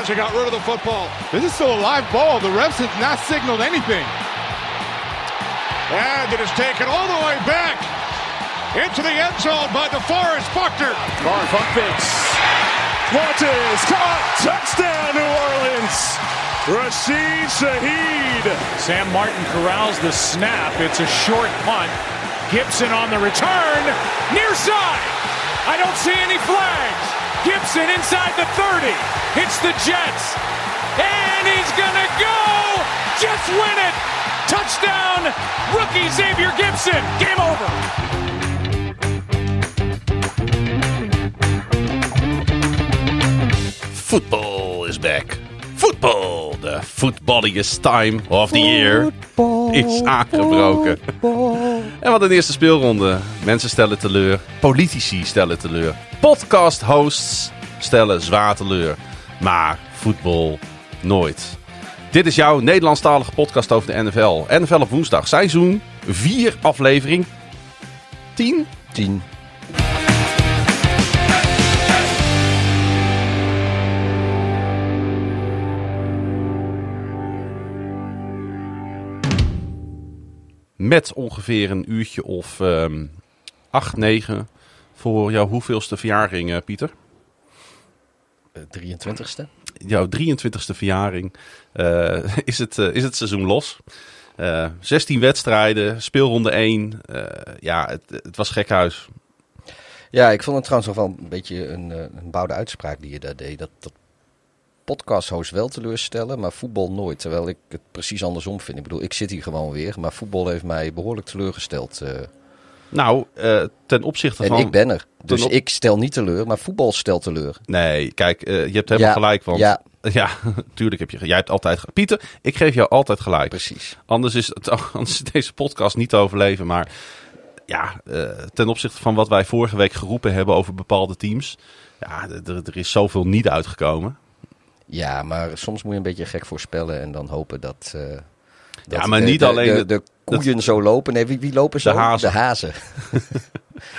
as got rid of the football. This is still a live ball. The refs have not signaled anything. And it is taken all the way back into the end zone by DeForest Buckner. Carr pump fakes. Launches. Caught. Touchdown, New Orleans. Rashid Shaheed. Sam Martin corrals the snap. It's a short punt. Gibson on the return. Near side. I don't see any flags. Gibson inside the 30. Hits the Jets. And he's going to go. Jets win it. Touchdown. Rookie Xavier Gibson. Game over. Football is back. Football, the footballiest time of the year, is aangebroken. En wat een eerste speelronde. Mensen stellen teleur, politici stellen teleur, podcast hosts stellen zwaar teleur. Maar voetbal nooit. Dit is jouw Nederlandstalige podcast over de NFL. NFL op woensdag, seizoen 4, aflevering 10. 10. Met ongeveer een uurtje of ehm 8, 9 voor jouw hoeveelste verjaring, eh, Pieter? 23ste. Jouw 23ste verjaring eh, is, het, eh, is het seizoen los. Eh 16 wedstrijden, speelronde 1. Eh, ja, het, het was gekhuis. Ja, ik vond het trouwens nog wel een beetje een, eh, een bouwde uitspraak die je daar deed. Dat, dat podcast-hosts wel teleurstellen, maar voetbal nooit. Terwijl ik het precies andersom vind. Ik bedoel, ik zit hier gewoon weer, maar voetbal heeft mij behoorlijk teleurgesteld. eh, Nou, eh, ten opzichte en van... ik ben er. Dus op- ik stel niet teleur, maar voetbal stelt teleur. Nee, kijk, eh, je hebt helemaal Ja, gelijk. Want ja. ja, tuurlijk heb je... Jij hebt altijd... Pieter, ik geef jou altijd gelijk. Precies. Anders is, het, anders is deze podcast niet te overleven. Maar ja, ten opzichte van wat wij vorige week geroepen hebben over bepaalde teams. Ja, er, er is zoveel niet uitgekomen. Ja, maar soms moet je een beetje gek voorspellen en dan hopen dat... eh, dat Ja, maar de- niet de, alleen De, de koeien zo lopen. Nee, wie, wie lopen zo? De hazen.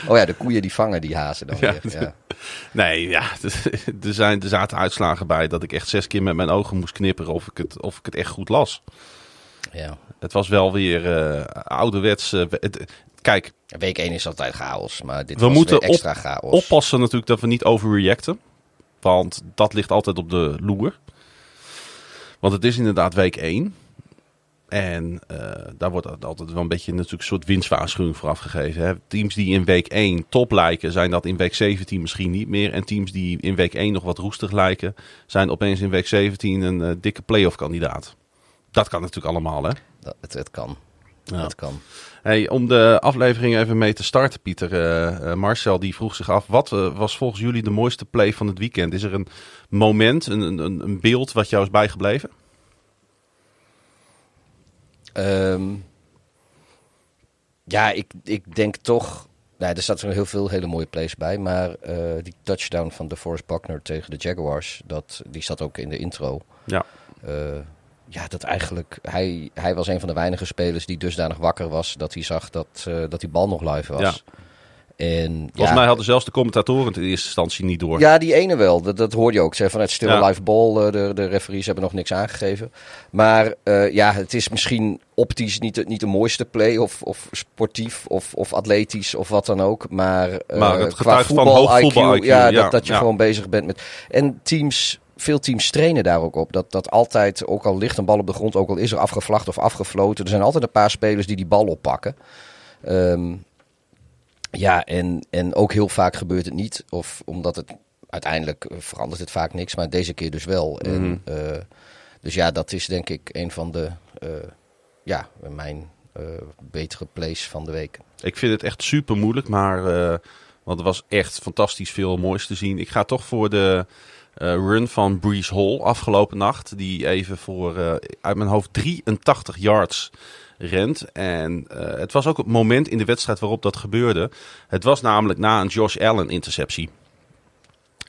Oh ja, de koeien die vangen die hazen dan Ja. weer. Ja. Nee, ja, er, zijn, er zaten uitslagen bij dat ik echt zes keer met mijn ogen moest knipperen of ik het, of ik het echt goed las. ja. Het was wel weer eh ouderwets. eh, het- kijk, Week 1 is altijd chaos, maar dit We was moeten weer extra chaos. oppassen natuurlijk dat we niet overreacten. Want dat ligt altijd op de loer. Want het is inderdaad week 1. En eh, daar wordt altijd wel een beetje natuurlijk een soort winstwaarschuwing voor afgegeven. Hè? Teams die in week 1 top lijken, zijn dat in week 17 misschien niet meer. En teams die in week 1 nog wat roestig lijken, zijn opeens in week 17 een eh, dikke playoff kandidaat. Dat kan natuurlijk allemaal, hè? Dat- het, het kan. Ja. Het kan. Hey, om de aflevering even mee te starten, Pieter. eh, eh, Marcel die vroeg zich af, wat eh, was volgens jullie de mooiste play van het weekend? Is er een moment, een, een, een beeld wat jou is bijgebleven? Ehm, ja, ik, ik denk toch... Nou, er staat er heel veel hele mooie plays bij. Maar die touchdown van DeForest Buckner tegen de Jaguars... Dat, die zat ook in de intro. Ja. Ja, dat eigenlijk... Hij, hij was een van de weinige spelers die dusdanig wakker was... dat hij zag dat, eh, dat die bal nog live was. En, Volgens ja, mij hadden zelfs de commentatoren het in eerste instantie niet door. Ja, die ene wel. Dat, dat hoorde je ook. Ze vanuit Still Ja. Live Ball, eh, de, de referees hebben nog niks aangegeven. Maar eh, ja, het is misschien optisch niet de, niet de mooiste play. Of, of sportief of, of atletisch of wat dan ook. Maar, Maar het qua getuigt van voetbal hoog voetbal IQ, Ja, ja, dat, dat je ja. gewoon bezig bent met... En teams... Veel teams trainen daar ook op. Dat, dat altijd, ook al ligt een bal op de grond, ook al is er afgevlacht of afgefloten. Er zijn altijd een paar spelers die die bal oppakken. Ehm, ja, en, en ook heel vaak gebeurt het niet. Of omdat het uiteindelijk eh, verandert het vaak niks, maar deze keer dus wel. En, eh, dus ja, dat is denk ik een van de eh, ja, mijn betere plays van de week. Ik vind het echt super moeilijk, maar want er was echt fantastisch veel moois te zien. Ik ga toch voor de run van Breeze Hall afgelopen nacht. Die even voor, eh, uit mijn hoofd, 83 yards rent. En eh, het was ook het moment in de wedstrijd waarop dat gebeurde. Het was namelijk na een Josh Allen interceptie.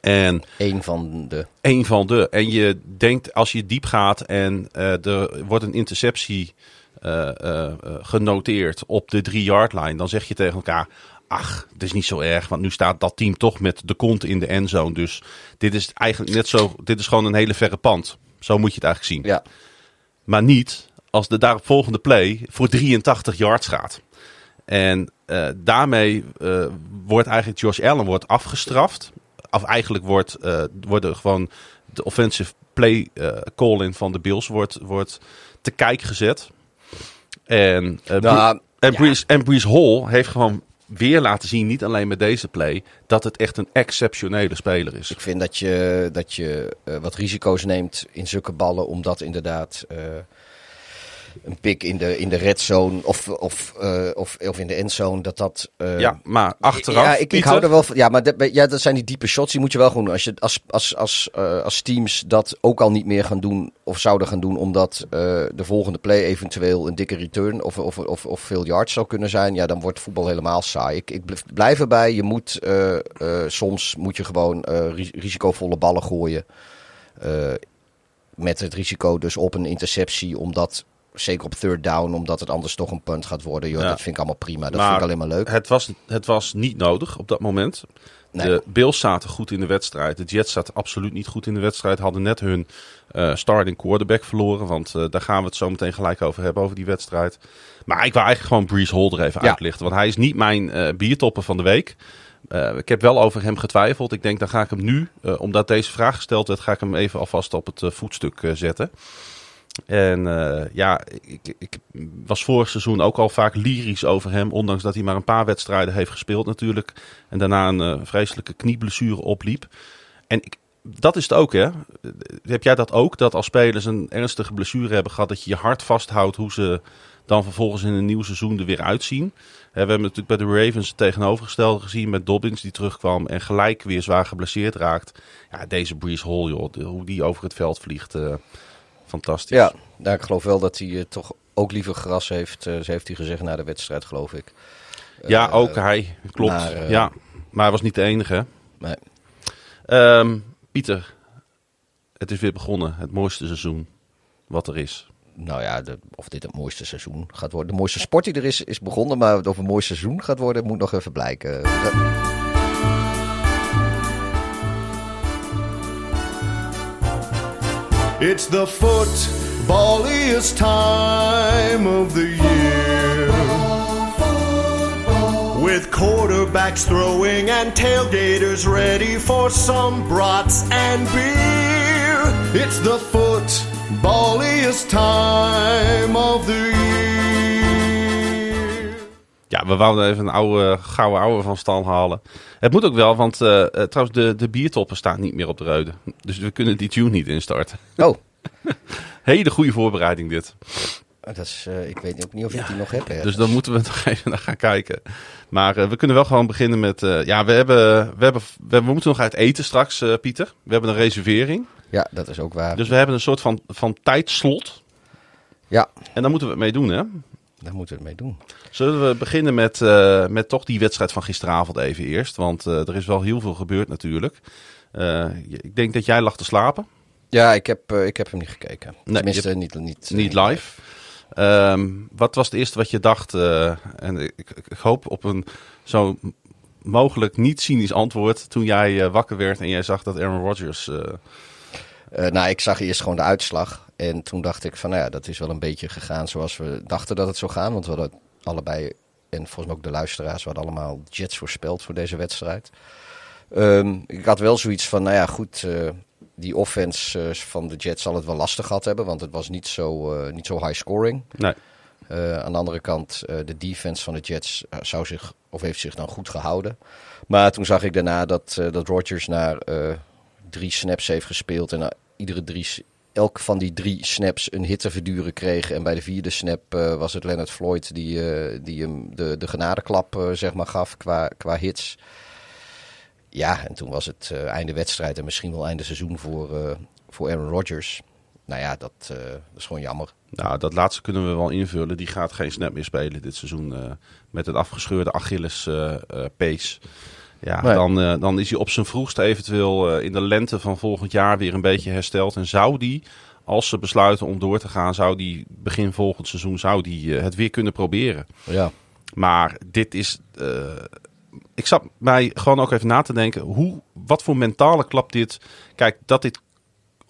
En Eén van de. een van de. En je denkt als je diep gaat en eh, er wordt een interceptie eh, eh, eh, genoteerd op de drie yard line, dan zeg je tegen elkaar. Ach, het is niet zo erg, want nu staat dat team toch met de kont in de endzone. Dus dit is eigenlijk net zo. Dit is gewoon een hele verre pand. Zo moet je het eigenlijk zien. Ja, Maar niet als de daaropvolgende play voor 83 yards gaat. En eh, daarmee eh, wordt eigenlijk Josh Allen wordt afgestraft. Of eigenlijk wordt, eh worden gewoon de offensive play call-in van de Bills wordt, wordt te kijk gezet. En, Nou, en, ja. En Hall heeft gewoon weer laten zien, niet alleen met deze play, dat het echt een exceptionele speler is. ik vind dat je, dat je eh, wat risico's neemt in zulke ballen, omdat inderdaad eh, een pick in de, in de red zone of, of, eh, of, of in de endzone, dat dat... eh, ja, maar achteraf, Ja, ik, ik hou er wel van. Ja, maar dat, ja, dat zijn die diepe shots, die moet je wel gewoon doen. Als, je, als, als, als, eh, als teams dat ook al niet meer gaan doen, of zouden gaan doen, omdat de volgende play eventueel een dikke return of, of, of, of veel yards zou kunnen zijn, ja, dan wordt voetbal helemaal saai. Ik, ik blijf- erbij, je moet, soms moet je gewoon ri- risicovolle ballen gooien. Met het risico dus op een interceptie, omdat... Zeker op third down, omdat het anders toch een punt gaat worden. Joh, Ja. Dat vind ik allemaal prima. Dat Maar vind ik alleen maar leuk. Het was, het was niet nodig op dat moment. Nee. De Bills zaten goed in de wedstrijd. De Jets zaten absoluut niet goed in de wedstrijd. Hadden net hun eh, starting quarterback verloren. Want eh, daar gaan we het zo meteen gelijk over hebben, over die wedstrijd. Maar ik wil eigenlijk gewoon Breeze Hall er even Ja. uitlichten. Want hij is niet mijn eh biertopper van de week. Ik heb wel over hem getwijfeld. Ik denk, dan ga ik hem nu, omdat deze vraag gesteld werd, ga ik hem even alvast op het voetstuk zetten. En eh, ja, ik, ik was vorig seizoen ook al vaak lyrisch over hem. Ondanks dat hij maar een paar wedstrijden heeft gespeeld natuurlijk. En daarna een eh, vreselijke knieblessure opliep. En ik, dat is het ook hè. Heb jij dat ook? Dat als spelers een ernstige blessure hebben gehad. Dat je je hart vasthoudt hoe ze dan vervolgens in een nieuw seizoen er weer uitzien. We hebben natuurlijk bij de Ravens het tegenovergestelde gezien met Dobbins die terugkwam. En gelijk weer zwaar geblesseerd raakt. Ja, deze Breeze Hall joh. hoe die over het veld vliegt. eh, fantastisch. Ja, nou, ik geloof wel dat hij eh, toch ook liever gras heeft. eh, zo heeft hij gezegd na de wedstrijd, geloof ik. Ja, Eh, ook hij. Klopt. maar, ja. Maar hij was niet de enige. Nee. Ehm, Pieter, het is weer begonnen. Het mooiste seizoen wat er is. Nou ja, de, of dit het mooiste seizoen gaat worden. De mooiste sport die er is, is begonnen. Maar of het een mooi seizoen gaat worden, moet nog even blijken. It's the footballiest time of the year. With quarterbacks throwing and tailgaters ready for some brats and beer. It's the footballiest time of the year. Ja, we wouden even een oude, gouden ouwe van stal halen. Het moet ook wel, want eh, eh, trouwens de, de biertoppen staan niet meer op de reude. Dus we kunnen die tune niet instarten. oh, Hele goede voorbereiding dit. dat is, eh, ik weet ook niet of ik die nog heb. Dus dan moeten we nog even naar gaan kijken. Maar we kunnen wel gewoon beginnen met... ja, we, hebben, we, hebben, we, we moeten nog uit eten straks, Pieter. We hebben een reservering. Ja, dat is ook waar. Dus we hebben een soort van, van tijdslot. Ja, En daar moeten we het mee doen, hè? Daar moeten we het mee doen. Zullen we beginnen met, eh, met toch die wedstrijd van gisteravond even eerst? Want eh, er is wel heel veel gebeurd natuurlijk. Eh, ik denk dat jij lag te slapen. Ja, ik heb, ik heb hem niet gekeken. je Tenminste, hebt- niet, niet, Niet live. Ehm, wat was het eerste wat je dacht? en ik, ik, hoop op een zo mogelijk niet cynisch antwoord toen jij wakker werd en jij zag dat Aaron Rodgers... eh, nou, ik zag eerst gewoon de uitslag. En toen dacht ik van, nou ja, dat is wel een beetje gegaan zoals we dachten dat het zou gaan. Want we hadden allebei, en volgens mij ook de luisteraars, we hadden allemaal Jets voorspeld voor deze wedstrijd. Ehm, ik had wel zoiets van, nou ja, goed, eh, die offense eh, van de Jets zal het wel lastig gehad hebben. Want het was niet zo, eh, niet zo high scoring. nee, aan de andere kant, de defense van de Jets zou zich, of heeft zich dan goed gehouden. Maar toen zag ik daarna dat, dat Rodgers naar drie snaps heeft gespeeld. En iedere drie, elk van die drie snaps een hit te verduren kreeg. En bij de vierde snap eh, was het Leonard Floyd die, eh, die hem de, de genadeklap eh, zeg maar, gaf qua, qua hits. ja, en toen was het einde wedstrijd en misschien wel einde seizoen voor, voor Aaron Rodgers. Nou ja, dat, dat is gewoon jammer. Nou, dat laatste kunnen we wel invullen. Die gaat geen snap meer spelen dit seizoen. met het afgescheurde Achilles pees. Ja, Nee. dan, eh, dan is hij op zijn vroegst eventueel eh, in de lente van volgend jaar weer een beetje hersteld. En zou die, als ze besluiten om door te gaan, zou die begin volgend seizoen zou die, eh, het weer kunnen proberen. Ja. Maar dit is. ik zat mij gewoon ook even na te denken. Hoe, wat voor mentale klap dit. Kijk, dat dit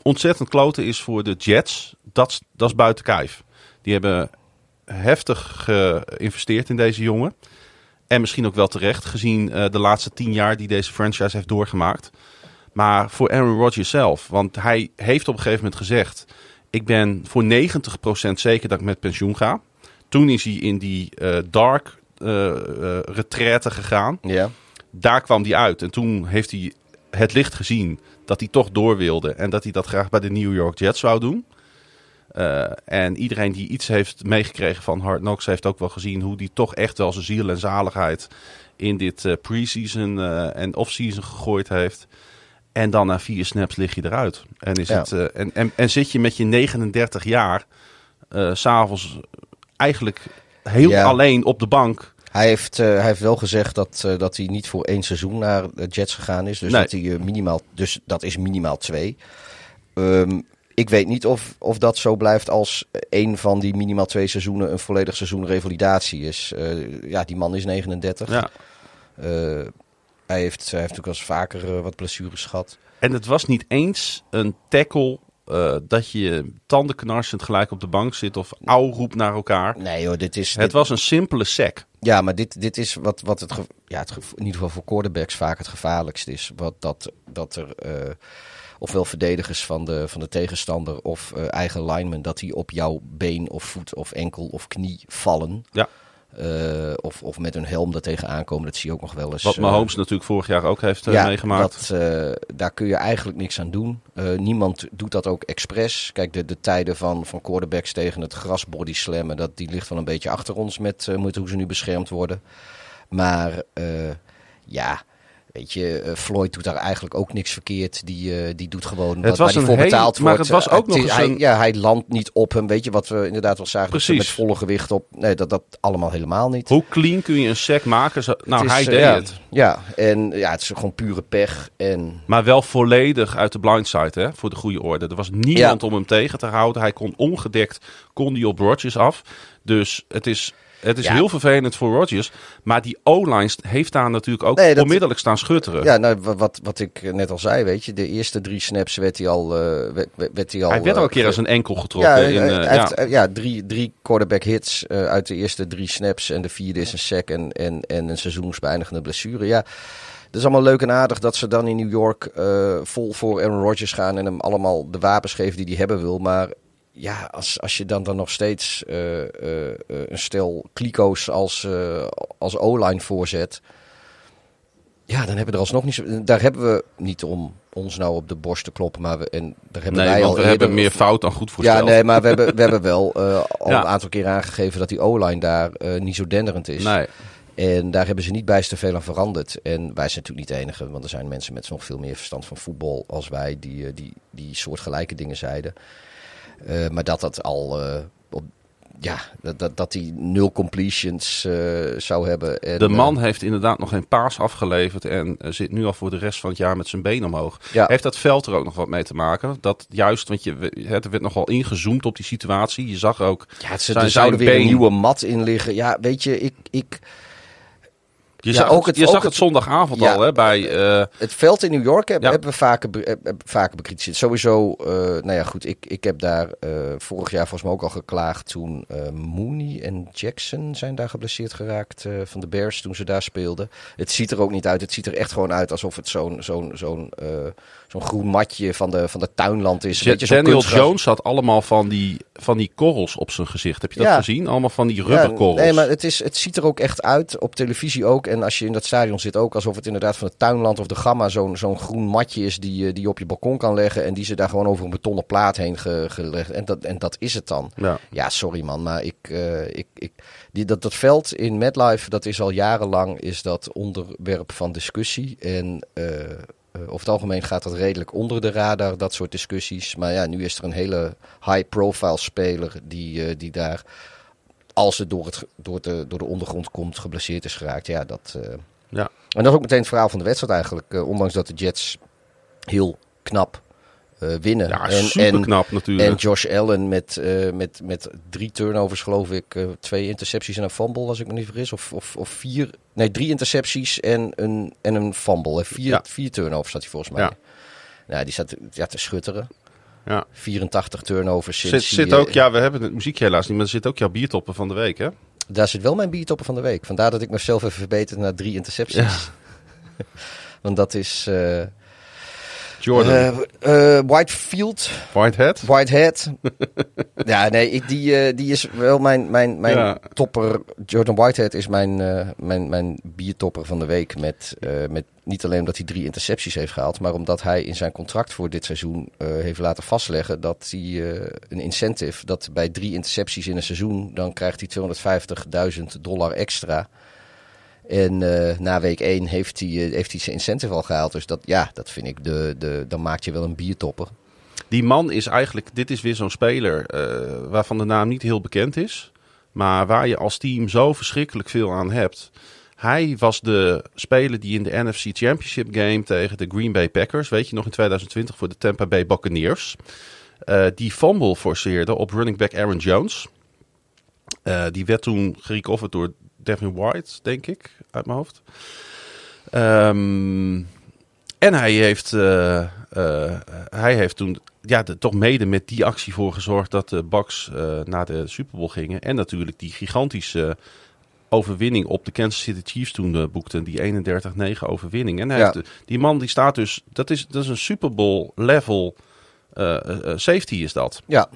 ontzettend kloten is voor de Jets. Dat, dat is buiten kijf. Die hebben heftig geïnvesteerd in deze jongen. En misschien ook wel terecht, gezien eh, de laatste tien jaar die deze franchise heeft doorgemaakt. Maar voor Aaron Rodgers zelf. Want hij heeft op een gegeven moment gezegd: Ik ben voor 90% zeker dat ik met pensioen ga. Toen is hij in die eh, dark eh, retraite gegaan. Ja. Daar kwam hij uit. En toen heeft hij het licht gezien dat hij toch door wilde. En dat hij dat graag bij de New York Jets zou doen. Eh, en iedereen die iets heeft meegekregen van Hard Knocks heeft ook wel gezien hoe die toch echt wel zijn ziel en zaligheid in dit eh preseason eh, en offseason gegooid heeft. En dan na vier snaps lig je eruit. En, is Ja. het, en, en, en zit je met je 39 jaar s s'avonds eigenlijk heel Ja. alleen op de bank. Hij heeft, hij heeft wel gezegd dat, dat hij niet voor één seizoen naar de Jets gegaan is. Dus, Nee. dat, hij, minimaal, dus dat is minimaal twee. Ehm, ik weet niet of, of dat zo blijft als één van die minimaal twee seizoenen een volledig seizoen revalidatie is. Eh, ja, die man is 39. Ja. Eh, hij, heeft, hij heeft ook wel eens vaker eh, wat blessures gehad. En het was niet eens een tackle dat je tandenknarsend gelijk op de bank zit of auw roept naar elkaar. Nee joh, dit is... Het dit- was een simpele sack. Ja, maar dit, dit is wat, wat het, ja, het in ieder geval voor quarterbacks vaak het gevaarlijkst is. Wat, dat, dat er ofwel verdedigers van de, van de tegenstander of eh, eigen linemen, dat die op jouw been of voet of enkel of knie vallen. Ja. Eh, of, of met een helm er tegenaan komen. Dat zie je ook nog wel eens. Wat eh, Mahomes natuurlijk vorig jaar ook heeft eh, ja, meegemaakt. Dat, daar kun je eigenlijk niks aan doen. Niemand doet dat ook expres. Kijk, de, de tijden van, van quarterbacks tegen het gras body slammen, dat, die ligt wel een beetje achter ons met, met hoe ze nu beschermd worden. Maar ja, weet je, eh, Floyd doet daar eigenlijk ook niks verkeerd. Die, eh, die doet gewoon wat was waar hij voor hele- betaald maar wordt. het was ook nog eens hij, een- Ja, hij landt niet op hem. Weet je, wat we inderdaad wel zagen, Precies. met volle gewicht op. Nee, dat, dat allemaal helemaal niet. Hoe clean kun je een sack maken? Zo- nou, Het is, hij eh, deed ja, het. Ja, en ja, het is gewoon pure pech. En Maar wel volledig uit de blindside, hè, voor de goede orde. Er was niemand Ja. om hem tegen te houden. Hij kon ongedekt, kon die op Rodgers af. Dus het is, het is Ja. heel vervelend voor Rodgers. Maar die O-line heeft daar natuurlijk ook Nee, dat- onmiddellijk staan schutteren. Ja, nou, wa- wat, wat ik net al zei, weet je. De eerste drie snaps werd hij al... eh, werd, hij al hij werd al eh, een keer ge- als een enkel getrokken. Ja, in, hij- eh, ja. heeft, eh, ja drie, drie quarterback hits eh, uit de eerste drie snaps. En de vierde is een sack en, en, en een seizoensbeëindigende blessure. Ja, het is allemaal leuk en aardig dat ze dan in New York eh, vol voor Aaron Rodgers gaan... en hem allemaal de wapens geven die hij hebben wil. Maar ja, als, als je dan, dan nog steeds eh, eh, eh, een stel kliko's als, als O-line voorzet... Ja, dan hebben we er alsnog niet zo... Daar hebben we niet om ons nou op de borst te kloppen, maar we, en daar hebben Nee, wij want al we hebben meer fout dan goed voorspeld. ja, nee, maar we hebben, we hebben wel al Ja. een aantal keer aangegeven dat die O-line daar niet zo denderend is. Nee. En daar hebben ze niet bijster veel aan veranderd. En wij zijn natuurlijk niet de enige, want er zijn mensen met nog veel meer verstand van voetbal als wij die, die, die soortgelijke dingen zeiden. Eh, maar dat dat al, eh, op, ja, dat, dat, dat die nul completions eh, zou hebben. En, De man heeft inderdaad nog geen paas afgeleverd en zit nu al voor de rest van het jaar met zijn been omhoog. Ja. Heeft dat veld er ook nog wat mee te maken? Dat juist, want je, het werd nogal ingezoomd op die situatie. Je zag ook, ja, het, ze- zijn- er zouden weer een nieuwe mat in liggen. Ja, weet je, ik, ik, je Ja, zag, ook het, je ook zag het, het- zondagavond Ja. al hè, bij... eh, Het veld in New York heb- Ja. hebben we vaker, be- heb- vaker bekritiseerd. Sowieso, eh, nou ja, goed. Ik, ik heb daar eh, vorig jaar volgens mij ook al geklaagd toen eh, Mooney en Jackson zijn daar geblesseerd geraakt eh, van de Bears toen ze daar speelden. Het ziet er ook niet uit. Het ziet er echt gewoon uit alsof het zo'n zo'n zo'n eh, zo'n groen matje van de, van de tuinland is. Ja, zo'n Daniel. Jones had allemaal van die, van die korrels op zijn gezicht. Heb je dat Ja. gezien? Allemaal van die Ja, rubberkorrels. nee, maar het, is, het ziet er ook echt uit op televisie ook. En als je in dat stadion zit ook alsof het inderdaad van het tuinland of de gamma zo'n zo'n groen matje is die, je- die je op je balkon kan leggen. En die ze daar gewoon over een betonnen plaat heen ge- gelegd. En dat, en dat is het dan. Ja. Ja, sorry man, maar ik, eh, ik, ik, die, dat, dat veld in MetLife, dat is al jarenlang is dat onderwerp van discussie. En eh, eh, over het algemeen gaat dat redelijk onder de radar, dat soort discussies. Maar ja, nu is er een hele high-profile speler die, eh, die daar, als het door, het door, de, door de ondergrond komt, geblesseerd is geraakt. Ja, dat... eh, Ja. En dat is ook meteen het verhaal van de wedstrijd eigenlijk. ondanks dat de Jets heel knap eh, winnen. Ja, en, knap natuurlijk. en Josh Allen met, eh, met, met drie turnovers, geloof ik. eh, twee intercepties en een fumble, als ik me niet vergis. Of, of, of vier. Nee, drie intercepties en een, en een fumble. hè. Vier, Ja. vier turnovers had hij volgens mij. Ja. Ja. die staat ja, te schutteren. Ja. 84 turnovers Zit, sinds zit ook, ja, we hebben het muziekje helaas niet, maar er zit ook jouw biertoppen van de week, hè? Daar zit wel mijn biertopper van de week. Vandaar dat ik mezelf even verbeterd naar drie intercepties. Want dat is... Jordan eh, eh, Whitefield, Whitehead. Whitehead. ja, nee, ik, die, eh, die is wel mijn, mijn, mijn Ja. topper. Jordan Whitehead is mijn, mijn, mijn biertopper van de week. Met, met niet alleen omdat hij drie intercepties heeft gehaald, maar omdat hij in zijn contract voor dit seizoen heeft laten vastleggen dat hij een incentive, dat bij drie intercepties in een seizoen, dan krijgt hij 250.000 dollar extra. En eh, na week 1 heeft hij, eh, heeft hij zijn incentive al gehaald. Dus dat, ja, dat vind ik, de, de, dan maak je wel een biertopper. Die man is eigenlijk, dit is weer zo'n speler eh, waarvan de naam niet heel bekend is. Maar waar je als team zo verschrikkelijk veel aan hebt. Hij was de speler die in de NFC Championship game tegen de Green Bay Packers, weet je nog in 2020 voor de Tampa Bay Buccaneers. die fumble forceerde op running back Aaron Jones. Die werd toen gerecoverd door Devin White, denk ik, uit mijn hoofd. Ehm, en hij heeft, eh, eh, hij heeft toen ja, de, toch mede met die actie voor gezorgd dat de Bucks eh, naar de Super Bowl gingen. En natuurlijk die gigantische overwinning op de Kansas City Chiefs toen boekten. Die 31-9 overwinning. En hij Ja. heeft, die man die staat dus, dat is, dat is een Super Bowl level safety is dat. Ja.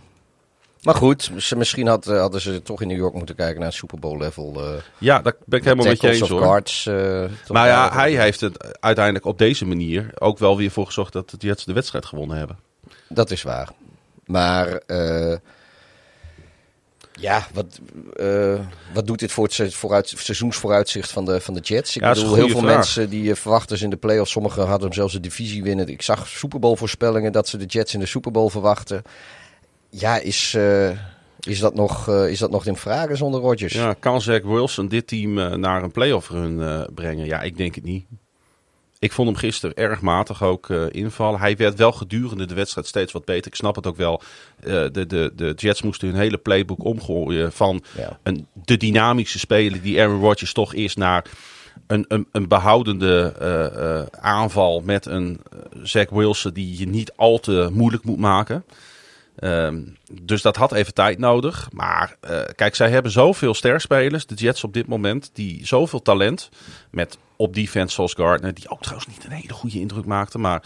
Maar goed, mis- misschien had, eh, hadden ze toch in New York moeten kijken naar Super Bowl level. eh Ja, daar ben ik helemaal met je eens of hoor. guards. eh, Maar ja, hij heeft het uiteindelijk op deze manier ook wel weer voor gezorgd dat de Jets de wedstrijd gewonnen hebben. Dat is waar. Maar ja, wat, wat doet dit voor het vooruit, seizoensvooruitzicht van de, van de Jets? Ik Ja, dat bedoel, heel veel vraag. mensen die verwachten ze in de playoffs. Sommigen hadden hem zelfs de divisie winnen. Ik zag Super Bowl voorspellingen dat ze de Jets in de Super Bowl verwachten. Ja, is, eh, is, dat, nog, eh, is dat nog in vragen zonder Rodgers? Ja, kan Zach Wilson dit team eh, naar een playoff run brengen? Ja, ik denk het niet. Ik vond hem gisteren erg matig ook invallen. Hij werd wel gedurende de wedstrijd steeds wat beter. Ik snap het ook wel. De, de, de Jets moesten hun hele playbook omgooien van Ja. een, de dynamische speler die Aaron Rodgers toch is naar een, een, een behoudende eh, eh, aanval met een Zach Wilson die je niet al te moeilijk moet maken. Ehm, dus dat had even tijd nodig. Maar eh, kijk, zij hebben zoveel sterspelers, de Jets op dit moment, die zoveel talent. Met op defense zoals Gardner, die ook trouwens niet een hele goede indruk maakte. Maar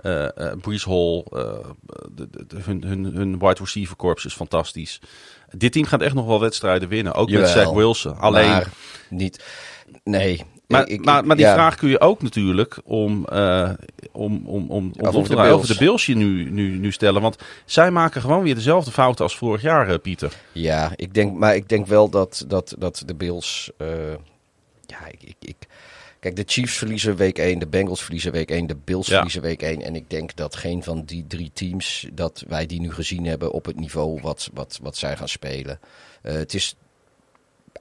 eh eh Brees Hall, de, de, de- hun, hun, hun wide receiver corps is fantastisch. Dit team gaat echt nog wel wedstrijden winnen. Ook met Zach Wilson. Alleen, niet. Nee. Maar, Ik- maar, maar die ja. vraag kun je ook natuurlijk om, eh, om, om, om, om over de over Bills. de nu, nu, nu stellen. Want zij maken gewoon weer dezelfde fouten als vorig jaar, eh, Pieter. Ja, ik denk, maar ik denk wel dat, dat, dat de Bills. eh, ja, ik, ik, ik, kijk, de Chiefs verliezen week 1, de Bengals verliezen week 1, de Bills Ja. verliezen week 1. En ik denk dat geen van die drie teams, dat wij die nu gezien hebben op het niveau wat, wat, wat zij gaan spelen. Het is.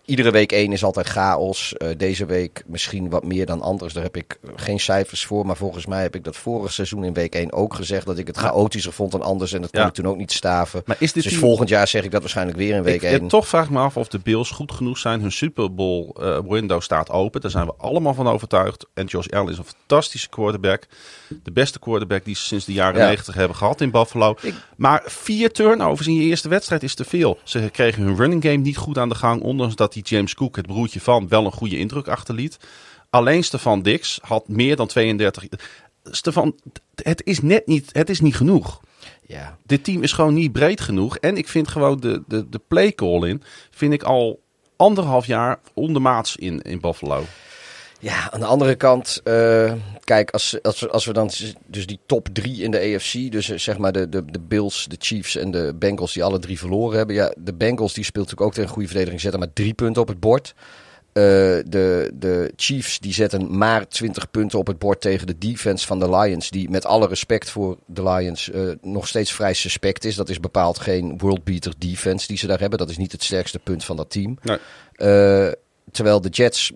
Iedere week 1 is altijd chaos. Eh, deze week misschien wat meer dan anders. Daar heb ik geen cijfers voor. Maar volgens mij heb ik dat vorig seizoen in week 1 ook gezegd. Dat ik het chaotischer vond dan anders. En dat kon Ja. ik toen ook niet staven. Maar is dit dus volgend jaar zeg ik dat waarschijnlijk weer in week Ik, 1. en toch vraag ik me af of de Bills goed genoeg zijn. Hun Super Bowl eh, window staat open. Daar zijn we allemaal van overtuigd. En Josh Allen is een fantastische quarterback. De beste quarterback die ze sinds de jaren Ja. 90 hebben gehad in Buffalo. Maar vier turnovers in je eerste wedstrijd is te veel. Ze kregen hun running game niet goed aan de gang. Ondanks dat die James Cook, het broertje van, wel een goede indruk achterliet. Alleen Stefan Dix had meer dan 32. Stefan, het is net niet, het is niet genoeg. Ja, Dit team is gewoon niet breed genoeg. En ik vind gewoon de, de, de play call in, vind ik al anderhalf jaar ondermaats in, in Buffalo. Ja, aan de andere kant, eh, kijk, als, als, we, als we dan dus die top drie in de AFC, dus eh, zeg maar de, de, de Bills, de Chiefs en de Bengals die alle drie verloren hebben. Ja, de Bengals die speelt natuurlijk ook tegen een goede verdediging, zetten maar drie punten op het bord. Eh, de, de Chiefs die zetten maar 20 punten op het bord tegen de defense van de Lions. Die met alle respect voor de Lions nog steeds vrij suspect is. Dat is bepaald geen worldbeater defense die ze daar hebben. Dat is niet het sterkste punt van dat team. Nee. Terwijl de Jets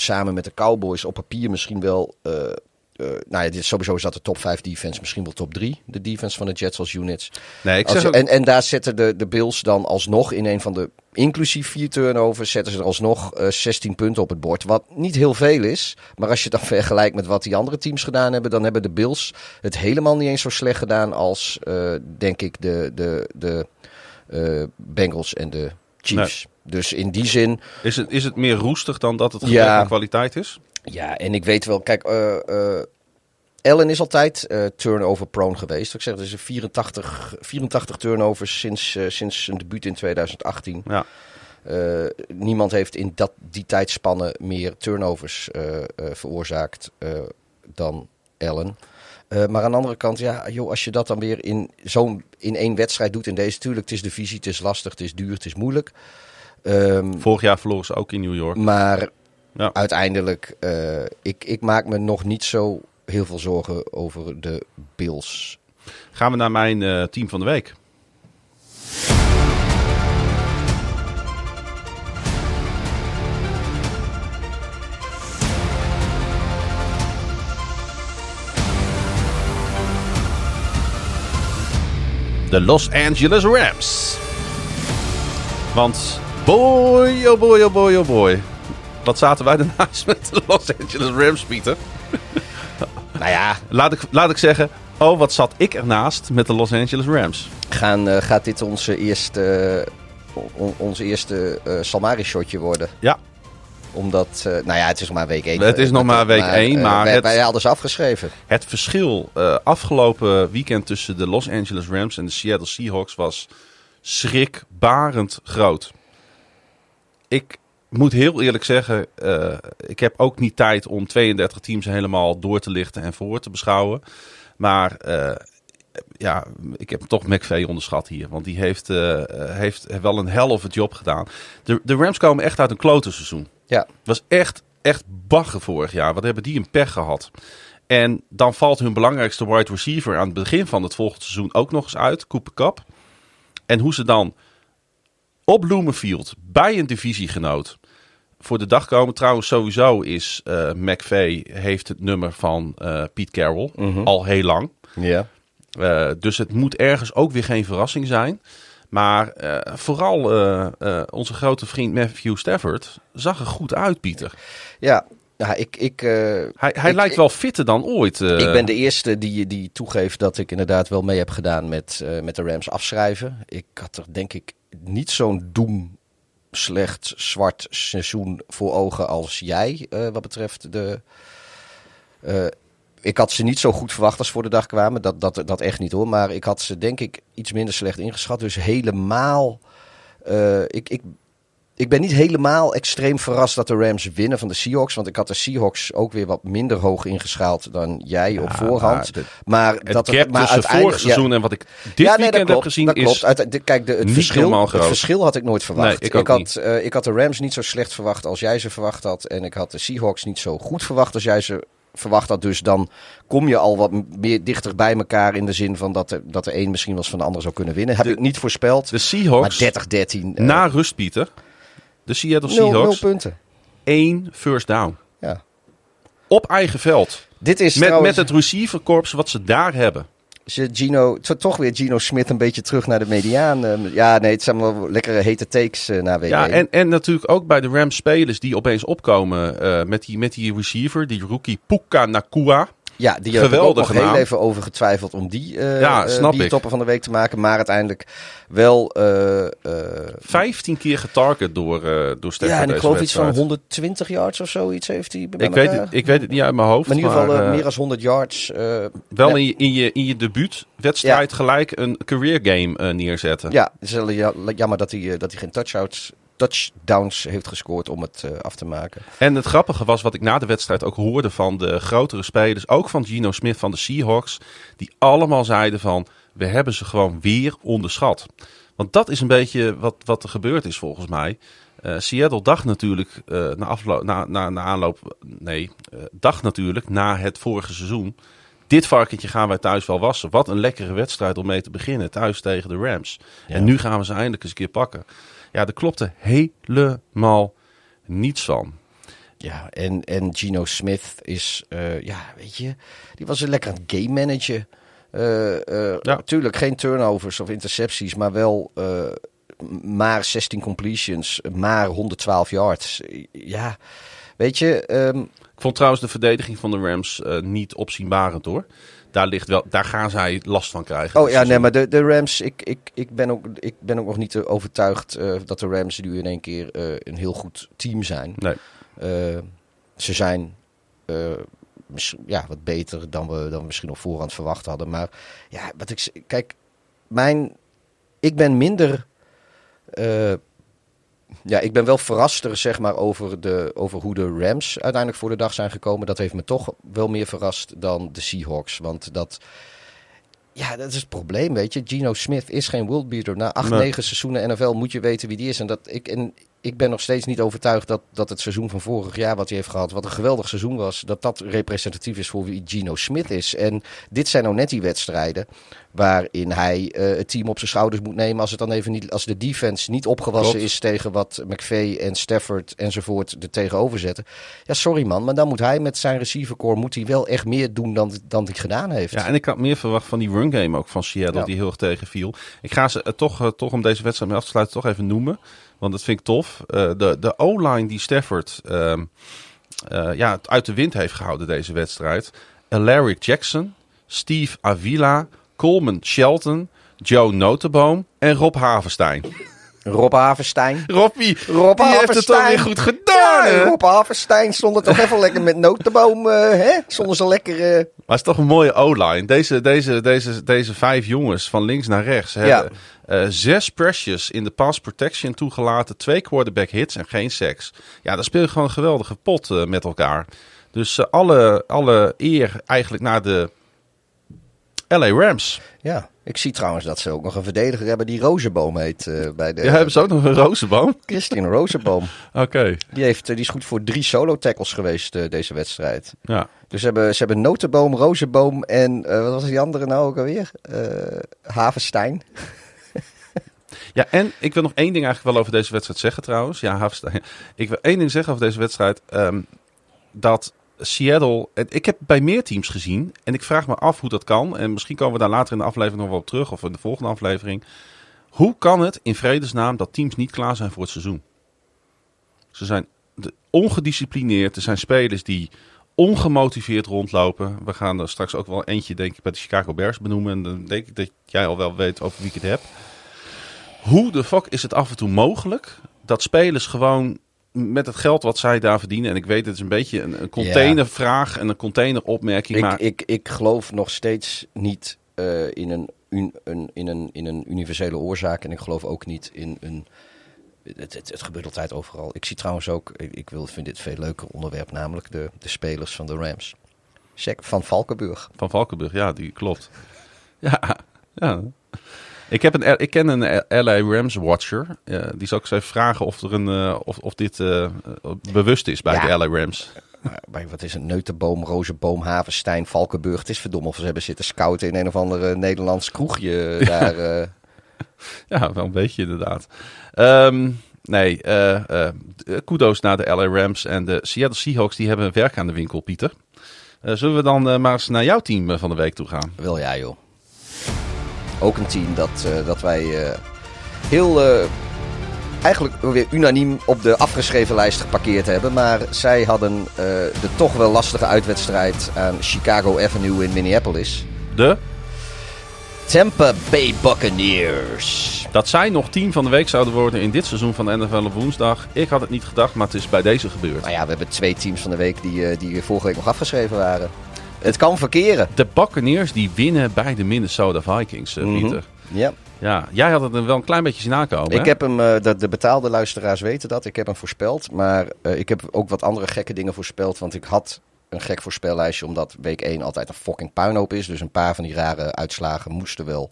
samen met de Cowboys op papier misschien wel. eh, eh, nou ja, dit, sowieso is dat de top 5 defense, misschien wel top 3. De defense van de Jets als units. Nee, ik zeg ook- en, en daar zetten de, de Bills dan alsnog in een van de. Inclusief vier turnovers zetten ze er alsnog eh 16 punten op het bord. Wat niet heel veel is. Maar als je het dan vergelijkt met wat die andere teams gedaan hebben. Dan hebben de Bills het helemaal niet eens zo slecht gedaan als eh, denk ik de, de, de eh, Bengals en de Chiefs. Dus in die zin. Is het, is het meer roestig dan dat het gebrek Ja. aan kwaliteit is? Ja, en ik weet wel, kijk, Allen is altijd eh, turnover prone geweest. Ik zeg, er is 84, 84 turnovers sinds, sinds zijn debuut in 2018. Ja. Niemand heeft in dat, die tijdspanne meer turnovers veroorzaakt dan Allen. Eh, maar aan de andere kant, ja, joh, als je dat dan weer in zo'n in één wedstrijd doet in deze, tuurlijk, het is divisie, het is lastig, het is duur, het is moeilijk. Ehm, Vorig jaar verloren ze ook in New York. maar Ja. uiteindelijk, eh, ik, ik maak me nog niet zo heel veel zorgen over de Bills. Gaan we naar mijn eh, team van de week. De Los Angeles Rams. Want boy, oh boy, oh boy, oh boy. Wat zaten wij ernaast met de Los Angeles Rams, Pieter? Nou ja, Laat ik, laat ik zeggen, oh wat zat ik ernaast met de Los Angeles Rams. gaan, eh, gaat dit onze eerste, on- ons eerste eh Salmari-shotje worden? Ja, Omdat, eh, nou ja, het is nog maar week 1. Het is nog maar week één, maar wij, het- wij hadden ze afgeschreven. het verschil afgelopen weekend tussen de Los Angeles Rams en de Seattle Seahawks was schrikbarend groot. Ik moet heel eerlijk zeggen, eh, ik heb ook niet tijd om 32 teams helemaal door te lichten en voor te beschouwen. Maar eh, ja, ik heb toch McVay onderschat hier. Want die heeft, eh, heeft wel een hell of a job gedaan. De, de Rams komen echt uit een klote seizoen. Ja, Het was echt, echt bagger vorig jaar. Wat hebben die een pech gehad. En dan valt hun belangrijkste wide receiver aan het begin van het volgende seizoen ook nog eens uit, Cooper Cup. En hoe ze dan op Bloemenfield bij een divisiegenoot voor de dag komen. Trouwens, sowieso is eh McVay heeft het nummer van eh Pete Carroll al heel lang. ja. Eh, dus het moet ergens ook weer geen verrassing zijn. Maar vooral onze grote vriend Matthew Stafford zag er goed uit, Pieter. ja. ja ik, ik, Hij, hij Ik- lijkt wel fitter dan ooit. Ik ben de eerste die, die toegeeft dat ik inderdaad wel mee heb gedaan met, met de Rams afschrijven. Ik had er denk ik niet zo'n doem slecht zwart seizoen voor ogen als jij eh, wat betreft de... eh, ik had ze niet zo goed verwacht als voor de dag kwamen. Dat, dat, dat echt niet hoor. Maar ik had ze denk ik iets minder slecht ingeschat. Dus helemaal... eh, ik, ik, ik ben niet helemaal extreem verrast dat de Rams winnen van de Seahawks. Want ik had de Seahawks ook weer wat minder hoog ingeschaald dan jij op voorhand. maar de- maar het dat gap maar tussen vorig seizoen ja. en wat ik dit ja, nee, weekend dat klopt, heb gezien dat is... klopt. De- kijk, de, het, niet verschil, het verschil had ik nooit verwacht. Nee, ik had, eh, ik had de Rams niet zo slecht verwacht als jij ze verwacht had. En ik had de Seahawks niet zo goed verwacht als jij ze verwacht had. Dus dan kom je al wat meer dichter bij elkaar in de zin van dat de, dat de een misschien wel eens van de ander zou kunnen winnen. Heb De- ik niet voorspeld. De Seahawks, maar 30-13. eh, na rust, Pieter. De Seattle nul, nul Seahawks, punten. één first down. Ja. Op eigen veld. Dit is Met, trouwens, met het receiverkorps wat ze daar hebben. Gino, to- toch weer Gino Smith een beetje terug naar de mediaan. eh, ja, nee, het zijn wel lekkere hete takes eh, na week Ja, en, en natuurlijk ook bij de Rams spelers die opeens opkomen eh, met, die, met die receiver, die rookie Puka Nakua. Ja, die heb ik ook nog heel naam. even over getwijfeld om die eh Ja, eh, ik. biertopper van de week te maken. Maar uiteindelijk wel... eh, eh, 15 keer getarget door, eh door Stafford ja, en ik geloof iets van wedstrijd. 120 yards of zoiets heeft hij bij Ik weet, het, ik weet het niet uit mijn hoofd. maar in ieder geval eh, eh, meer dan 100 yards. eh, wel ja. in je, in je, in je debuutwedstrijd gelijk een career game eh, neerzetten. Ja, het is ja- jammer dat hij, eh, dat hij geen touchdowns touchdowns heeft gescoord om het eh, af te maken. En het grappige was wat ik na de wedstrijd ook hoorde van de grotere spelers, ook van Gino Smith van de Seahawks, die allemaal zeiden van we hebben ze gewoon weer onderschat. Want dat is een beetje wat, wat er gebeurd is volgens mij. Eh, Seattle dacht natuurlijk eh, na, afloop, na, na, na aanloop, nee, dacht natuurlijk na het vorige seizoen. Dit varkentje gaan wij thuis wel wassen. Wat een lekkere wedstrijd om mee te beginnen. Thuis tegen de Rams. En nu gaan we ze eindelijk eens een keer pakken. Ja, er klopte helemaal niets van. Ja, en, en Gino Smith is, eh, ja, weet je, die was een lekker game managen. Eh, eh, Ja. Natuurlijk geen turnovers of intercepties, maar wel eh, maar 16 completions, maar 112 yards. Ja, weet je, ehm, Ik vond trouwens de verdediging van de Rams eh, niet opzienbarend hoor. Daar, ligt wel, daar gaan zij last van krijgen. Oh ja, nee, seizoen. maar de, de Rams, ik, ik, ik, ben ook, ik ben ook nog niet eh, overtuigd eh, dat de Rams nu in één keer eh, een heel goed team zijn. Nee. Ze zijn ja, wat beter dan we, dan we misschien op voorhand verwacht hadden. Maar ja, wat ik, kijk, mijn, ik ben minder. Ja, ik ben wel verraster zeg maar, over, de, over hoe de Rams uiteindelijk voor de dag zijn gekomen. Dat heeft me toch wel meer verrast dan de Seahawks. Want dat, ja, dat is het probleem, weet je. Gino Smith is geen worldbeater. Na acht, Nee. negen seizoenen NFL moet je weten wie die is. En, dat ik, en ik ben nog steeds niet overtuigd dat, dat het seizoen van vorig jaar wat hij heeft gehad, wat een geweldig seizoen was, dat dat representatief is voor wie Gino Smith is. En dit zijn nou net die wedstrijden waarin hij eh, het team op zijn schouders moet nemen als het dan even niet, als de defense niet opgewassen Klopt. is tegen wat McVay en Stafford enzovoort er tegenover zetten. Ja, sorry man, maar dan moet hij met zijn receivercore moet hij wel echt meer doen dan, dan hij gedaan heeft. Ja, en ik had meer verwacht van die run game ook van Seattle, Ja. die heel erg tegenviel. Ik ga ze eh, toch, eh, toch om deze wedstrijd mee af te sluiten, toch even noemen. Want dat vind ik tof. Eh, de de O-line die Stafford ehm, eh, ja, uit de wind heeft gehouden deze wedstrijd. Alaric Jackson, Steve Avila, Coleman Shelton, Joe Notenboom en Rob Havenstein. Rob Havenstein. Robbie, Rob die heeft het toch weer goed gedaan, Ja? Rob Havenstein stond er toch even lekker met notenboom, eh hè? Stonden ze lekker... Maar het is toch een mooie O-line. Deze, deze, deze, deze vijf jongens van links naar rechts hebben eh, zes pressures in de pass protection toegelaten. Twee quarterback hits en geen sacks. Ja, daar speel je gewoon een geweldige pot eh, met elkaar. Dus eh, alle, alle eer eigenlijk naar de LA Rams. Ja, ik zie trouwens dat ze ook nog een verdediger hebben die Rozenboom heet bij de... Ja, hebben ze ook nog een rozenboom? Christian Rozenboom. Oké, Die, heeft, die is goed voor drie solo tackles geweest deze wedstrijd. ja. Dus ze hebben, ze hebben Notenboom, Rozenboom en wat was die andere nou ook alweer? Havenstein. Ja, en ik wil nog één ding eigenlijk wel over deze wedstrijd zeggen trouwens. Ja, Havenstein. Ik wil één ding zeggen over deze wedstrijd. ehm, dat Seattle... Ik heb bij meer teams gezien. En ik vraag me af hoe dat kan. En misschien komen we daar later in de aflevering nog wel op terug. Of in de volgende aflevering. Hoe kan het in vredesnaam dat teams niet klaar zijn voor het seizoen? Ze zijn ongedisciplineerd. Er zijn spelers die ongemotiveerd rondlopen. We gaan er straks ook wel eentje, denk ik, bij de Chicago Bears benoemen. En dan denk ik dat jij al wel weet over wie ik het heb. Hoe de fuck is het af en toe mogelijk dat spelers gewoon met het geld wat zij daar verdienen... en ik weet het is een beetje een, een containervraag en een containeropmerking... Ik, maar ik, ik geloof nog steeds niet eh, in, een, un- een, in, een, in een universele oorzaak. En ik geloof ook niet in een. Het, het, het gebeurt altijd overal. Ik zie trouwens ook, ik, ik wil, vind dit veel leuker onderwerp, namelijk de, de spelers van de Rams. Van Valkenburg. Van Valkenburg, ja, die klopt. Ja, ja. Ik, heb een, ik ken een LA Rams watcher. Eh, die zal ik eens even vragen of, er een, eh, of, of dit eh, eh, bewust is bij Ja. de LA Rams. Maar bij, wat is het? Neutenboom, Rozenboom, Havenstein, Valkenburg. Het is verdomme of ze hebben zitten scouten in een of ander Nederlands kroegje daar. eh. Ja, wel een beetje inderdaad. Ehm, nee, eh, eh, kudos naar de LA Rams en de Seattle Seahawks. Die hebben werk aan de winkel, Pieter. Eh, zullen we dan eh, maar eens naar jouw team eh, van de week toe gaan? Wel ja, joh. Ook een team dat, eh, dat wij eh, heel. eh, eigenlijk weer unaniem op de afgeschreven lijst geparkeerd hebben. Maar zij hadden de toch wel lastige uitwedstrijd aan Chicago Avenue in Minneapolis. De, Tampa Bay Buccaneers. dat zij nog team van de week zouden worden in dit seizoen van de NFL op woensdag. Ik had het niet gedacht, maar het is bij deze gebeurd. Nou ja, we hebben twee teams van de week die, die vorige week nog afgeschreven waren. Het kan verkeren. De Buccaneers die winnen bij de Minnesota Vikings, Mhm. Pieter. Ja. Ja, jij had het er wel een klein beetje zien aankomen. Ik heb hem, eh, de, de betaalde luisteraars weten dat, ik heb hem voorspeld. Maar eh, ik heb ook wat andere gekke dingen voorspeld. Want ik had een gek voorspellijstje, omdat week 1 altijd een fucking puinhoop is. Dus een paar van die rare uitslagen moesten wel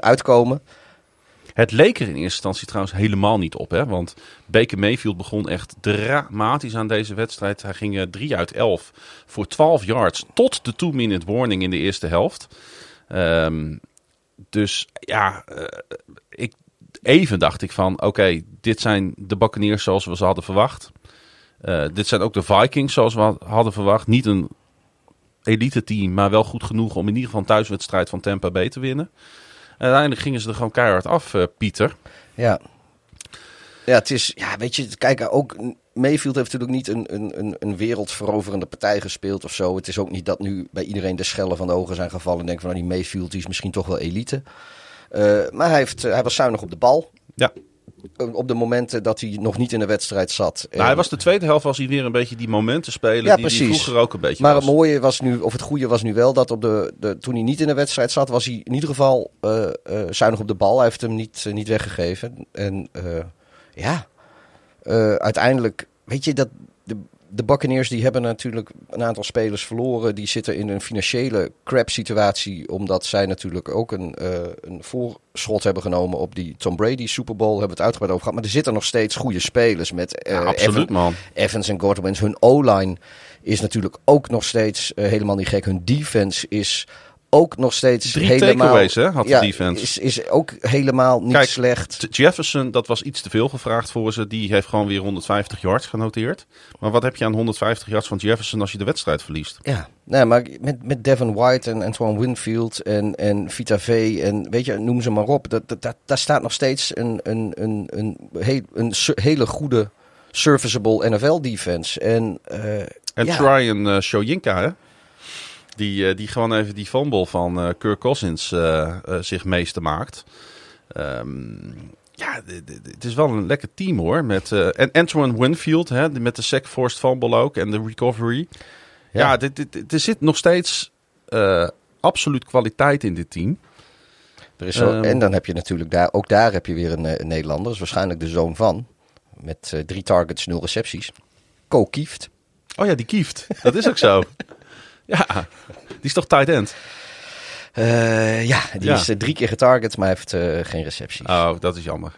uitkomen. Het leek er in eerste instantie trouwens helemaal niet op. Hè? Want Baker Mayfield begon echt dramatisch aan deze wedstrijd. Hij ging eh, 3 uit 11 voor 12 yards tot de 2-minute warning in de eerste helft. Ehm, dus ja, eh, ik, even dacht ik van... Oké, dit zijn de Buccaneers zoals we ze hadden verwacht. Eh, dit zijn ook de Vikings zoals we hadden verwacht. Niet een elite team, maar wel goed genoeg om in ieder geval een thuiswedstrijd van Tampa Bay te winnen. En uiteindelijk gingen ze er gewoon keihard af, eh, Pieter. Ja. Ja, het is, ja, weet je, kijk, ook Mayfield heeft natuurlijk niet een, een, een, een wereldveroverende partij gespeeld of zo. Het is ook niet dat nu bij iedereen de schellen van de ogen zijn gevallen en denken van, nou, die Mayfield die is misschien toch wel elite. Eh, maar hij, heeft, eh, hij was zuinig op de bal. Ja. Eh, Op de momenten dat hij nog niet in de wedstrijd zat. Nou, hij was de tweede helft was hij weer een beetje die momenten spelen Ja, die, precies. vroeger ook een beetje Maar was. het mooie was nu, of het goede was nu wel, dat op de, de, toen hij niet in de wedstrijd zat, was hij in ieder geval eh, eh, zuinig op de bal. Hij heeft hem niet, niet weggegeven. En ja, uiteindelijk, weet je, dat de, Buccaneers die hebben natuurlijk een aantal spelers verloren. Die zitten in een financiële crap situatie, omdat zij natuurlijk ook een, eh, een voorschot hebben genomen op die Tom Brady Super Bowl. Hebben we het uitgebreid over gehad. Maar er zitten nog steeds goede spelers met eh, Ja, absoluut, Evan- man. Evans en Godwin. Hun O-line is natuurlijk ook nog steeds eh, helemaal niet gek. Hun defense is ook nog steeds Drie helemaal... hè, had de ja, defense. Is, is ook helemaal niet Kijk, slecht. Jefferson, dat was iets te veel gevraagd voor ze. Die heeft gewoon weer 150 yards genoteerd. Maar wat heb je aan 150 yards van Jefferson als je de wedstrijd verliest? Ja, nee, maar met, met Devin White en Antoine Winfield en, en Vita V en weet je, noem ze maar op. Dat, dat, dat, daar staat nog steeds een, een, een, een, heel, een hele goede serviceable NFL defense. En, eh, En ja, Tryon uh, Shoyinka, hè? Die, eh, die gewoon even die fumble van eh, Kirk Cousins eh, zich meester maakt. Ehm, ja, het is wel een lekker team hoor. Met, eh, en Antoine Winfield, hè, met de sack forced fumble ook en de recovery. Ja, Ja. dit, dit, dit- er zit nog steeds eh, absoluut kwaliteit in dit team. Er is zo, Ehm. en dan heb je natuurlijk daar, ook daar heb je weer een, een Nederlander. Dat is waarschijnlijk de zoon van. Met drie targets, nul recepties. Ko Kieft. Oh ja, die kieft. Dat is ook zo. Ja, die is toch tight end? Eh, ja, die Ja. is eh, drie keer getarget, maar heeft eh, geen recepties. Oh, dat is jammer.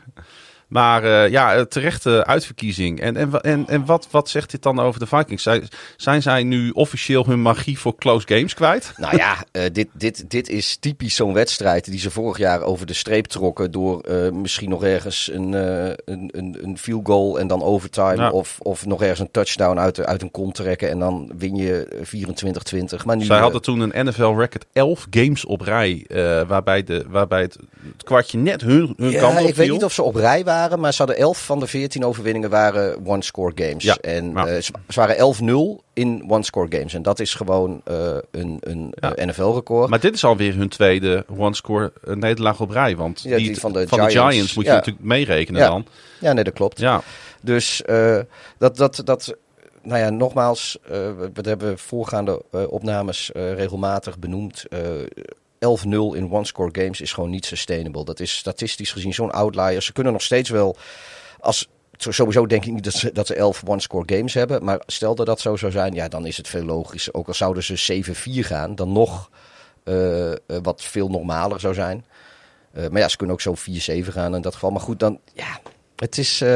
Maar eh, ja, eh, terechte uitverkiezing. En, en, en, en wat, wat zegt dit dan over de Vikings? Zijn, zijn zij nu officieel hun magie voor close games kwijt? Nou ja, eh, dit, dit, dit is typisch zo'n wedstrijd die ze vorig jaar over de streep trokken. Door misschien nog ergens een, een, een, een field goal en dan overtime. Ja. Of, of nog ergens een touchdown uit, uit een kont trekken. En dan win je eh, 24-20. Maar nu, Zij hadden toen een NFL-record 11 games op rij. waarbij, de, waarbij het, het kwartje net hun, hun Ja, kant op ik weet niet of ze op rij waren, maar ze hadden 11 van de 14 overwinningen waren one-score games. Ja, En eh, ze, ze waren 11-0 in one-score games. En dat is gewoon eh, een, een Ja. eh, NFL-record. Maar dit is alweer hun tweede one-score nederlaag op rij. Want Ja, die, die van de Giants, Giants. moet je natuurlijk meerekenen dan. Ja, nee, dat klopt. Ja, Dus dat, dat, dat, nou ja, nogmaals, we, hebben voorgaande opnames regelmatig benoemd. Eh 11-0 in one-score games is gewoon niet sustainable. Dat is statistisch gezien zo'n outlier. Ze kunnen nog steeds wel, als, sowieso denk ik niet dat ze, dat ze 11 one-score games hebben. Maar stel dat dat zo zou zijn, ja, dan is het veel logischer. Ook al zouden ze 7-4 gaan, dan nog eh, eh, wat veel normaler zou zijn. Eh, maar ja, ze kunnen ook zo 4-7 gaan in dat geval. Maar goed, dan, ja, het is... eh,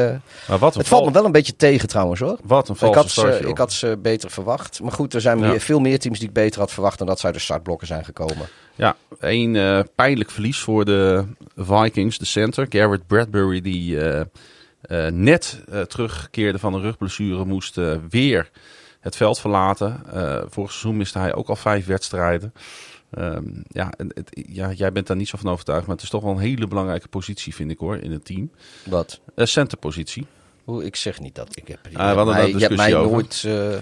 maar wat het valt val- me wel een beetje tegen trouwens hoor. wat een Ik valse had, start, ze, ik had ze beter verwacht. Maar goed, er zijn Ja. meer, veel meer teams die ik beter had verwacht dan dat uit de startblokken zijn gekomen. Ja, een eh, pijnlijk verlies voor de Vikings, de center. Garrett Bradbury, die eh, net terugkeerde van een rugblessure, moest weer het veld verlaten. Vorig seizoen miste hij ook al vijf wedstrijden. Ehm, ja, het, ja, jij bent daar niet zo van overtuigd, maar het is toch wel een hele belangrijke positie, vind ik hoor, in het team. Wat? Uh, centerpositie. Hoe, ik zeg niet dat. Ik heb, Ah, we hadden mij, je hebt mij over. nooit... eh,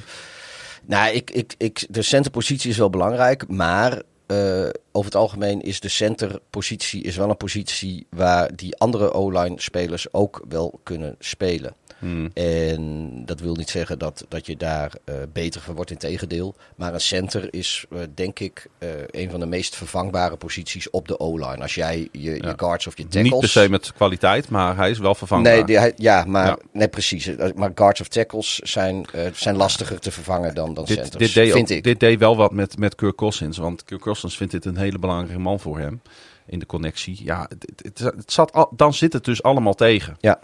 nou, ik, ik, ik, de centerpositie is wel belangrijk, maar eh, over het algemeen is de centerpositie is wel een positie waar die andere O-line spelers ook wel kunnen spelen. Hmm. En dat wil niet zeggen dat, dat je daar eh, beter van wordt, in tegendeel. Maar een center is, eh, denk ik, eh, een van de meest vervangbare posities op de O-line. Als jij je, guards of je tackles... Niet per se met kwaliteit, maar hij is wel vervangbaar. Nee, die- hij- ja, maar Ja. nee, precies. Maar guards of tackles zijn, zijn lastiger te vervangen dan, dan dit, centers, dit, deed vind ook- ik. dit deed wel wat met, met Kirk Cousins. Want Kirk Cousins vindt dit een hele belangrijke man voor hem. In de connectie. Ja, het, het, het zat al, dan zit het dus allemaal tegen. Ja.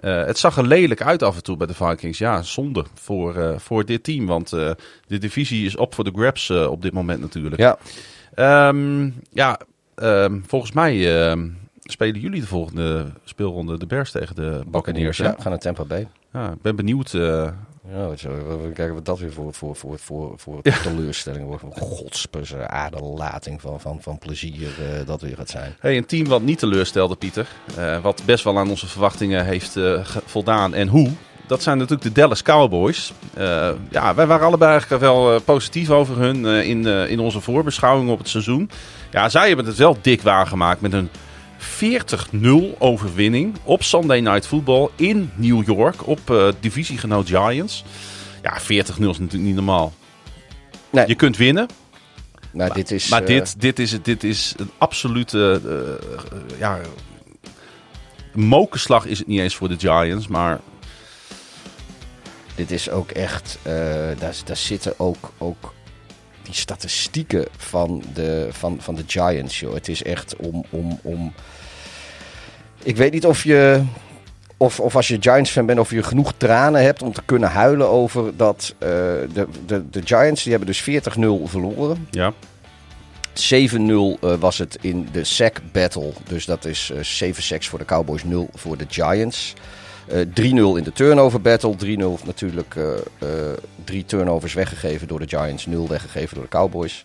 Eh, het zag er lelijk uit af en toe bij de Vikings. Ja, zonde voor, eh, voor dit team. Want eh, de divisie is op voor de grabs op dit moment natuurlijk. Ja, Ehm, ja ehm, volgens mij ehm, spelen jullie de volgende speelronde de Bears tegen de Buccaneers. Ja, gaan naar Tampa Bay. Ja, ik ben benieuwd. Ja, wat we kijken wat dat weer voor, voor, voor, voor, voor teleurstelling wordt. Godspuzzer, aderlating van, van, van plezier eh, dat weer gaat zijn. Hey, een team wat niet teleurstelde, Pieter. eh, wat best wel aan onze verwachtingen heeft eh, voldaan. En hoe? Dat zijn natuurlijk de Dallas Cowboys. Ja, wij waren allebei eigenlijk wel positief over hun in, in onze voorbeschouwing op het seizoen. Ja, zij hebben het wel dik waargemaakt met een 40-0 overwinning op Sunday Night Football in New York op eh, divisiegenoot Giants. Ja, 40-0 is natuurlijk niet normaal. Nee. Je kunt winnen, Nou, dit is, maar eh, dit, dit, is, het- dit is een absolute. eh, ja, mokerslag is het niet eens voor de Giants. Maar dit is ook echt, daar, daar zitten ook, ook die statistieken van de, van, van de Giants, joh. Het is echt om, om, om... Ik weet niet of je, of, of als je Giants-fan bent, of je genoeg tranen hebt om te kunnen huilen over dat eh, de, de, de Giants, die hebben dus 40-0 verloren. ja, 7-0 eh, was het in de sack battle. Dus dat is eh 7 sacks voor de Cowboys, 0 voor de Giants. Eh 3-0 in de turnover battle. 3-0 natuurlijk eh, eh, drie turnovers weggegeven door de Giants. 0 weggegeven door de Cowboys.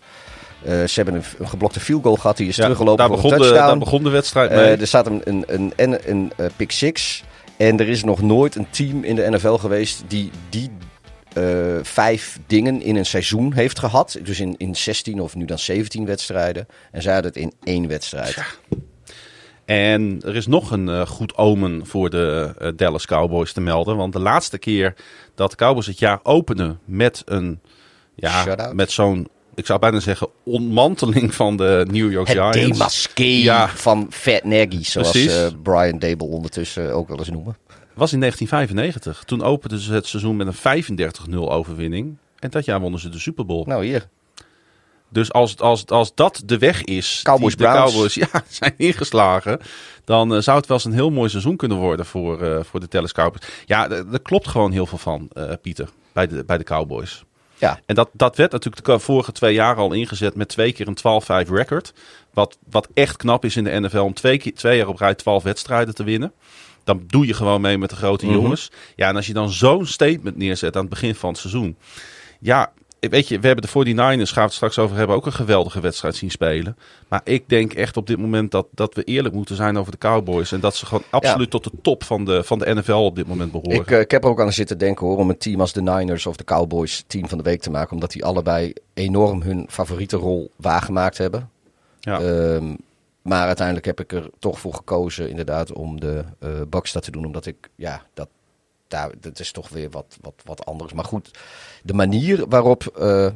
Eh, ze hebben een, een geblokte field goal gehad. Die is ja teruggelopen daar, voor begon een de, touchdown. daar begon de wedstrijd Eh, mee. er staat een, een, een, en een eh, pick six. En er is nog nooit een team in de NFL geweest die die eh, vijf dingen in een seizoen heeft gehad. Dus in, in 16 of nu dan 17 wedstrijden. En zij hadden het in één wedstrijd. En er is nog een eh, goed omen voor de eh, Dallas Cowboys te melden. Want de laatste keer dat de Cowboys het jaar openen met een. Ja, met zo'n. Ik zou bijna zeggen ontmanteling van de New York Het Giants. Ja. van Fat Nagy, zoals eh, Brian Dable ondertussen ook wel eens noemen. was in 1995. Toen openden ze het seizoen met een 35-0 overwinning. En dat jaar wonnen ze de Super Bowl. Nou hier, Dus als, als, als dat de weg is Cowboys die de. Cowboys ja, zijn ingeslagen... dan eh, zou het wel eens een heel mooi seizoen kunnen worden voor, eh, voor de Dallas Cowboys. Ja, d- er klopt gewoon heel veel van, eh, Pieter, bij de, bij de Cowboys. ja. En dat, dat werd natuurlijk de vorige twee jaar al ingezet met twee keer een 12-5 record. Wat, wat echt knap is in de NFL om twee, keer, twee jaar op rij 12 wedstrijden te winnen. Dan doe je gewoon mee met de grote Mhm. jongens. Ja, en als je dan zo'n statement neerzet aan het begin van het seizoen. Ja, weet je, we hebben de 49ers, gaan we het straks over hebben, ook een geweldige wedstrijd zien spelen. Maar ik denk echt op dit moment dat, dat we eerlijk moeten zijn over de Cowboys. En dat ze gewoon absoluut tot de top van de, van de NFL op dit moment behoren. Ik, eh, ik heb er ook aan zitten denken hoor, om een team als de Niners of de Cowboys team van de week te maken. Omdat die allebei enorm hun favoriete rol waargemaakt hebben. ja. Ehm, maar uiteindelijk heb ik er toch voor gekozen inderdaad om de eh Bucks dat te doen. Omdat ik, ja, dat, daar, dat is toch weer wat, wat, wat anders. Maar goed, de manier waarop eh,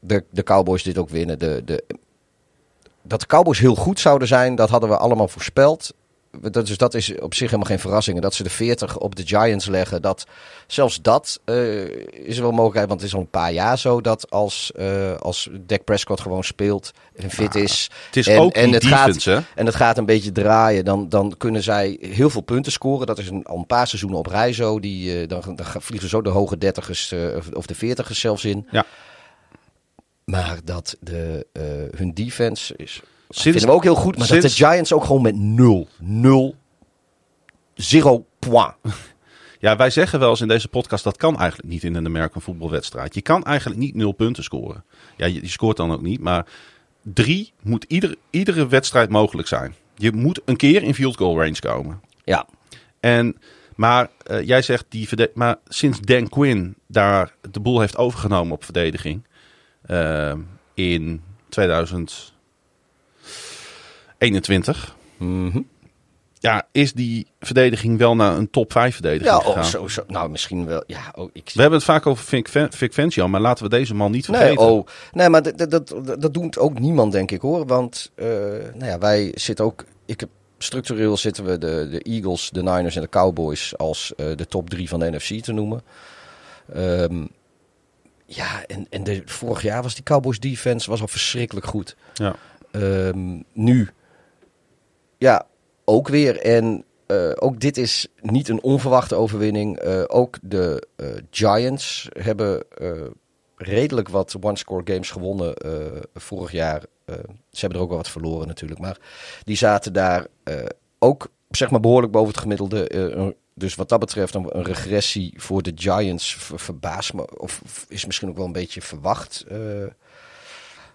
de, de Cowboys dit ook winnen. De, de, dat de Cowboys heel goed zouden zijn, dat hadden we allemaal voorspeld. Dat, dus dat is op zich helemaal geen verrassing. En dat ze de 40 op de Giants leggen, dat, zelfs dat eh, is wel mogelijk. Want het is al een paar jaar zo dat als, eh als Dak Prescott gewoon speelt en fit is. het is en, ook en het defense, hè? gaat, En het gaat een beetje draaien. Dan, dan kunnen zij heel veel punten scoren. Dat is een, al een paar seizoenen op rij zo. Die, eh, dan, dan vliegen zo de hoge dertigers of- de veertigers zelfs in. Ja. Maar dat de, hun defense is. Sinds- vinden we ook heel goed. Maar dat sinds- de Giants ook gewoon met 0, 0, 0 point. Ja, wij zeggen wel eens in deze podcast dat kan eigenlijk niet in een American voetbalwedstrijd. Je kan eigenlijk niet nul punten scoren. Ja, je, je scoort dan ook niet, maar drie moet ieder, iedere wedstrijd mogelijk zijn. Je moet een keer in field goal range komen. Ja, En, maar eh, jij zegt die maar sinds Dan Quinn daar de boel heeft overgenomen op verdediging eh, in 2021, Mhm. ja, is die verdediging wel naar een top 5 verdediging Ja, gegaan. oh, zo, zo, nou misschien wel. Ja, oh, ik, We hebben het vaak over Vic, Vic maar laten we deze man niet Nee, vergeten. oh, nee, maar dat, dat, dat, doet ook niemand, denk ik hoor. Want eh, nou ja, wij zitten ook. Ik heb, structureel zitten we de, de Eagles, de Niners en de Cowboys als eh, de top drie van de NFC te noemen. Ehm, ja, en, en de, vorig jaar was die Cowboys defense was al verschrikkelijk goed. Ja. Ehm, nu, ja, ook weer. En eh, ook dit is niet een onverwachte overwinning. Eh, ook de eh, Giants hebben redelijk wat one-score games gewonnen vorig jaar. Ze hebben er ook wel wat verloren natuurlijk. Maar die zaten daar ook zeg maar behoorlijk boven het gemiddelde. dus wat dat betreft een, een regressie voor de Giants ver, me. Of is misschien ook wel een beetje verwacht.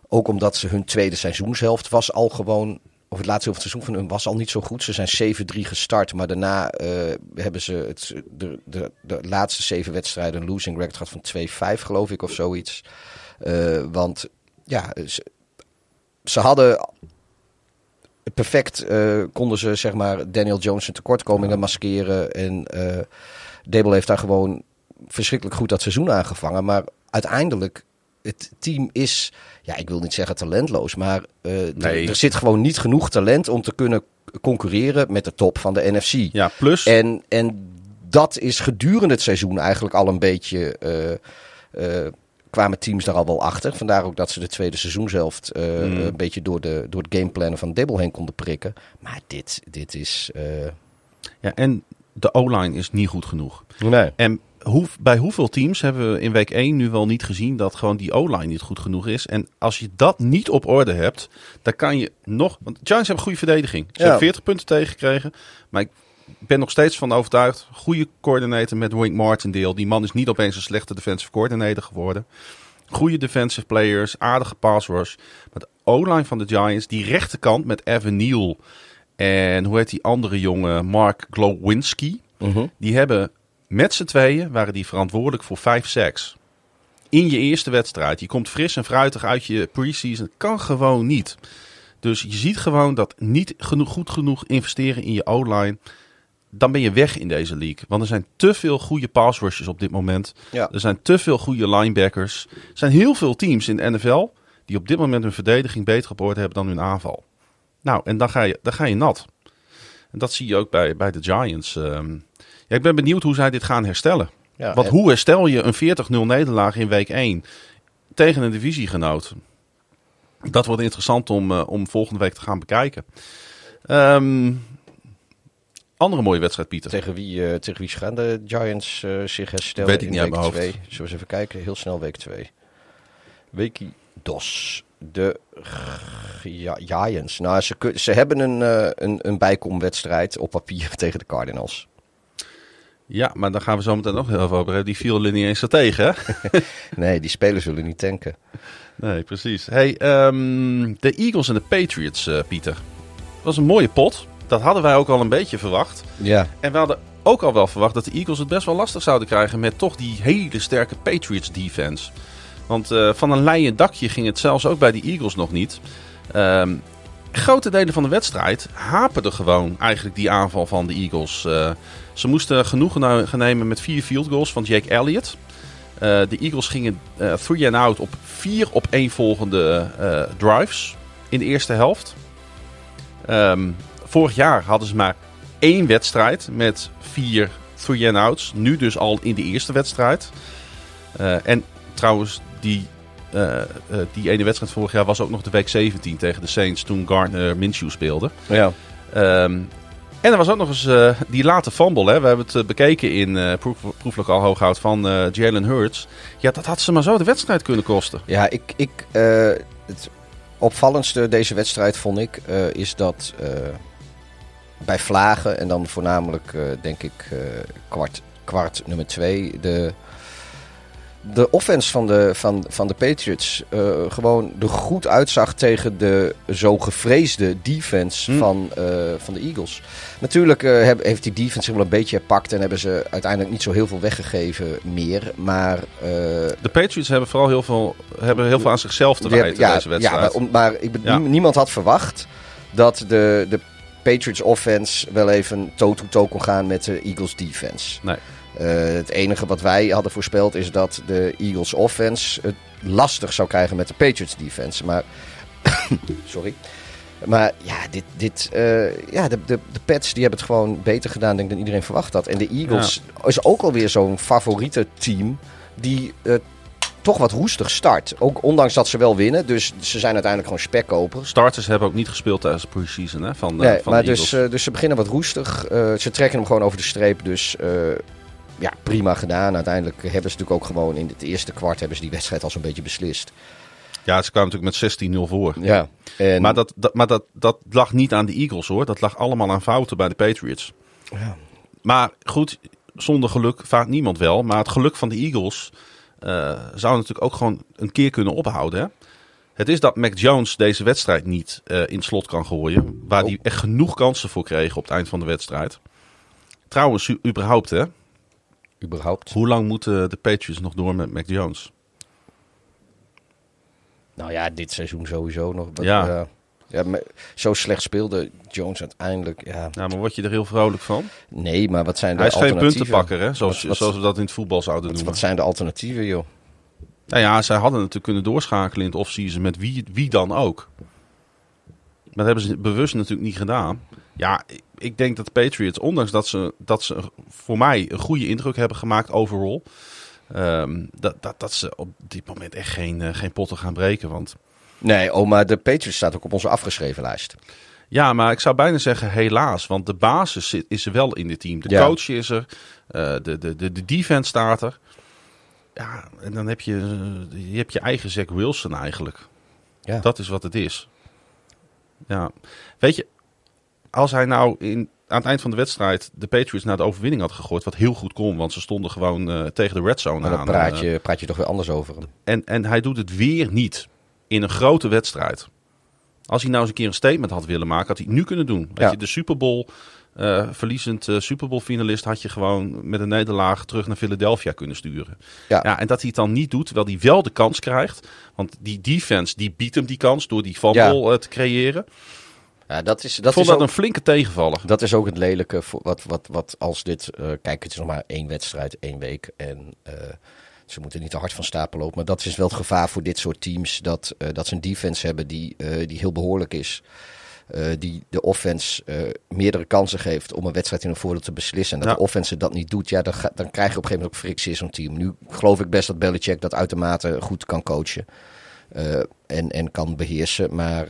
Ook omdat ze hun tweede seizoenshelft was al gewoon. Of het laatste helft seizoen van hun was al niet zo goed. Ze zijn 7-3 gestart. Maar daarna eh, hebben ze het, de, de, de laatste zeven wedstrijden een losing record gehad van 2-5 geloof ik of zoiets. Eh, want ja, ze, ze hadden perfect eh, konden ze zeg maar Daniel Jones zijn tekortkomingen maskeren. En eh Dable heeft daar gewoon verschrikkelijk goed dat seizoen aangevangen. Maar uiteindelijk, het team is, ja, ik wil niet zeggen talentloos, maar eh, er- Nee. er zit gewoon niet genoeg talent om te kunnen concurreren met de top van de NFC. Ja, plus... En, en dat is gedurende het seizoen eigenlijk al een beetje. eh, eh, kwamen teams daar al wel achter. Vandaar ook dat ze de tweede seizoenshelft eh Mm. een beetje door, de, door het gameplannen van Dibble heen konden prikken. Maar dit, dit is. ja, en de O-line is niet goed genoeg. nee. En hoe, bij hoeveel teams hebben we in week 1 nu wel niet gezien dat gewoon die O-line niet goed genoeg is? En als je dat niet op orde hebt, dan kan je nog. Want de Giants hebben goede verdediging. Ze Ja. hebben 40 punten tegengekregen. Maar ik ben nog steeds van overtuigd. Goede coördinator met Wink Martindale. Die man is niet opeens een slechte defensive coordinator geworden. Goede defensive players, aardige pass rush. Maar de O-line van de Giants, die rechterkant met Evan Neal en hoe heet die andere jongen, Mark Glowinski. Mhm. Die hebben met z'n tweeën waren die verantwoordelijk voor vijf sacks. In je eerste wedstrijd. Je komt fris en fruitig uit je preseason. Kan gewoon niet. Dus je ziet gewoon dat niet genoeg, goed genoeg investeren in je O-line. Dan ben je weg in deze league. Want er zijn te veel goede pass rushers op dit moment. Ja. Er zijn te veel goede linebackers. Er zijn heel veel teams in de NFL die op dit moment hun verdediging beter op orde hebben dan hun aanval. Nou, en dan ga je, dan ga je nat. En dat zie je ook bij, bij de Giants. ehm. Ja, ik ben benieuwd hoe zij dit gaan herstellen. Ja, Want en- hoe herstel je een 40-0 nederlaag in week 1 tegen een divisiegenoot? Dat wordt interessant om, eh, om volgende week te gaan bekijken. Ehm, andere mooie wedstrijd, Pieter. Tegen wie, eh, tegen wie gaan de Giants eh, zich herstellen Weet ik in niet week mijn hoofd. 2? Zullen we eens even kijken? Heel snel week 2. Weekie DOS. De Gi- Giants. Nou, ze, ze hebben een, eh, een, een bijkomwedstrijd op papier tegen de Cardinals. Ja, maar daar gaan we zo meteen nog heel even over hebben. Die viel er niet eens zo tegen, hè? Nee, die spelers zullen niet tanken. Nee, precies. Hey, ehm, de Eagles en de Patriots, eh, Pieter. Dat was een mooie pot. Dat hadden wij ook al een beetje verwacht. Ja. En we hadden ook al wel verwacht dat de Eagles het best wel lastig zouden krijgen met toch die hele sterke Patriots defense. Want eh, van een leien dakje ging het zelfs ook bij de Eagles nog niet. Ehm, grote delen van de wedstrijd haperde gewoon eigenlijk die aanval van de Eagles. Eh, ze moesten genoegen nou- gaan nemen met vier field goals van Jake Elliott. Eh, de Eagles gingen eh, three and out op vier op één volgende drives in de eerste helft. Ehm, vorig jaar hadden ze maar één wedstrijd met vier three and outs. Nu dus al in de eerste wedstrijd. En trouwens, die, eh, eh, die ene wedstrijd vorig jaar was ook nog de week 17 tegen de Saints toen Gardner Minshew speelde. Ja. Ehm, en er was ook nog eens eh, die late fumble. Hè. We hebben het bekeken in eh proef, proeflokaal Hooghout van Jalen Hurts. Ja, dat had ze maar zo de wedstrijd kunnen kosten. Ja, ik, ik, het opvallendste deze wedstrijd vond ik is dat bij Vlagen en dan voornamelijk denk ik kwart, kwart nummer twee de, de offense van de, van, van de Patriots eh, gewoon er goed uitzag tegen de zo gevreesde defense Hmm. van, eh, van de Eagles. Natuurlijk eh, heb- heeft die defense zich wel een beetje herpakt en hebben ze uiteindelijk niet zo heel veel weggegeven meer. Maar De Patriots hebben vooral heel veel, hebben heel veel aan zichzelf te wijten hebben- deze wedstrijd. Ja, maar, om- maar ik Ja. niemand had verwacht dat de, de Patriots offense wel even toe-to-toe kon gaan met de Eagles defense. Nee. Eh, het enige wat wij hadden voorspeld is dat de Eagles offense het lastig zou krijgen met de Patriots defense. Maar, sorry. Maar ja, dit, dit, eh, ja de, de, de Pats die hebben het gewoon beter gedaan denk ik, dan iedereen verwacht had. En de Eagles is ook alweer zo'n favoriete team die eh, toch wat roestig start. Ook ondanks dat ze wel winnen. Dus ze zijn uiteindelijk gewoon spekkopers. Starters hebben ook niet gespeeld tijdens de preseason hè, van, Nee, van maar de dus, dus ze beginnen wat roestig. Ze trekken hem gewoon over de streep. Dus ja, prima gedaan. Uiteindelijk hebben ze natuurlijk ook gewoon in het eerste kwart hebben ze die wedstrijd al zo'n beetje beslist. Ja, ze kwamen natuurlijk met 16-0 voor. Ja. En, Maar, dat, dat, maar dat, dat lag niet aan de Eagles hoor. Dat lag allemaal aan fouten bij de Patriots. Ja. Maar goed, zonder geluk vaart niemand wel. Maar het geluk van de Eagles eh, zou natuurlijk ook gewoon een keer kunnen ophouden. Hè? Het is dat Mac Jones deze wedstrijd niet eh, in slot kan gooien. Waar hij echt genoeg kansen voor kreeg op het eind van de wedstrijd. Trouwens, überhaupt hè. Überhaupt. Hoe lang moeten de Patriots nog door met Mac Jones? Nou ja, dit seizoen sowieso nog. Ja. maar zo slecht speelde Jones uiteindelijk. Ja, Ja, maar word je er heel vrolijk van? nee, maar wat zijn de Hij is geen alternatieven? puntenpakker, hè? Zoals, Wat- wat- zoals we dat in het voetbal zouden Wat, noemen. wat zijn de alternatieven, joh? Nou ja, zij hadden natuurlijk kunnen doorschakelen in het offseason met wie, wie dan ook. Maar dat hebben ze bewust natuurlijk niet gedaan. Ja, ik- denk dat de Patriots, ondanks dat ze, dat ze voor mij een goede indruk hebben gemaakt overall, ehm, dat, dat, dat ze op dit moment echt geen, eh, geen potten gaan breken. Want Nee, oh, maar de Patriots staat ook op onze afgeschreven lijst. ja, maar ik zou bijna zeggen helaas, want de basis zit, is er wel in dit team. De Ja. coach is er, eh, de, de, de, de defense staat er. Ja, en dan heb je, je, hebt je eigen Zach Wilson eigenlijk. Ja. Dat is wat het is. Ja, weet je, als hij nou in, aan het eind van de wedstrijd de Patriots naar de overwinning had gegooid, wat heel goed kon, want ze stonden gewoon eh, tegen de red zone Maar dan aan. praat eh, je, praat je toch weer anders over hem. en, en hij doet het weer niet in een grote wedstrijd. Als hij nou eens een keer een statement had willen maken, had hij het nu kunnen doen. Weet Ja. je, de Super Bowl, eh, verliezend Super Bowl finalist, had je gewoon met een nederlaag terug naar Philadelphia kunnen sturen. Ja. Ja, en dat hij het dan niet doet, terwijl hij wel de kans krijgt. Want die defense, die biedt hem die kans door die fumble te creëren. Ja, dat is, dat Ik vond is dat ook, een flinke tegenvaller. dat is ook het lelijke. Wat, wat, wat als dit. eh, kijk, het is nog maar één wedstrijd, één week. En eh, ze moeten niet te hard van stapel lopen. Maar dat is wel het gevaar voor dit soort teams. Dat, eh, dat ze een defense hebben die, die heel behoorlijk is. Die de offense meerdere kansen geeft om een wedstrijd in een voordeel te beslissen. En dat Ja. de offense dat niet doet, ja, dan, ga- dan krijg je op een gegeven moment ook frictie in zo'n team. Nu geloof ik best dat Belichick dat uitermate goed kan coachen. en, en kan beheersen. Maar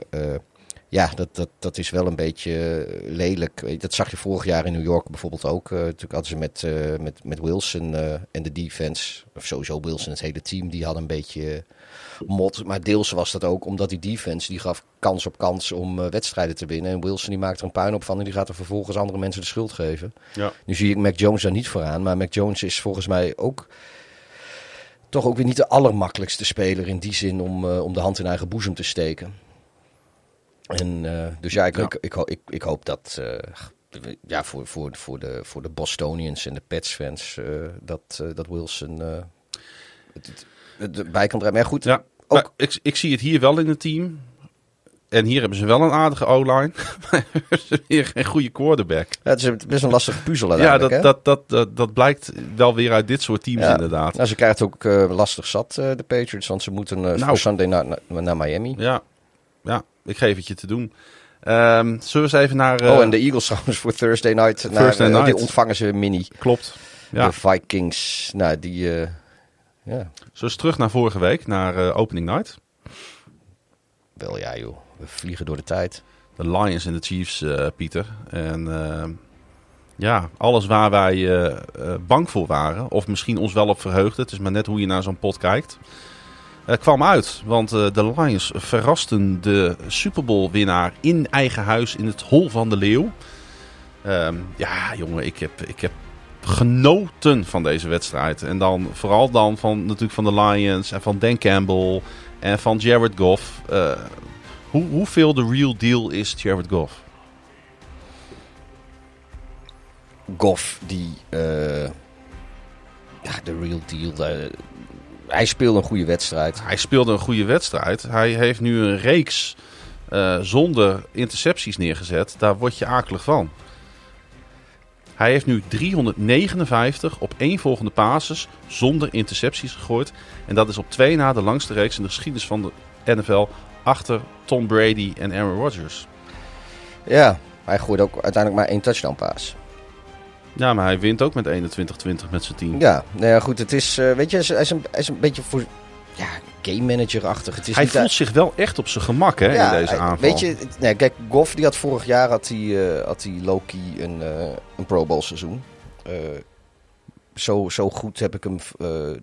ja, dat, dat, dat is wel een beetje eh, lelijk. Dat zag je vorig jaar in New York bijvoorbeeld ook. Eh, natuurlijk hadden ze met, eh, met, met Wilson en de defense, of sowieso Wilson, het hele team, die hadden een beetje mot. Maar deels was dat ook omdat die defense, die gaf kans op kans om wedstrijden te winnen. En Wilson die maakt er een puin op van en die gaat er vervolgens andere mensen de schuld geven. Ja. Nu zie ik Mac Jones daar niet vooraan. Maar Mac Jones is volgens mij ook toch ook weer niet de allermakkelijkste speler in die zin om, om de hand in eigen boezem te steken. En eh, dus ja, ik, Ja. Ik, ik, ho- ik, ik hoop dat eh, ja, voor, voor, voor, de, voor de Bostonians en de Pets-fans eh, dat, dat Wilson eh, het, het, het erbij kan draaien. Maar goed, Ja, ook, maar ik, ik zie het hier wel in het team. En hier hebben ze wel een aardige O-line. Maar hebben ze weer geen goede quarterback. ja, het is een- best een lastige puzzel Ja, dat, hè? dat, dat, dat, dat blijkt wel weer uit dit soort teams Ja. inderdaad. Nou, ze krijgen het ook eh, lastig zat, eh, de Patriots, want ze moeten Nou. voor Sunday naar, naar, naar Miami. Ja, ja, ik geef het je te doen. Ehm, zullen we eens even naar... eh, oh, en de Eagles trouwens voor Thursday night. Naar, Thursday eh, night. Die ontvangen ze mini. Klopt. Ja. De Vikings. Nou, die... eh, ja, Zullen eens terug naar vorige week, naar eh, opening night. wel ja joh. We vliegen door de tijd. De Lions en de Chiefs, eh, Pieter. En ehm, ja, alles waar wij eh, eh, bang voor waren, of misschien ons wel op verheugden, het is maar net hoe je naar zo'n pot kijkt, eh, kwam uit. Want eh, de Lions verrasten de Super Bowl winnaar in eigen huis in het Hol van de Leeuw. Ehm, ja, jongen, ik heb, ik heb genoten van deze wedstrijd. En dan vooral dan van, natuurlijk van de Lions en van Dan Campbell en van Jared Goff. Eh, hoe, hoeveel de real deal is Jared Goff? Goff, die... eh, ja, de real deal. eh, hij speelde een goede wedstrijd. Hij speelde een goede wedstrijd. Hij heeft nu een reeks eh, zonder intercepties neergezet, daar word je akelig van. Hij heeft nu 359 op één volgende passes zonder intercepties gegooid. En dat is op twee na de langste reeks in de geschiedenis van de NFL achter Tom Brady en Aaron Rodgers. Ja, hij gooide ook uiteindelijk maar één touchdown pass. Ja, maar hij wint ook met 21-20 met zijn team. Ja, nou ja, goed. Het is, eh, weet je, hij is, hij is een, hij is een beetje voor, ja, game manager-achtig. Het is Hij voelt zich wel echt op zijn gemak hè, in deze aanval. Weet je, nee, kijk, Goff die had vorig jaar had hij, eh, had hij low-key een, eh, een Pro Bowl seizoen. Zo, zo goed heb ik hem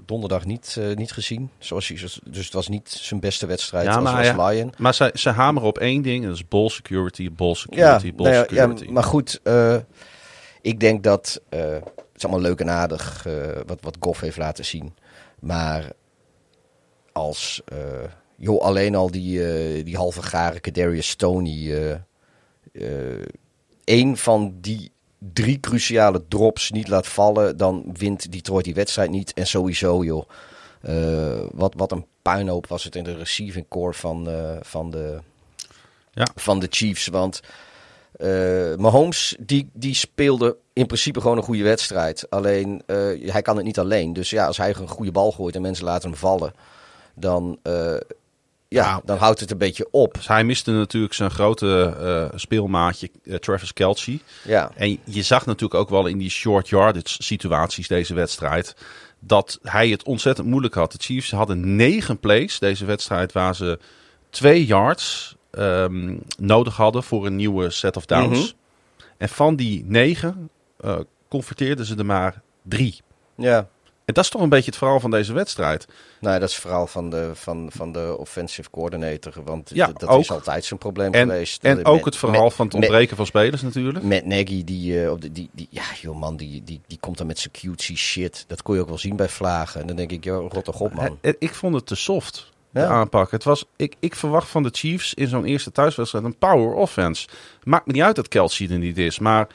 donderdag niet, niet gezien. Zoals hij, dus het was niet zijn beste wedstrijd Ja, als, maar als Lion. Maar ze, ze hameren op één ding, en dat is ball security, ball security, ball nou ja, security. ja, maar goed, ik denk dat eh, het is allemaal leuk en aardig eh, wat, wat Goff heeft laten zien. Maar als eh, joh, alleen al die, die halve gare Kadarius Stoney één van die drie cruciale drops niet laat vallen, dan wint Detroit die wedstrijd niet. En sowieso, joh, wat, wat een puinhoop was het in de receiving core van, van, de, Ja. van de Chiefs. Want eh, Mahomes, die, die speelde in principe gewoon een goede wedstrijd. Alleen, eh, hij kan het niet alleen. Dus ja, als hij een goede bal gooit en mensen laten hem vallen, dan, eh, ja, dan houdt het een beetje op. Dus hij miste natuurlijk zijn grote speelmaatje Travis Kelce. Ja, En je zag natuurlijk ook wel in die short yardage situaties deze wedstrijd... dat hij het ontzettend moeilijk had. De Chiefs hadden negen plays deze wedstrijd... waar ze twee yards ehm, nodig hadden voor een nieuwe set of downs. Mhm. En van die negen eh, converteerden ze er maar drie. ja. En dat is toch een beetje het verhaal van deze wedstrijd. Nou, dat is het verhaal van de, van, van de offensive coordinator. Want Ja, dat ook. is altijd zijn probleem En, geweest. en Met- ook het verhaal met- van het met- ontbreken van spelers natuurlijk. Met Nagy, die, eh, op die, die, ja, joh man, die, die, die komt dan met zijn cutesy shit. Dat kon je ook wel zien bij Vlagen. En dan denk ik, joh, rot toch op, man. Ik vond het te soft, de Ja. aanpak. Het was, ik, ik verwacht van de Chiefs in zo'n eerste thuiswedstrijd een power offense. Maakt me niet uit dat Kelsey er niet is, maar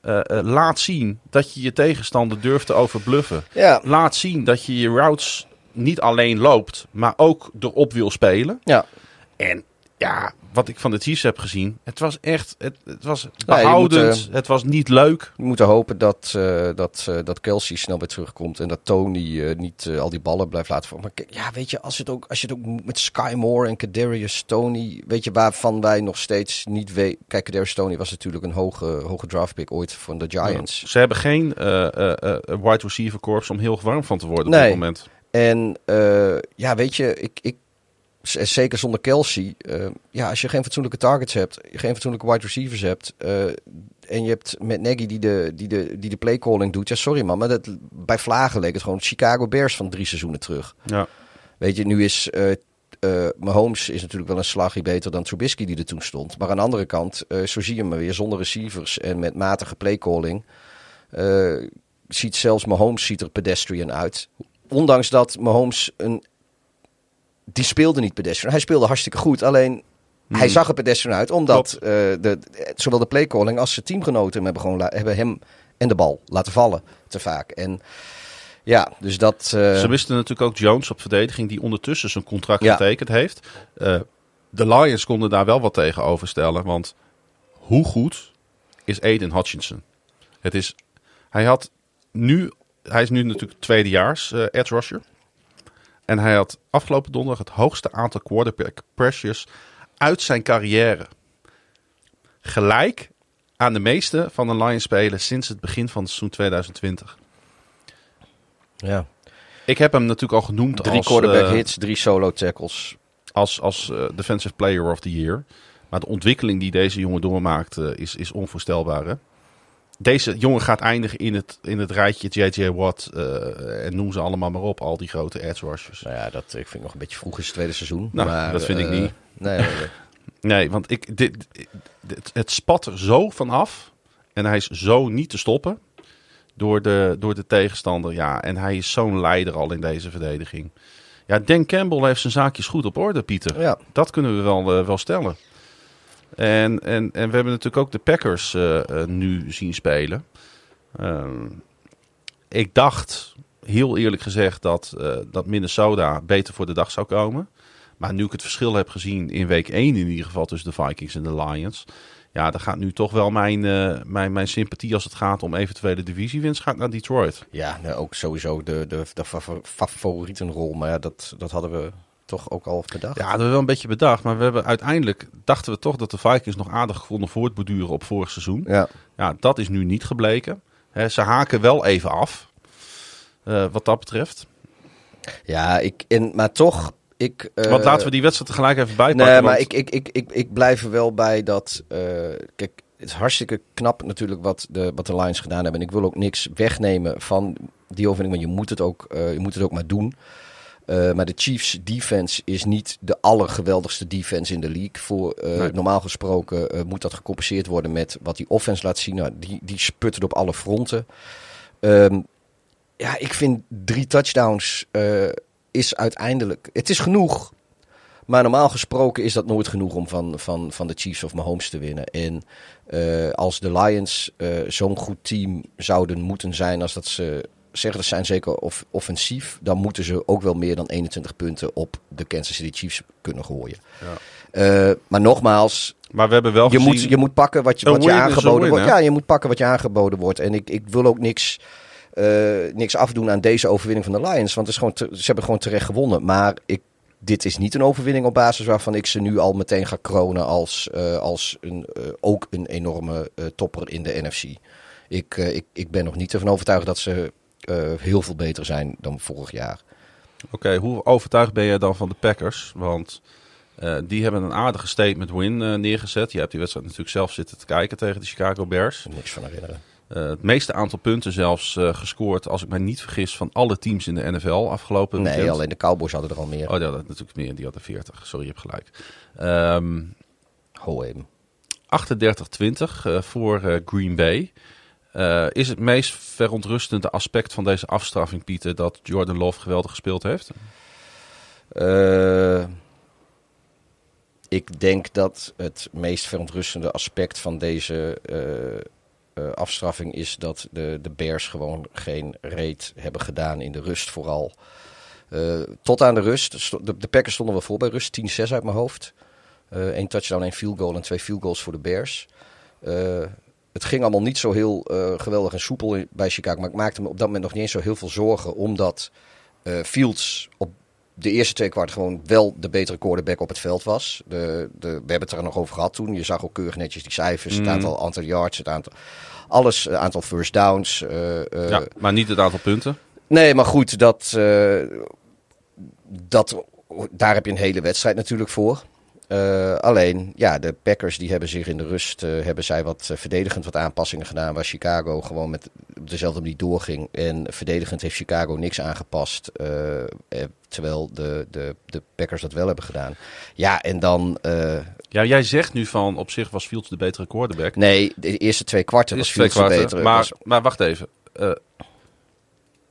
eh, eh, laat zien dat je je tegenstander durft te overbluffen. Ja, Laat zien dat je je routes niet alleen loopt, maar ook erop wil spelen. ja. En ja, wat ik van de Chiefs heb gezien, het was echt, het, het was moet, behoudend, eh, het was niet leuk. We moeten hopen dat, eh, dat, eh, dat Kelsey snel weer terugkomt. En dat Tony niet al die ballen blijft laten vallen. Maar ja, weet je, als, het ook, als je het ook met Sky Moore en Kadarius Tony... Weet je, waarvan wij nog steeds niet weten... Kijk, Kadarius Tony was natuurlijk een hoge, hoge draftpick ooit van de Giants. Ze hebben geen wide receiver corps om heel warm van te worden op dit moment. En ja, weet je, ik, ik, zeker zonder Kelsey, eh, ja, als je geen fatsoenlijke targets hebt, geen fatsoenlijke wide receivers hebt, eh, en je hebt met Nagy die de, die de, die de playcalling doet, ja, sorry man, maar dat, bij Vlagen leek het gewoon Chicago Bears van drie seizoenen terug. Ja. Weet je, nu is eh, Mahomes is natuurlijk wel een slagje beter dan Trubisky die er toen stond. Maar aan de andere kant, zo zie je hem weer zonder receivers en met matige playcalling. ziet zelfs Mahomes ziet er pedestrian uit. Ondanks dat Mahomes een... Die speelde niet pedestrian. Hij speelde hartstikke goed. Alleen hij zag er pedestrian uit. Omdat eh, de, zowel de playcalling als zijn teamgenoten hem hebben, gewoon hebben hem en de bal laten vallen. Te vaak. En ja, dus dat... eh, Ze wisten natuurlijk ook Jones op verdediging, die ondertussen zijn contract Ja. getekend heeft. Eh, de Lions konden daar wel wat tegenover stellen, want hoe goed is Aiden Hutchinson? Het is, hij had nu, hij is nu natuurlijk tweedejaars eh edge rusher. En hij had afgelopen donderdag het hoogste aantal quarterback pressures uit zijn carrière. Gelijk aan de meeste van de Lions spelen sinds het begin van het seizoen 2020. ja. Ik heb hem natuurlijk al genoemd Drie als, quarterback eh, hits, drie solo tackles. als, als eh, Defensive Player of the Year. Maar de ontwikkeling die deze jongen doormaakt is, is onvoorstelbaar. Hè? Deze jongen gaat eindigen in het, in het rijtje J.J. Watt eh, en noem ze allemaal maar op. Al die grote edge rushers. Nou ja, dat ik vind ik nog een beetje vroeg is het tweede seizoen. Nou, maar, dat vind ik eh, niet. Nee, nee, want ik, dit, dit- het spat er zo vanaf. En hij is zo niet te stoppen door de, door de tegenstander. Ja, en hij is zo'n leider al in deze verdediging. Ja, Dan Campbell heeft zijn zaakjes goed op orde, Pieter. Ja. Dat kunnen we wel, eh, wel stellen. En, en, en we hebben natuurlijk ook de Packers eh, eh, nu zien spelen. Ehm, ik dacht, heel eerlijk gezegd, dat, eh, dat Minnesota beter voor de dag zou komen. Maar nu ik het verschil heb gezien in week 1 in ieder geval tussen de Vikings en de Lions. Ja, dan gaat nu toch wel mijn, mijn, mijn sympathie als het gaat om eventuele divisiewinst gaat naar Detroit. Ja, nou, ook sowieso de, de, de favor- favorietenrol. Maar ja, dat, dat hadden we toch ook al bedacht. Ja, dat hebben we wel een beetje bedacht. Maar we hebben uiteindelijk dachten we toch dat de Vikings nog aardig konden voortborduren op vorig seizoen. Ja. Ja, dat is nu niet gebleken. Ze haken wel even af. eh, wat dat betreft. Ja, ik, en, maar toch... Ik, eh, Want laten we die wedstrijd tegelijk even bijpakken. Nee, maar want- ik, ik, ik, ik, ik blijf er wel bij dat. eh, kijk, het is hartstikke knap natuurlijk wat de, wat de Lions gedaan hebben. En ik wil ook niks wegnemen van die overwinning, want je moet het ook, je moet het ook maar doen. Eh, maar de Chiefs defense is niet de allergeweldigste defense in de league. Voor, eh, Nee. Normaal gesproken eh, moet dat gecompenseerd worden met wat die offense laat zien. Nou, die, die sputtert op alle fronten. Ehm, ja, ik vind drie touchdowns is uiteindelijk... Het is genoeg. Maar normaal gesproken is dat nooit genoeg om van, van, van de Chiefs of Mahomes te winnen. En als de Lions zo'n goed team zouden moeten zijn als dat ze zeggen, dat zijn zeker off- offensief, dan moeten ze ook wel meer dan 21 punten op de Kansas City Chiefs kunnen gooien. Eh, maar nogmaals, maar we hebben wel je moet, je moet pakken wat je, wat je aangeboden wordt. Ja, je moet pakken wat je aangeboden wordt. En ik, ik wil ook niks, eh, niks afdoen aan deze overwinning van de Lions. Want het is gewoon te- ze hebben gewoon terecht gewonnen. Maar ik, dit is niet een overwinning op basis waarvan ik ze nu al meteen ga kronen als, eh, als een, ook een enorme topper in de NFC. Ik, ik, ik ben nog niet ervan overtuigd dat ze heel veel beter zijn dan vorig jaar. Oké, hoe overtuigd ben jij dan van de Packers? Want eh, die hebben een aardige statement win eh, neergezet. Je hebt die wedstrijd natuurlijk zelf zitten te kijken tegen de Chicago Bears. Niks van herinneren. Eh, het meeste aantal punten zelfs eh, gescoord, als ik mij niet vergis, van alle teams in de NFL afgelopen Nee, weekend. alleen de Cowboys hadden er al meer. Oh, ja, dat natuurlijk meer. Die hadden 40. Sorry, je hebt gelijk. Ehm Ho hem. 38-20 eh, voor eh, Green Bay. Eh, is het meest verontrustende aspect van deze afstraffing, Pieter, dat Jordan Love geweldig gespeeld heeft? Eh, ik denk dat het meest verontrustende aspect van deze eh, afstraffing is dat de, de Bears gewoon geen reet hebben gedaan in de rust vooral. Tot aan de rust. De, de Packers stonden wel voor bij rust. 10-6 uit mijn hoofd. Eén touchdown, één field goal en twee field goals voor de Bears. Eh, het ging allemaal niet zo heel eh, geweldig en soepel bij Chicago. Maar ik maakte me op dat moment nog niet eens zo heel veel zorgen. Omdat eh, Fields op de eerste twee kwart gewoon wel de betere quarterback op het veld was. De, de, we hebben het er nog over gehad toen. Je zag ook keurig netjes die cijfers. Het aantal, aantal yards, het aantal... Alles, het aantal first downs. eh, eh, ja, maar niet het aantal punten. Nee, maar goed, dat, eh, dat, daar heb je een hele wedstrijd natuurlijk voor. Eh, alleen, ja, de Packers die hebben zich in de rust eh, hebben zij wat eh, verdedigend wat aanpassingen gedaan. Waar Chicago gewoon met dezelfde manier doorging. En verdedigend heeft Chicago niks aangepast. terwijl de, de, de Packers dat wel hebben gedaan. Ja, en dan. Ja, jij zegt nu van op zich was Fields de betere quarterback. nee, de eerste twee kwarten was Fields de betere. Maar, was- maar wacht even.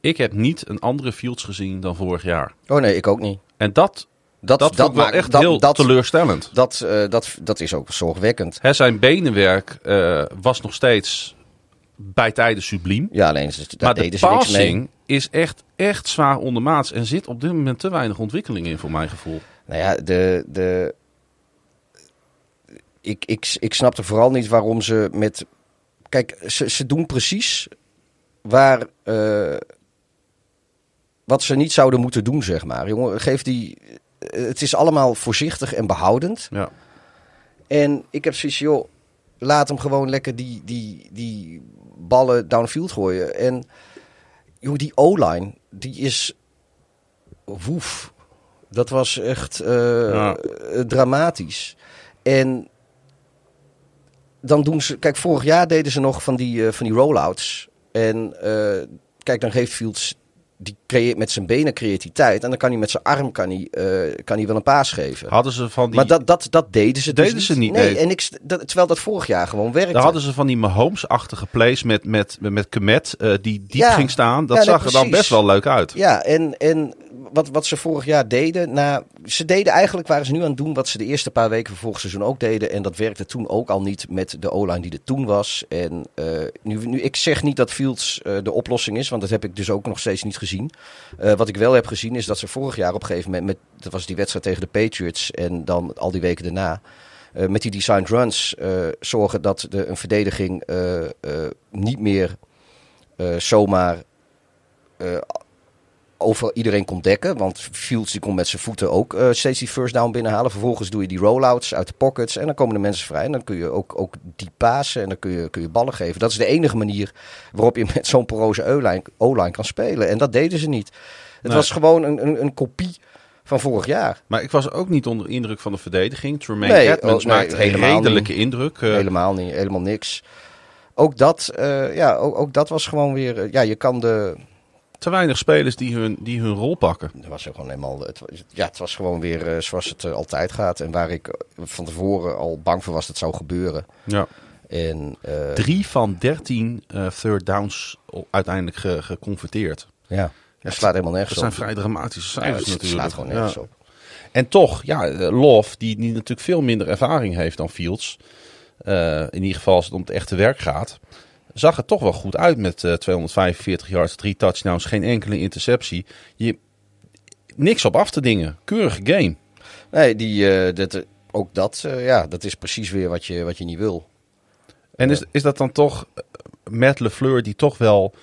Ik heb niet een andere Fields gezien dan vorig jaar. oh nee, ik ook niet. En dat, Dat, dat, maakt- echt dat, heel dat, teleurstellend. dat, eh, dat, dat is ook zorgwekkend. Hè, zijn benenwerk eh, was nog steeds bij tijden subliem. Ja, alleen ze- daar maar de ze niks mee. passing is echt, echt zwaar ondermaats. En zit op dit moment te weinig ontwikkeling in, voor mijn gevoel. Nou ja, de, de, ik, ik, ik snapte vooral niet waarom ze met. Kijk, ze, ze doen precies waar. eh, wat ze niet zouden moeten doen, zeg maar. Jongen, geef die. Het is allemaal voorzichtig en behoudend. Ja. En ik heb zoiets, joh, laat hem gewoon lekker die, die, die ballen downfield gooien. En joh, die O-line, die is woef. Dat was echt eh, Ja. dramatisch. En dan doen ze, kijk, vorig jaar deden ze nog van die, eh, van die rollouts. En eh, kijk, dan geeft Fields, die creëert met zijn benen creativiteit. En dan kan hij met zijn arm kan hij, eh, kan hij wel een paas geven. Hadden ze van die, Maar dat, dat, dat deden ze Deden dus ze niet, Nee, nee. En ik, dat, terwijl dat vorig jaar gewoon werkte. daar hadden ze van die Mahomes-achtige plays met, met, met, met Kemet, eh, die diep Ja. ging staan. Dat Ja, nee, zag er dan best wel leuk uit. Ja, en, en wat, wat ze vorig jaar deden. Nou, ze deden eigenlijk, waren ze nu aan het doen wat ze de eerste paar weken van vorig seizoen ook deden. En dat werkte toen ook al niet met de O-line die er toen was. En eh, nu, nu, ik zeg niet dat Fields de oplossing is, want dat heb ik dus ook nog steeds niet gezien. Eh, wat ik wel heb gezien is dat ze vorig jaar op een gegeven moment, met, dat was die wedstrijd tegen de Patriots en dan al die weken daarna. eh, met die designed runs eh, zorgen dat de, een verdediging niet meer zomaar over iedereen kon dekken. Want Fields die kon met zijn voeten ook eh, steeds die first down binnenhalen. Vervolgens doe je die rollouts uit de pockets en dan komen de mensen vrij. En dan kun je ook, ook die pasen en dan kun je, kun je ballen geven. Dat is de enige manier waarop je met zo'n poroze O-line O-line kan spelen. En dat deden ze niet. Het was gewoon een, een, een kopie van vorig jaar. Maar ik was ook niet onder de indruk van de verdediging. Tremaine Nee, Edmonds oh, nee, een helemaal redelijke indruk. eh, helemaal niet, helemaal niks. Ook dat, eh, ja, ook, ook dat was gewoon weer... ja, je kan de... te weinig spelers die hun, die hun rol pakken. Het was ook gewoon helemaal. Het, ja, het was gewoon weer eh, zoals het eh, altijd gaat. En waar ik eh, van tevoren al bang voor was dat het zou gebeuren. Ja. En Drie van dertien third downs uiteindelijk ge- geconverteerd. ja, het slaat helemaal nergens Dat zijn op. vrij dramatische Ja, cijfers het natuurlijk. slaat gewoon nergens Ja. op. En toch, ja, Love, die, die natuurlijk veel minder ervaring heeft dan Fields. in ieder geval als het om het echte werk gaat. Zag er toch wel goed uit met eh, 245 yards, drie touchdowns, geen enkele interceptie. Je, niks op af te dingen. Keurige game. Nee, die, eh, dat, eh, ook dat, eh, ja, dat is precies weer wat je, wat je niet wil. En is, is dat dan toch eh, Matt LeFleur die toch wel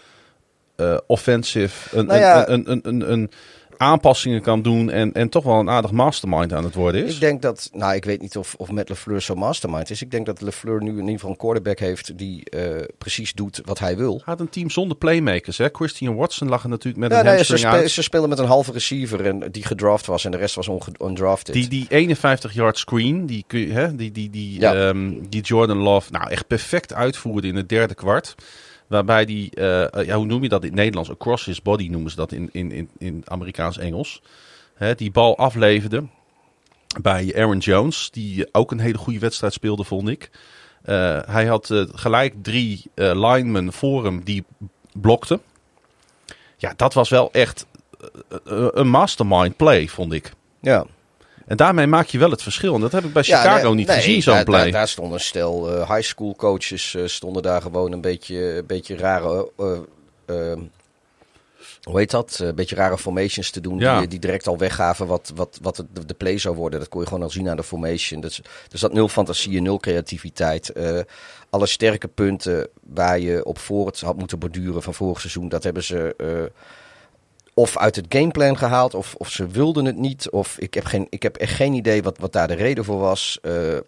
eh offensive een, Nou ja- een, een, een, een, een aanpassingen kan doen en, en toch wel een aardig mastermind aan het worden is? Ik denk dat, nou, ik weet niet of, of met LeFleur zo mastermind is. Ik denk dat LeFleur nu in ieder geval een quarterback heeft die eh, precies doet wat hij wil. Gaat een team zonder playmakers. Hè? Christian Watson lag er natuurlijk met Ja, een nee, ze, spe- ze spelen met een halve receiver en die gedraft was en de rest was undrafted. Die, die 51 yard screen, die, hè, die, die, die, Ja. ehm, die Jordan Love nou echt perfect uitvoerde in het derde kwart. Waarbij die, eh, ja, hoe noem je dat in het Nederlands? Across his body noemen ze dat in, in, in, in Amerikaans-Engels. Die bal afleverde bij Aaron Jones, die ook een hele goede wedstrijd speelde, vond ik. Eh, hij had eh, gelijk drie eh, linemen voor hem die blokten. Ja, dat was wel echt eh, eh, een mastermind play, vond ik. ja. En daarmee maak je wel het verschil. En dat heb ik bij Ja, Chicago nee, niet nee, gezien, zo'n play. Daar, daar stonden stel eh, high school coaches eh, stonden daar gewoon een beetje, een beetje rare, eh, hoe heet dat? Een beetje rare formations te doen Ja. die, die direct al weggaven wat, wat, wat de, de play zou worden. Dat kon je gewoon al zien aan de formation. Dus, dus dat nul fantasie en nul creativiteit. Alle sterke punten waar je op voort had moeten borduren van vorig seizoen, dat hebben ze of uit het gameplan gehaald, of, of ze wilden het niet. Of ik heb, geen, ik heb echt geen idee wat, wat daar de reden voor was. Eh, eh,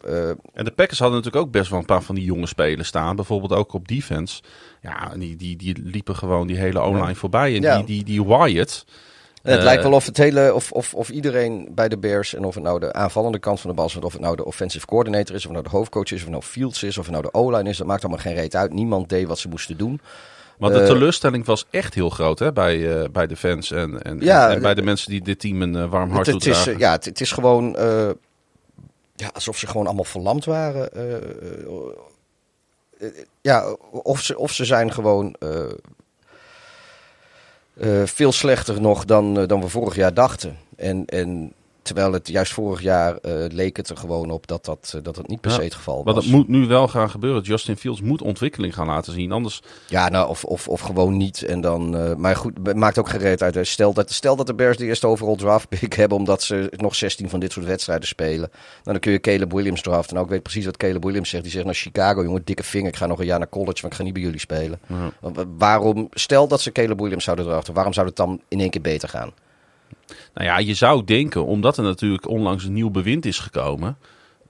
En de Packers hadden natuurlijk ook best wel een paar van die jonge spelers staan. Bijvoorbeeld ook op defense. Ja, die, die, die liepen gewoon die hele online voorbij. En Ja. die, die, die Wyatt. En het Eh, lijkt wel of het hele, of, of, of iedereen bij de Bears, en of het nou de aanvallende kant van de bal is, of het nou de offensive coordinator is, of het nou de hoofdcoach is, of het nou Fields is, of het nou de O-line is, dat maakt allemaal geen reet uit. Niemand deed wat ze moesten doen. Want de Eh, teleurstelling was echt heel groot hè, bij, eh, bij de fans en, en, Ja, en, bij de- de mensen die dit team een eh, warm hart Het, het is, toedragen. eh, ja, het, het is gewoon eh, ja, alsof ze gewoon allemaal verlamd waren. eh, eh, eh, ja, of ze, of ze zijn gewoon eh, eh, veel slechter nog dan, eh, dan we vorig jaar dachten. En, en terwijl het juist vorig jaar eh, leek het er gewoon op dat dat, eh, dat het niet per se het geval Maar was. dat moet nu wel gaan gebeuren. Justin Fields moet ontwikkeling gaan laten zien. Anders Ja, nou, of, of, of gewoon niet. En dan, eh, maar goed, maakt ook gereed uit. Stel dat, stel dat de Bears de eerste overall draft pick hebben, omdat ze nog 16 van dit soort wedstrijden spelen. Nou, dan kun je Caleb Williams draften. Nou, ik weet precies wat Caleb Williams zegt. Die zegt naar Chicago, jongen, dikke vinger. Ik ga nog een jaar naar college, want ik ga niet bij jullie spelen. Waarom, stel dat ze Caleb Williams zouden draften, waarom zou het dan in één keer beter gaan? Nou ja, je zou denken, omdat er natuurlijk onlangs een nieuw bewind is gekomen,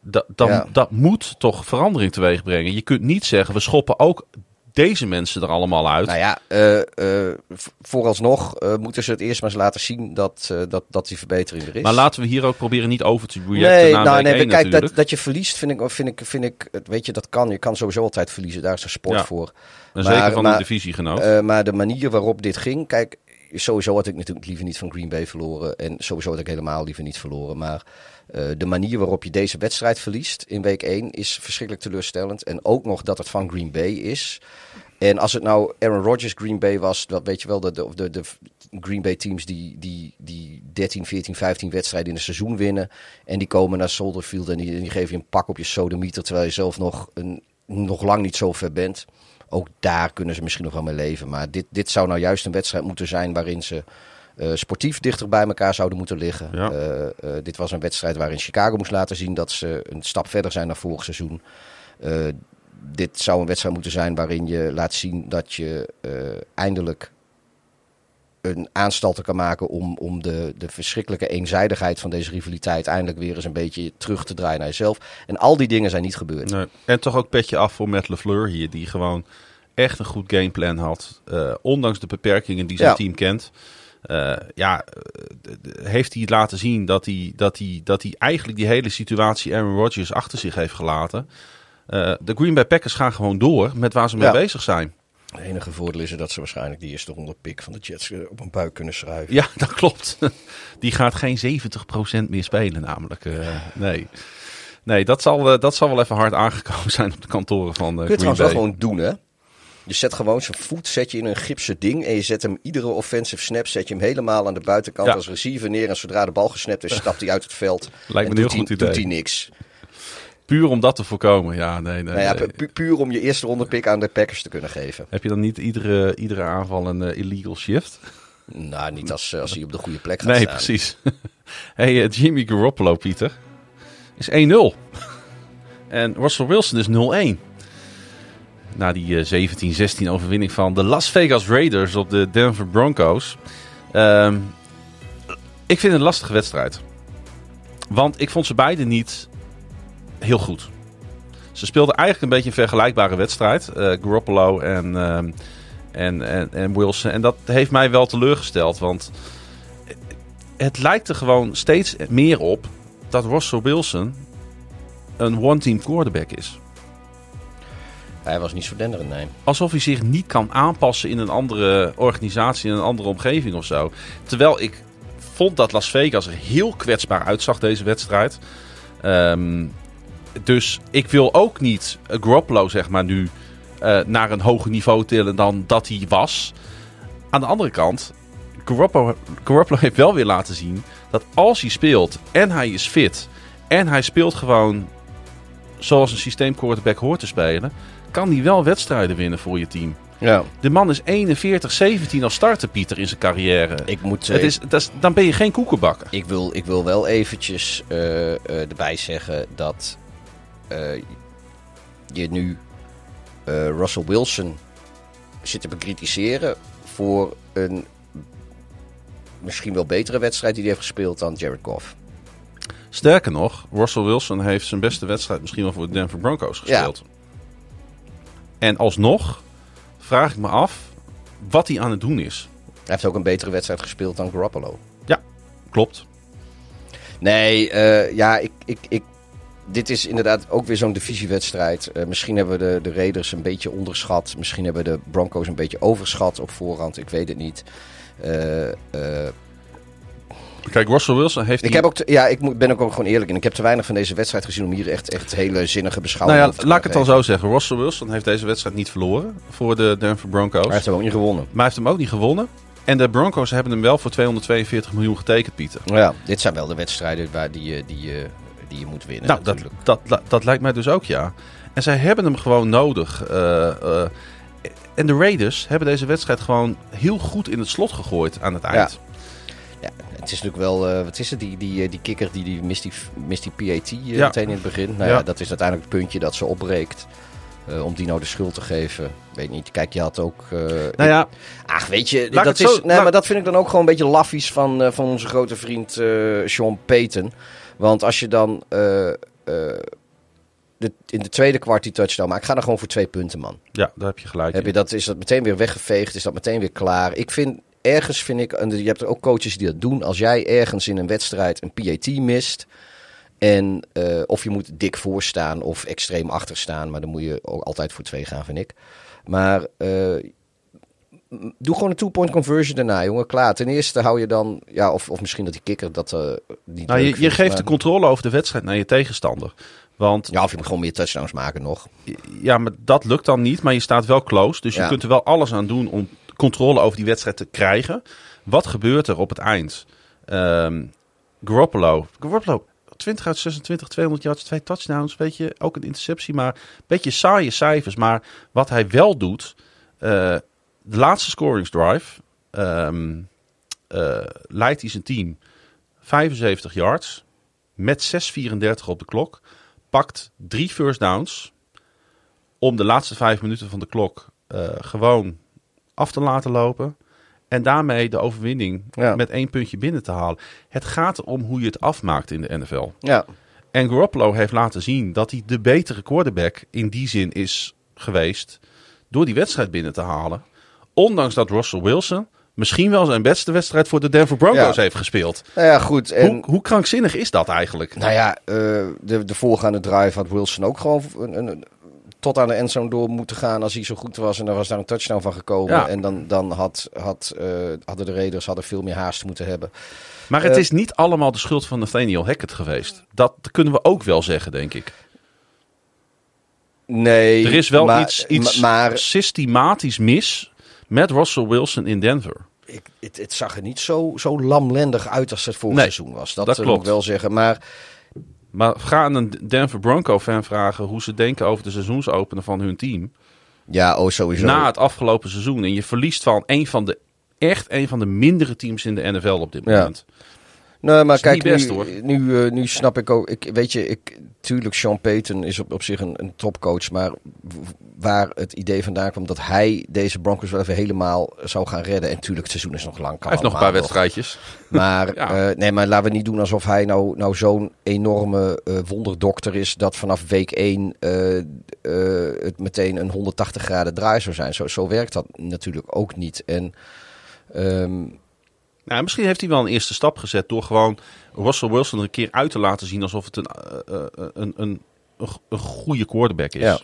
dat, dan, Ja. dat moet toch verandering teweeg brengen. Je kunt niet zeggen, we schoppen ook deze mensen er allemaal uit. Nou ja, eh, v- vooralsnog eh, moeten ze het eerst maar eens laten zien dat, dat, dat die verbetering er is. maar laten we hier ook proberen niet over te reacten Nee, nou, nee, kijk, natuurlijk. dat, dat je verliest vind ik, vind ik, vind ik, weet je, dat kan. Je kan sowieso altijd verliezen, daar is een sport Ja. voor. En maar- zeker van maar- een divisiegenoot. Maar de manier waarop dit ging, kijk, sowieso had ik natuurlijk liever niet van Green Bay verloren. En sowieso had ik helemaal liever niet verloren. Maar eh, de manier waarop je deze wedstrijd verliest in week 1 is verschrikkelijk teleurstellend. En ook nog dat het van Green Bay is. En als het nou Aaron Rodgers Green Bay was, dat weet je wel, de, de, de, Green Bay teams die, die, die 13, 14, 15 wedstrijden in een seizoen winnen. En die komen naar Soldier Field en die, en die geven je een pak op je sodemieter, terwijl je zelf nog, een, nog lang niet zo ver bent. Ook daar kunnen ze misschien nog wel mee leven. Maar dit, dit zou nou juist een wedstrijd moeten zijn waarin ze eh, sportief dichter bij elkaar zouden moeten liggen. Ja. Eh, eh, dit was een wedstrijd waarin Chicago moest laten zien dat ze een stap verder zijn dan vorig seizoen. Dit zou een wedstrijd moeten zijn waarin je laat zien dat je eindelijk een aanstalten kan maken om, om de, de verschrikkelijke eenzijdigheid van deze rivaliteit eindelijk weer eens een beetje terug te draaien naar jezelf. En al die dingen zijn niet gebeurd. Nee. En toch ook petje af voor Matt LeFleur hier, die gewoon echt een goed gameplan had. eh, ondanks de beperkingen die zijn Ja. team kent. Eh, ja, eh, heeft hij laten zien dat hij, dat, hij, dat hij eigenlijk die hele situatie Aaron Rodgers achter zich heeft gelaten. De Green Bay Packers gaan gewoon door met waar ze mee Ja. bezig zijn. Het enige voordeel is dat ze waarschijnlijk die eerste ronde pick van de Jets eh, op een buik kunnen schrijven. Ja, dat klopt. Die gaat geen 70% meer spelen namelijk. Eh, nee. Nee, dat zal, eh, dat zal wel even hard aangekomen zijn op de kantoren van eh Kun je trouwens wel gewoon doen, hè? Je zet gewoon zijn voet zet je in een gipsen ding en je zet hem iedere offensive snap zet je hem helemaal aan de buitenkant Ja. als receiver neer en zodra de bal gesnapt is stapt hij uit het veld. Lijkt me en doet heel hij, goed doet idee. hij niks. Puur om dat te voorkomen. Ja, nee, nee. Nou ja, nee. pu- puur om je eerste ronde pick aan de Packers te kunnen geven. Heb je dan niet iedere, iedere aanval een eh, illegal shift? Nou, niet als, eh, als hij op de goede plek gaat Nee, staan. precies. hey, eh, Jimmy Garoppolo, Pieter, is 1-0. En Russell Wilson is 0-1. Na die eh, 17-16 overwinning van de Las Vegas Raiders op de Denver Broncos. Ehm, ik vind het een lastige wedstrijd. Want ik vond ze beide niet heel goed. Ze speelden eigenlijk een beetje een vergelijkbare wedstrijd. eh Garoppolo en, ehm, en, en, en Wilson. En dat heeft mij wel teleurgesteld. Want het lijkt er gewoon steeds meer op dat Russell Wilson een one-team quarterback is. Hij was niet zo denderend, nee. Alsof hij zich niet kan aanpassen in een andere organisatie, in een andere omgeving of zo. Terwijl ik vond dat Las Vegas er heel kwetsbaar uitzag deze wedstrijd. Ehm, dus ik wil ook niet Garoppolo zeg maar nu eh, naar een hoger niveau tillen dan dat hij was. Aan de andere kant, Garoppolo, Garoppolo heeft wel weer laten zien dat als hij speelt en hij is fit en hij speelt gewoon zoals een systeemquarterback hoort te spelen, kan hij wel wedstrijden winnen voor je team. Ja, De man is 41-17 als starter, Pieter, in zijn carrière. ik moet... Het is, dat is, dan ben je geen koekenbakker. Ik wil, ik wil wel eventjes eh, eh, erbij zeggen dat je nu eh, Russell Wilson zit te bekritiseren voor een misschien wel betere wedstrijd die hij heeft gespeeld dan Jared Goff. Sterker nog, Russell Wilson heeft zijn beste wedstrijd misschien wel voor de Denver Broncos gespeeld. En alsnog vraag ik me af wat hij aan het doen is. Hij heeft ook een betere wedstrijd gespeeld dan Garoppolo. Klopt. Nee, eh, ja, ik, ik, ik, dit is inderdaad ook weer zo'n divisiewedstrijd. Eh, misschien hebben we de, de Raiders een beetje onderschat. Misschien hebben we de Broncos een beetje overschat op voorhand. Ik weet het niet. Eh, eh, Kijk, Russell Wilson heeft... ik, die- heb ook te- ja, ik moet, ben ook gewoon eerlijk in. Ik heb te weinig van deze wedstrijd gezien om hier echt, echt hele zinnige beschouwingen nou ja, laat ik het dan zo zeggen. Russell Wilson heeft deze wedstrijd niet verloren voor de Denver Broncos. Hij heeft hem ook niet gewonnen. Maar hij heeft hem ook niet gewonnen. En de Broncos hebben hem wel voor 242 miljoen getekend, Pieter. Maar ja, dit zijn wel de wedstrijden waar die, die, je- die je moet winnen. Nou, dat, natuurlijk. dat, dat, dat lijkt mij dus ook, ja. En zij hebben hem gewoon nodig. Eh, eh, en de Raiders hebben deze wedstrijd gewoon heel goed in het slot gegooid aan het eind. Ja, het is natuurlijk wel, eh, wat is het, die, die, die kikker die, die mist die, mist die PAT Ja. meteen in het begin. Nou ja. Ja. dat is uiteindelijk het puntje dat ze opbreekt. Om die nou de schuld te geven, weet niet. Kijk, je had ook... eh, Nou ja, Ach, weet je, Laat dat, is, zo- nee, maar dat vind ik dan ook gewoon een beetje laffies van, van onze grote vriend Sean Payton. Want als je dan eh, eh, de, in de tweede kwart die touchdown maakt, ga dan gewoon voor twee punten, man. ja, daar heb je gelijk Heb in. je dat, is dat meteen weer weggeveegd? Is dat meteen weer klaar? Ik vind, ergens vind ik, en je hebt er ook coaches die dat doen. Als jij ergens in een wedstrijd een PAT mist. En eh, of je moet dik voorstaan of extreem achter staan. Maar dan moet je ook altijd voor twee gaan, vind ik. Maar doe gewoon een two-point conversion daarna, jongen. Klaar. Ten eerste hou je dan, ja, of, of misschien dat die kikker dat eh niet Nou, je, je geeft maar- de controle over de wedstrijd naar je tegenstander. Want Ja, of je moet gewoon meer touchdowns maken nog. ja, maar dat lukt dan niet. Maar je staat wel close. Dus je kunt er wel alles aan doen om controle over die wedstrijd te krijgen. Wat gebeurt er op het eind? Ehm Garoppolo. Garoppolo, 20 uit 26, 200 yards, twee touchdowns. Weet je, ook een interceptie. Maar een beetje saaie cijfers. Maar wat hij wel doet. eh, de laatste scoringsdrive. ehm eh, leidt hij zijn team 75 yards. Met 6,34 op de klok. Pakt drie first downs om de laatste vijf minuten van de klok eh, gewoon af te laten lopen. En daarmee de overwinning Ja. met één puntje binnen te halen. Het gaat erom hoe je het afmaakt in de NFL. Ja, En Garoppolo heeft laten zien dat hij de betere quarterback in die zin is geweest. Door die wedstrijd binnen te halen. Ondanks dat Russell Wilson misschien wel zijn beste wedstrijd voor de Denver Broncos Ja. heeft gespeeld. nou ja, goed. En, Hoe, hoe krankzinnig is dat eigenlijk? Nou ja, eh, de, de voorgaande drive had Wilson ook gewoon een, een- tot aan de endzone door moeten gaan als hij zo goed was. En dan was daar een touchdown van gekomen. Ja. En dan, dan had, had, eh, hadden de Raiders hadden veel meer haast moeten hebben. Maar het Eh, is niet allemaal de schuld van Nathaniel Hackett geweest. Dat kunnen we ook wel zeggen, denk ik. Nee, Er is wel maar, iets, iets ma- Maar systematisch mis met Russell Wilson in Denver. ik, het, het zag er niet zo, zo lamlendig uit als het vorig Nee, seizoen was. Dat, dat eh, moet ik wel zeggen. Maar Maar ga aan een Denver Bronco-fan vragen hoe ze denken over de seizoensopener van hun team. ja, oh sowieso. Na het afgelopen seizoen. En je verliest van een van de, echt een van de mindere teams in de NFL op dit Ja. Nee, maar kijk, best, nu. Nu, eh, nu snap ik ook. Ik, weet je, ik, tuurlijk, Sean Payton is op, op zich een, een topcoach. Maar waar het idee vandaan kwam dat hij deze Broncos wel even helemaal zou gaan redden. En tuurlijk, het seizoen is nog lang. Kan Hij heeft nog een paar wedstrijdjes. Maar, Ja. eh, nee, maar laten we niet doen alsof hij nou, nou zo'n enorme eh, wonderdokter is. dat vanaf week 1 eh, eh, het meteen een 180 graden draai zou zijn. Zo, zo werkt dat natuurlijk ook niet. En. ehm, Nou, misschien heeft hij wel een eerste stap gezet door gewoon Russell Wilson er een keer uit te laten zien alsof het een, eh, eh, een, een, een, een goede quarterback is. Ja.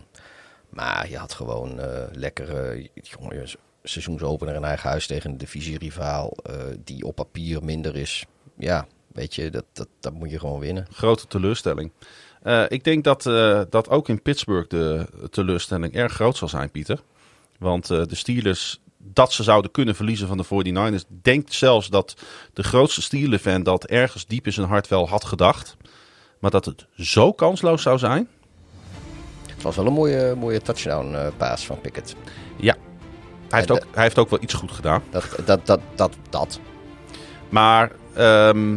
Maar je had gewoon eh lekker, eh, jongen, seizoensopener in eigen huis tegen een divisierivaal eh die op papier minder is. Ja, weet je, dat, dat, dat moet je gewoon winnen. Grote teleurstelling. Eh, ik denk dat, eh, dat ook in Pittsburgh de teleurstelling erg groot zal zijn, Pieter. Want eh, de Steelers, dat ze zouden kunnen verliezen van de 49ers, denkt zelfs dat de grootste Steeler-fan dat ergens diep in zijn hart wel had gedacht. Maar dat het zo kansloos zou zijn, Het was wel een mooie, mooie touchdown eh paas van Pickett. ja. Hij heeft, ook, hij heeft ook wel iets goed gedaan. Dat, dat, dat, dat, dat. Maar ehm,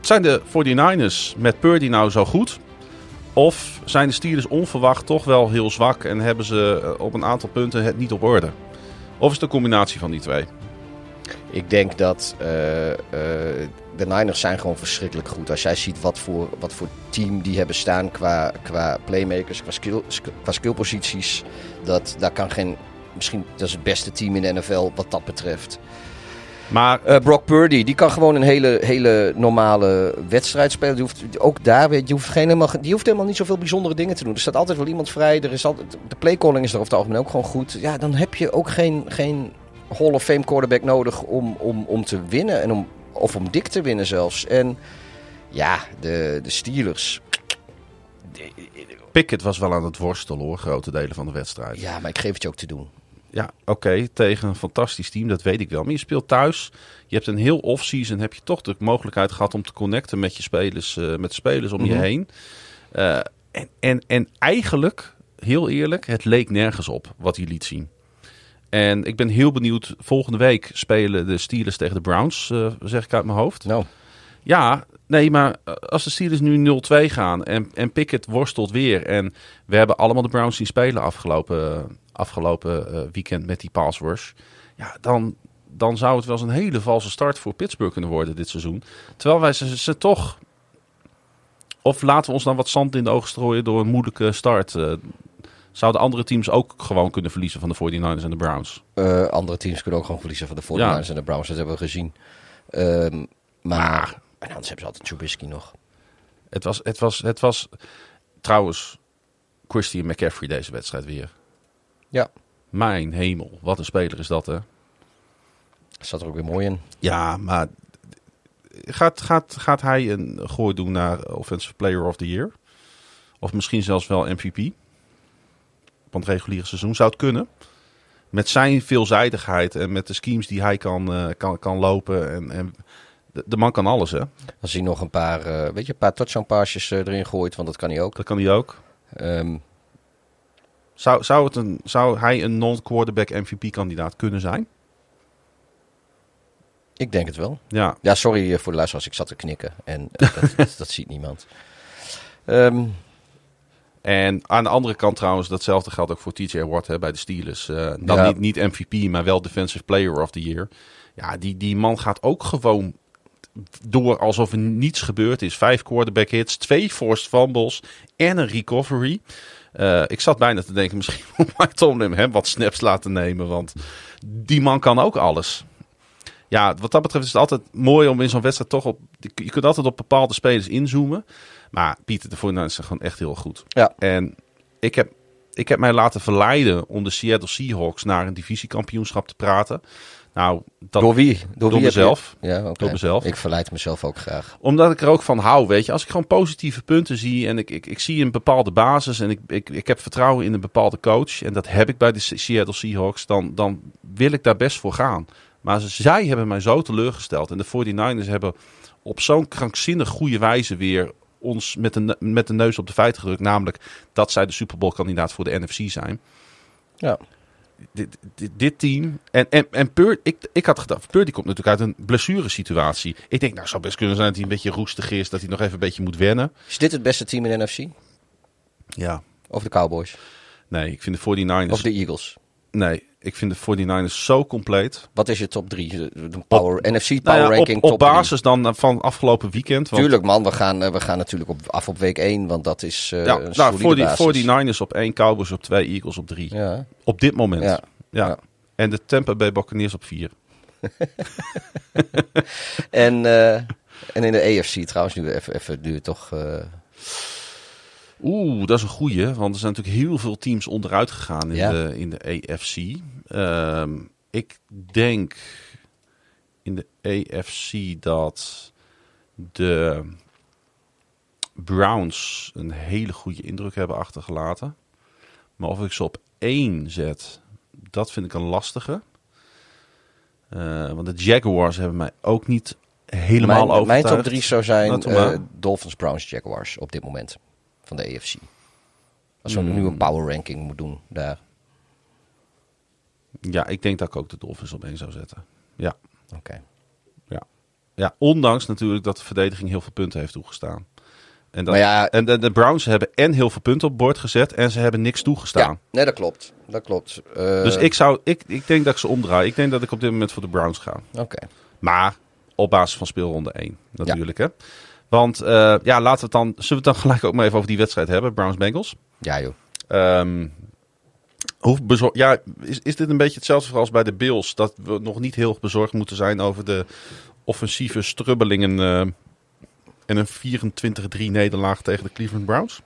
zijn de 49ers met Purdy nou zo goed? Of zijn de Steelers onverwacht toch wel heel zwak en hebben ze eh, op een aantal punten het niet op orde? Of is het een combinatie van die twee? Ik denk dat eh, eh, de Niners zijn gewoon verschrikkelijk goed. Als jij ziet wat voor, wat voor team die hebben staan qua, qua playmakers, qua, skill, sk- qua skillposities. Dat, daar kan geen, misschien dat is het beste team in de NFL wat dat betreft. Maar Eh, Brock Purdy, die kan gewoon een hele, hele normale wedstrijd spelen. Die hoeft, ook daar, weet die hoeft, geen helemaal, die hoeft helemaal niet zoveel bijzondere dingen te doen. Er staat altijd wel iemand vrij. Er is altijd, de playcalling is er over het algemeen ook gewoon goed. Ja, dan heb je ook geen, geen Hall of Fame quarterback nodig om, om, om te winnen. En om, of om dik te winnen zelfs. En ja, de, de Steelers. Pickett was wel aan het worstelen hoor, grote delen van de wedstrijd. Ja, maar ik geef het je ook te doen. Ja, oké, tegen een fantastisch team, dat weet ik wel. Maar je speelt thuis, je hebt een heel off-season, heb je toch de mogelijkheid gehad om te connecten met je spelers, eh, met de spelers om je Mhm. heen. Eh, en, en, en eigenlijk, heel eerlijk, het leek nergens op wat hij liet zien. En ik ben heel benieuwd, volgende week spelen de Steelers tegen de Browns, eh, zeg ik uit mijn hoofd. Nou, Ja, nee, maar als de Steelers nu 0-2 gaan en, en Pickett worstelt weer. En we hebben allemaal de Browns zien spelen afgelopen, afgelopen eh, weekend met die pass rush. Ja, dan, dan zou het wel eens een hele valse start voor Pittsburgh kunnen worden dit seizoen. Terwijl wij ze, ze toch... Of laten we ons dan wat zand in de ogen strooien door een moeilijke start. eh, zouden andere teams ook gewoon kunnen verliezen van de 49ers en de Browns? eh, andere teams kunnen ook gewoon verliezen van de 49ers en de Browns. Dat hebben we gezien. Ehm, maar, en anders hebben ze altijd Trubisky nog. Het was, het was, het was trouwens Christian McCaffrey deze wedstrijd weer. Ja, Mijn hemel, wat een speler is dat hè. zat er ook weer mooi in. Ja, maar gaat, gaat, gaat hij een gooi doen naar Offensive Player of the Year? Of misschien zelfs wel MVP. Van het reguliere seizoen zou het kunnen. Met zijn veelzijdigheid en met de schemes die hij kan, eh, kan, kan lopen. En, en de, de man kan alles, hè? Als hij nog een paar, eh, weet je, een paar touchdown passes eh, erin gooit, want dat kan hij ook. Dat kan hij ook. Ehm, Zou, zou, het een, zou hij een non-quarterback MVP-kandidaat kunnen zijn? ik denk het wel. Ja, Ja, sorry eh, voor de luisteraars, ik zat te knikken en eh, dat, dat, dat ziet niemand. Ehm, En aan de andere kant trouwens, datzelfde geldt ook voor TJ Watt hè, bij de Steelers. Eh, dan Ja. niet, niet MVP, maar wel Defensive Player of the Year. Ja, die, die man gaat ook gewoon door alsof er niets gebeurd is. Vijf quarterback hits, twee forced fumbles en een recovery. Eh, ik zat bijna te denken, misschien moet Mike Tomlin hem wat snaps laten nemen. Want die man kan ook alles. Ja, wat dat betreft is het altijd mooi om in zo'n wedstrijd toch op... Je kunt altijd op bepaalde spelers inzoomen. Maar Pieter de Voornaam is gewoon echt heel goed. ja, En ik heb, ik heb mij laten verleiden om de Seattle Seahawks naar een divisiekampioenschap te praten. Nou, dat, door wie? door wie mezelf. Ja. Door mezelf. Ik verleid mezelf ook graag. Omdat ik er ook van hou, weet je. Als ik gewoon positieve punten zie en ik, ik, ik zie een bepaalde basis en ik, ik, ik heb vertrouwen in een bepaalde coach. En dat heb ik bij de Se- Seattle Seahawks. Dan, dan wil ik daar best voor gaan. Maar ze- zij hebben mij zo teleurgesteld. En de 49ers hebben op zo'n krankzinnig goede wijze weer ons met de, met de neus op de feiten gedrukt. Namelijk dat zij de Super Bowl kandidaat voor de NFC zijn. Ja. Dit, dit, dit team. En, en, en Pur, ik, ik had gedacht, Pur die komt natuurlijk uit een blessuresituatie. Ik denk, nou, zou best kunnen zijn dat hij een beetje roestig is. Dat hij nog even een beetje moet wennen. Is dit het beste team in de NFC? Ja. Of de Cowboys? Nee, ik vind de 49ers. Of de Eagles? Nee, ik vind de 49ers zo compleet. Wat is je top 3? De power, NFC Power Nou ja, Ranking op, op top drie. basis dan van afgelopen weekend. Want, Tuurlijk man, we gaan, eh, we gaan natuurlijk op, af op week 1, want dat is eh Ja, een nou, voor die, basis. 49ers op 1, Cowboys op 2, Eagles op 3. Ja. Op dit moment. Ja. Ja. En de Tampa Bay Buccaneers op 4. En, eh, en in de AFC trouwens, nu even, even nu toch... eh, Oeh, dat is een goeie. Want er zijn natuurlijk heel veel teams onderuit gegaan in, Ja. de, in de AFC. Ehm, ik denk in de AFC dat de Browns een hele goede indruk hebben achtergelaten. Maar of ik ze op één zet, dat vind ik een lastige. Eh, want de Jaguars hebben mij ook niet helemaal mijn, mijn overtuigd. top 3 zou zijn eh, Dolphins, Browns, Jaguars op dit moment van de AFC. Als we Hmm. nu een power ranking moeten doen daar. Ja, ik denk dat ik ook de Dolphins op één zou zetten. Ja. Oké. Ja. ja, ondanks natuurlijk dat de verdediging heel veel punten heeft toegestaan. En, dat, ja- en de, de Browns hebben en heel veel punten op bord gezet en ze hebben niks toegestaan. Ja, nee, dat klopt. Dat klopt. Eh, Dus ik, zou, ik, ik denk dat ik ze omdraai. Ik denk dat ik op dit moment voor de Browns ga. Oké. Maar op basis van speelronde 1 natuurlijk. Hè? Want eh, ja, laten we het dan, zullen we het dan gelijk ook maar even over die wedstrijd hebben, Browns-Bengals. Ja joh. Ehm, hoe ja, is, is dit een beetje hetzelfde als bij de Bills? Dat we nog niet heel bezorgd moeten zijn over de offensieve strubbelingen eh, en een 24-3 nederlaag tegen de Cleveland Browns?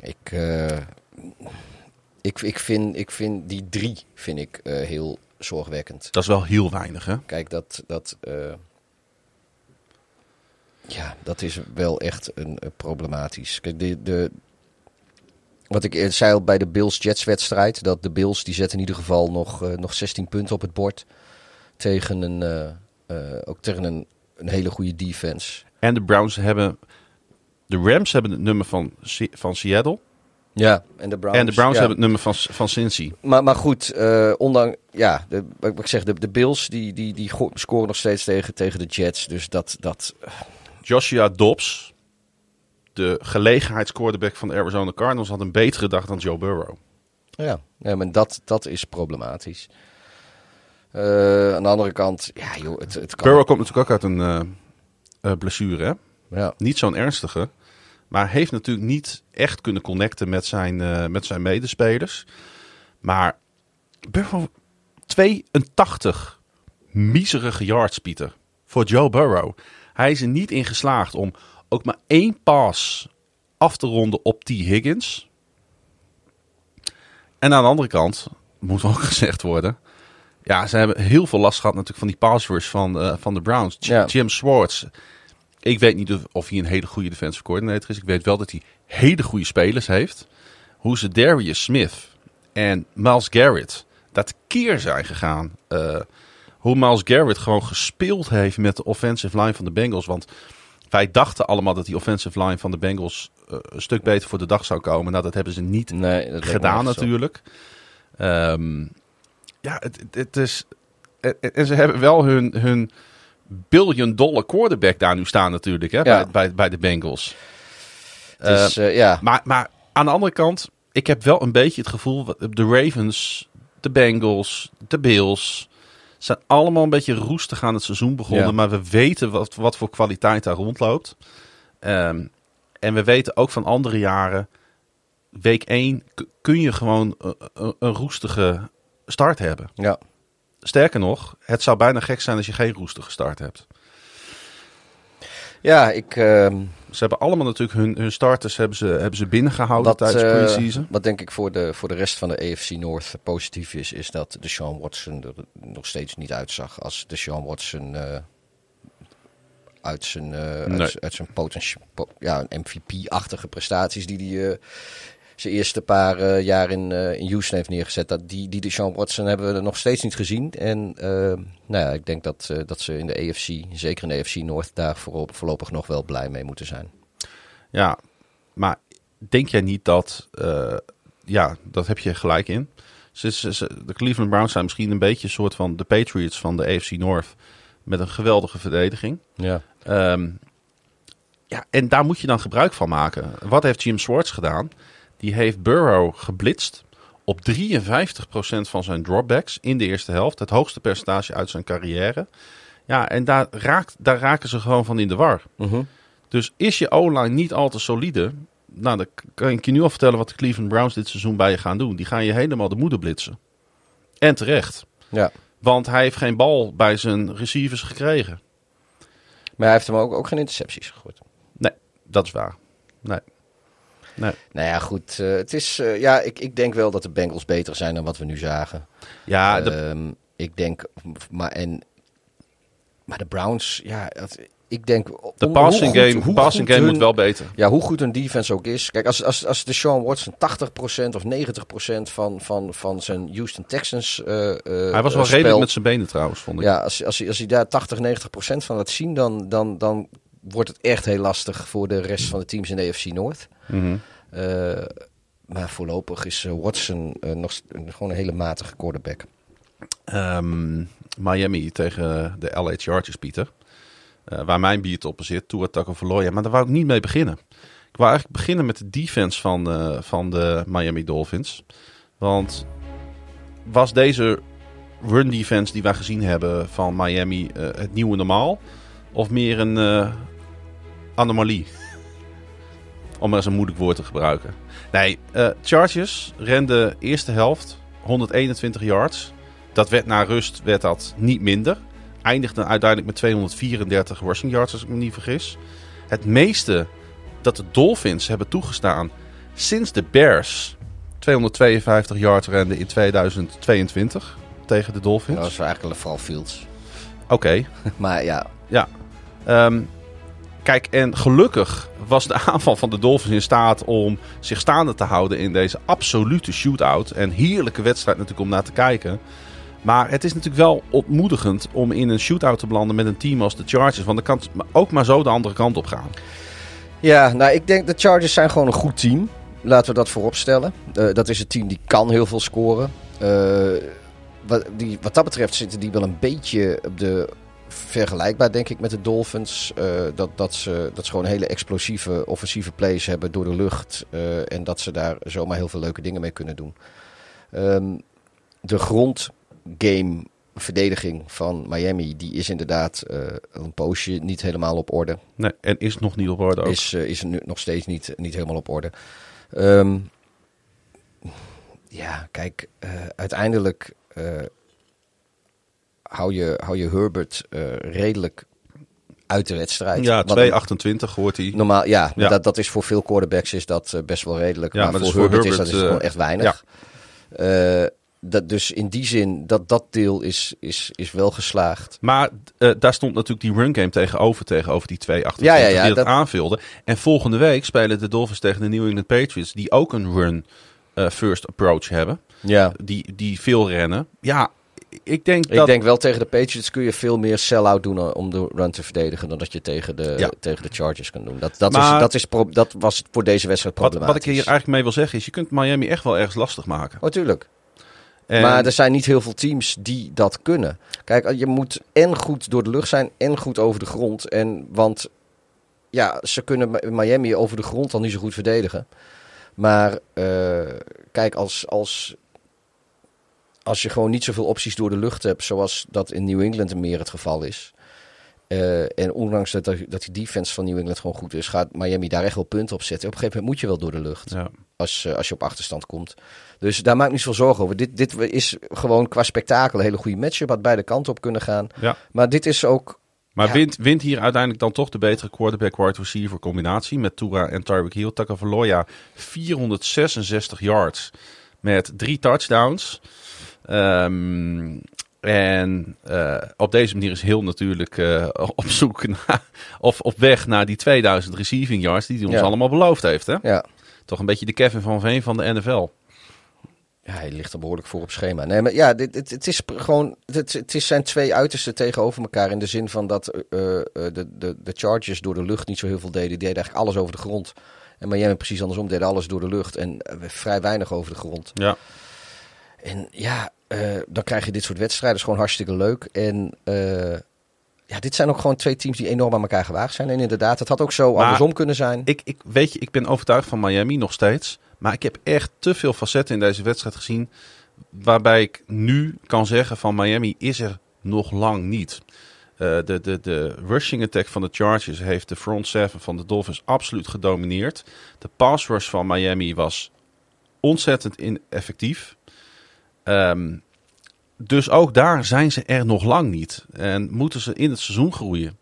Ik, eh, ik, ik, vind, ik vind die drie vind ik, heel zorgwekkend. Dat is wel heel weinig, hè? Kijk, dat, dat, ja, dat is wel echt een, eh, problematisch. Kijk, de, de, wat ik eerder zei al bij de Bills-Jets wedstrijd, dat de Bills die zetten in ieder geval nog, eh, nog 16 punten op het bord tegen een, eh, ook tegen een, een hele goede defense. En de Browns hebben... De Rams hebben het nummer van, van Seattle. Ja, en de Browns, en de Browns ja. hebben het nummer van, van Cincy. Maar, maar goed, ondanks, ja, de, wat ik zeg, de, de Bills die, die, die scoren nog steeds tegen, tegen de Jets. Dus dat, dat, Joshua Dobbs, de gelegenheidsquarterback van de Arizona Cardinals, had een betere dag dan Joe Burrow. ja, ja maar dat, dat is problematisch. Eh, aan de andere kant, ja joh, het, het kan. Burrow komt natuurlijk ook uit een eh, eh, blessure, hè? Ja, Niet zo'n ernstige. Maar heeft natuurlijk niet echt kunnen connecten met zijn, met zijn medespelers. Maar Burrow, 82 miserige yards, Pieter. Voor Joe Burrow. Hij is er niet in geslaagd om ook maar één pass af te ronden op T. Higgins. En aan de andere kant, moet ook gezegd worden... Ja, ze hebben heel veel last gehad natuurlijk van die pass rush van, eh, van de Browns. Ja. Jim Swartz Ik weet niet of- of hij een hele goede defensive coordinator is. Ik weet wel dat hij hele goede spelers heeft. Hoe ze Darius Smith en Miles Garrett dat keer zijn gegaan. Eh, hoe Miles Garrett gewoon gespeeld heeft met de offensive line van de Bengals. Want wij dachten allemaal dat die offensive line van de Bengals eh, een stuk beter voor de dag zou komen. Nou, dat hebben ze niet Nee, gedaan natuurlijk. Ehm, ja, het, het, het is... En, ze hebben wel hun, hun billion dollar quarterback daar nu staan natuurlijk, hè, Ja. bij, bij, bij de Bengals. Is, eh, ja. Maar, maar aan de andere kant, ik heb wel een beetje het gevoel, de Ravens, de Bengals, de Bills, zijn allemaal een beetje roestig aan het seizoen begonnen. Ja. Maar we weten wat, wat voor kwaliteit daar rondloopt. Ehm, en we weten ook van andere jaren, week 1 kun je gewoon een, een, een roestige start hebben. ja. Sterker nog, het zou bijna gek zijn als je geen roestige start hebt. Ja, ik... ehm, Ze hebben allemaal natuurlijk hun, hun starters hebben ze, hebben ze binnengehouden tijdens eh, pre-season. wat denk ik voor de, voor de rest van de AFC North positief is, is dat de Sean Watson er nog steeds niet uitzag als de Sean Watson eh, uit zijn, eh, Nee. uit, uit zijn potentie, po- ja, MVP-achtige prestaties die hij zijn eerste paar eh, jaar in, eh, in Houston heeft neergezet. Dat, die, die de Sean Watson hebben we nog steeds niet gezien. En eh, nou ja, ik denk dat, dat ze in de AFC, zeker in de AFC North, daar voorop, voorlopig nog wel blij mee moeten zijn. Ja, maar denk jij niet dat... ja, dat heb je gelijk in. Ze, ze- ze- de Cleveland Browns zijn misschien een beetje een soort van de Patriots van de AFC North. Met een geweldige verdediging. Ja. Ehm, ja, en daar moet je dan gebruik van maken. Wat heeft Jim Swartz gedaan? Die heeft Burrow geblitst op 53% van zijn dropbacks in de eerste helft. Het hoogste percentage uit zijn carrière. Ja, en daar, raakt, daar raken ze gewoon van in de war. Mhm. Dus is je O-line niet al te solide? Nou, dan kan ik je nu al vertellen wat de Cleveland Browns dit seizoen bij je gaan doen. Die gaan je helemaal de moeder blitsen. En terecht. ja. Want hij heeft geen bal bij zijn receivers gekregen. Maar hij heeft hem ook, ook geen intercepties gegooid. Nee, dat is waar. Nee. Nee. Nou ja, goed. eh, het is, eh, ja, ik, ik denk wel dat de Bengals beter zijn dan wat we nu zagen. Ja, de, Ehm, ik denk, maar, en, maar de Browns, ja, ik denk... de hoe- passing hoe game, passing game hun- moet wel beter. Ja, hoe goed hun defense ook is. Kijk, als, als, als de Sean Watson 80% of 90% van, van, van zijn Houston Texans eh, Hij was wel redelijk met zijn benen trouwens, vond ik. Ja, als, als, hij, als hij daar 80, 90% van laat zien, dan, dan, dan wordt het echt heel lastig voor de rest van de teams in de AFC Mhm. Eh, maar voorlopig is eh, Watson eh, nog gewoon een hele matige quarterback. Ehm, Miami tegen de LA Chargers, Pieter. Waar mijn biertop op zit, Tua Tagovailoa. Maar daar wou ik niet mee beginnen. Ik wou eigenlijk beginnen met de defense van, van de Miami Dolphins. Want was deze run defense die wij gezien hebben van Miami het nieuwe normaal? Of meer een eh, anomalie? Om maar eens een moeilijk woord te gebruiken. Nee, eh, Chargers rende eerste helft 121 yards. Dat werd na rust werd dat niet minder. Eindigde uiteindelijk met 234 rushing yards, als ik me niet vergis. Het meeste dat de Dolphins hebben toegestaan sinds de Bears 252 yards renden in 2022 tegen de Dolphins. Dat was eigenlijk vooral Fields. Oké, Maar ja, ja. Ehm, kijk, en gelukkig was de aanval van de Dolphins in staat om zich staande te houden in deze absolute shootout. En heerlijke wedstrijd natuurlijk om naar te kijken. Maar het is natuurlijk wel ontmoedigend om in een shootout te belanden met een team als de Chargers. Want dan kan het ook maar zo de andere kant op gaan. Ja, nou, ik denk de Chargers zijn gewoon een goed team. Laten we dat voorop stellen. Eh, dat is een team die kan heel veel scoren. Eh, wat, die, wat dat betreft zitten die wel een beetje op de vergelijkbaar, denk ik, met de Dolphins. Eh, dat, dat, ze, dat ze gewoon hele explosieve offensieve plays hebben door de lucht. eh, en dat ze daar zomaar heel veel leuke dingen mee kunnen doen. Ehm, de grondgame verdediging van Miami, die is inderdaad eh, een poosje niet helemaal op orde. Nee, en is nog niet op orde ook. Is, is nu nog steeds niet, niet helemaal op orde. Ehm, ja, kijk, uiteindelijk hou, je, hou je Herbert eh, redelijk uit de wedstrijd. ja, Wat 2,28 hoort hij. Normaal, ja, Ja. Dat, dat is voor veel quarterbacks is dat eh, best wel redelijk. Ja, maar, maar voor Herbert, is dat is eh, gewoon echt weinig. Eh, dat, dus in die zin, dat, dat deel is, is, is wel geslaagd. Maar daar stond natuurlijk die run game tegenover, tegenover die twee achter Ja, ja, ja, die dat, dat- aanvulden. En volgende week spelen de Dolphins tegen de New England Patriots, die ook een run first approach hebben. Ja. Die, die veel rennen. Ja, ik denk Ik dat... denk wel tegen de Patriots kun je veel meer sell-out doen eh, om de run te verdedigen dan dat je tegen de, Ja. tegen de Chargers kan doen. Dat, dat, Maar- is, dat, is pro- dat was voor deze wedstrijd wat, problematisch. wat ik hier eigenlijk mee wil zeggen is, je kunt Miami echt wel ergens lastig maken. Oh, tuurlijk. En- Maar er zijn niet heel veel teams die dat kunnen. Kijk, je moet en goed door de lucht zijn en goed over de grond. En, want ja, ze kunnen Mi- Miami over de grond al niet zo goed verdedigen. Maar eh, kijk, als, als, als je gewoon niet zoveel opties door de lucht hebt, zoals dat in New England meer het geval is. eh, en ondanks dat, dat die defense van New England gewoon goed is, gaat Miami daar echt wel punten op zetten. Op een gegeven moment moet je wel door de lucht ja. als, eh, als je op achterstand komt. Dus daar maak ik niet zoveel zorgen over. Dit, dit is gewoon qua spektakel een hele goede matchup. Had beide kanten op kunnen gaan. Ja. Maar dit is ook... Maar Ja. wint, wint hier uiteindelijk dan toch de betere quarterback-wide receiver combinatie met Tura en Tyreek Hill. Tagovailoa 466 yards met drie touchdowns. Ehm, en eh, op deze manier is Hill natuurlijk eh, op zoek naar, of op weg naar die 2000 receiving yards die hij ons Ja. allemaal beloofd heeft. Hè? Ja, Toch een beetje de Kevin van Veen van de NFL. ja hij ligt er behoorlijk voor op schema. Nee, maar ja, dit, dit, het, is gewoon, het, het is zijn twee uitersten tegenover elkaar. In de zin van dat eh, de, de, de Chargers door de lucht niet zo heel veel deden. Die deden eigenlijk alles over de grond. En Miami precies andersom deden alles door de lucht. En vrij weinig over de grond. Ja. En ja, eh, dan krijg je dit soort wedstrijden. is gewoon hartstikke leuk. En eh, ja, dit zijn ook gewoon twee teams die enorm aan elkaar gewaagd zijn. En inderdaad, het had ook zo Maar- andersom kunnen zijn. Ik, ik, weet je, ik ben overtuigd van Miami nog steeds. Maar ik heb echt te veel facetten in deze wedstrijd gezien. Waarbij ik nu kan zeggen van Miami is er nog lang niet. Eh, de, de, de rushing attack van de Chargers heeft de front seven van de Dolphins absoluut gedomineerd. De pass rush van Miami was ontzettend ineffectief. Ehm, dus ook daar zijn ze er nog lang niet. En moeten ze in het seizoen groeien.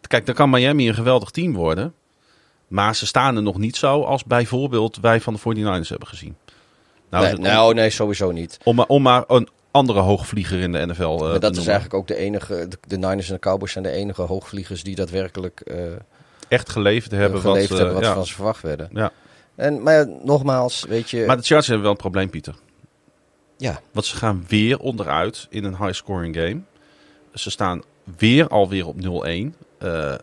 Kijk, dan kan Miami een geweldig team worden. Maar ze staan er nog niet zo als bijvoorbeeld wij van de 49ers hebben gezien. Nou, nee, om- nou, nee, sowieso niet. om, maar, om maar een andere hoogvlieger in de NFL eh, maar dat is eigenlijk ook de enige. De, de Niners en de Cowboys zijn de enige hoogvliegers die daadwerkelijk eh echt geleverd hebben. geleverd wat, hebben wat ja. van ze verwacht werden. Ja. En, maar nogmaals, weet je. Maar de Chargers hebben wel een probleem, Pieter. Ja, Want ze gaan weer onderuit in een high-scoring game. Ze staan weer alweer op 0-1. Eh,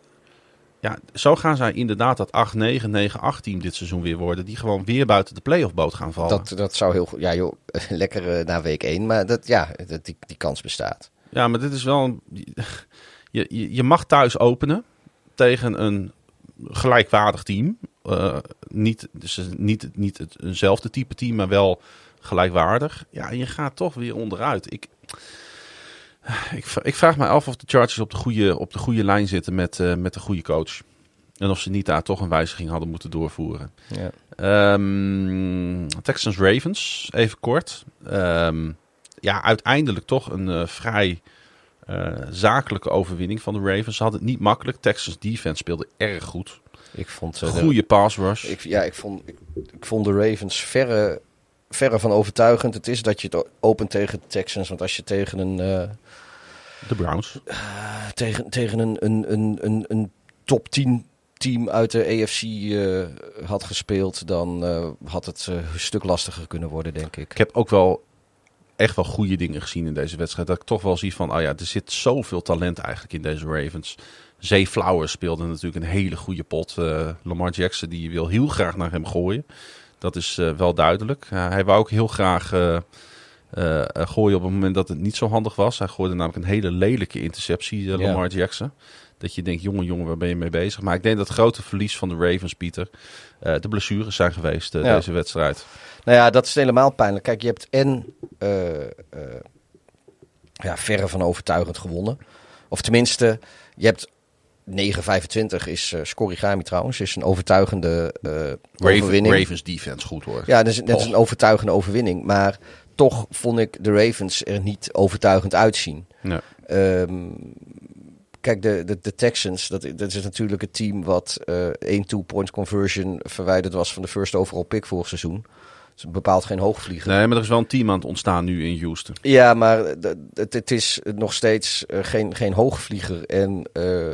ja, zo gaan zij inderdaad dat 8-9, 9-8 team dit seizoen weer worden. Die gewoon weer buiten de playoff boot gaan vallen. dat, dat zou heel goed. Ja, joh, lekker eh, na week 1. Maar dat, ja, dat, die, die kans bestaat. Ja, maar dit is wel een. Je, je, je mag thuis openen tegen een gelijkwaardig team. Eh, niet, dus niet, niet het, eenzelfde type team, maar wel gelijkwaardig. Ja, en je gaat toch weer onderuit. Ik, ik, ik vraag me af of de Chargers op de goede, op de goede lijn zitten met, eh, met de goede coach. En of ze niet daar toch een wijziging hadden moeten doorvoeren. Ja. Ehm, Texans Ravens, even kort. Ehm, ja, uiteindelijk toch een eh, vrij eh, zakelijke overwinning van de Ravens. Ze hadden het niet makkelijk. Texans defense speelde erg goed. Ik vond, de- Goede pass rush. Ik, ja, ik vond, ik, ik vond de Ravens verre, verre van overtuigend. Het is dat je het opent tegen de Texans. Want als je tegen een, eh, De Browns. tegen, tegen een, een, een, een, een top 10 team uit de AFC eh, had gespeeld, dan eh, had het eh, een stuk lastiger kunnen worden, denk ik. Ik heb ook wel echt wel goede dingen gezien in deze wedstrijd. Dat ik toch wel zie van, oh ja, er zit zoveel talent eigenlijk in deze Ravens. Zay Flowers speelde natuurlijk een hele goede pot. Eh, Lamar Jackson die wil heel graag naar hem gooien. Dat is eh, wel duidelijk. Ja, hij wou ook heel graag eh, eh, eh, gooien op het moment dat het niet zo handig was. Hij gooide namelijk een hele lelijke interceptie, eh. Lamar Jackson. Dat je denkt, jongen, jongen, waar ben je mee bezig? Maar ik denk dat het grote verlies van de Ravens, Pieter, eh, de blessures zijn geweest eh, Ja. deze wedstrijd. Nou ja, dat is helemaal pijnlijk. Kijk, je hebt en eh, eh, ja, verre van overtuigend gewonnen. Of tenminste, je hebt 9-25 is uh, Scorigami trouwens. Is een overtuigende eh, Raven- overwinning. Ravens defense goed hoor. Ja, dat is, dat is een overtuigende overwinning. Maar toch vond ik de Ravens er niet overtuigend uitzien. Ehm, kijk, de, de, de Texans, dat, dat is natuurlijk het team wat eh één two-point conversion verwijderd was van de first overall pick vorig seizoen. is bepaald geen hoogvlieger. Nee, maar er is wel een team aan het ontstaan nu in Houston. Ja, maar het, het is nog steeds eh, geen, geen hoogvlieger. En eh,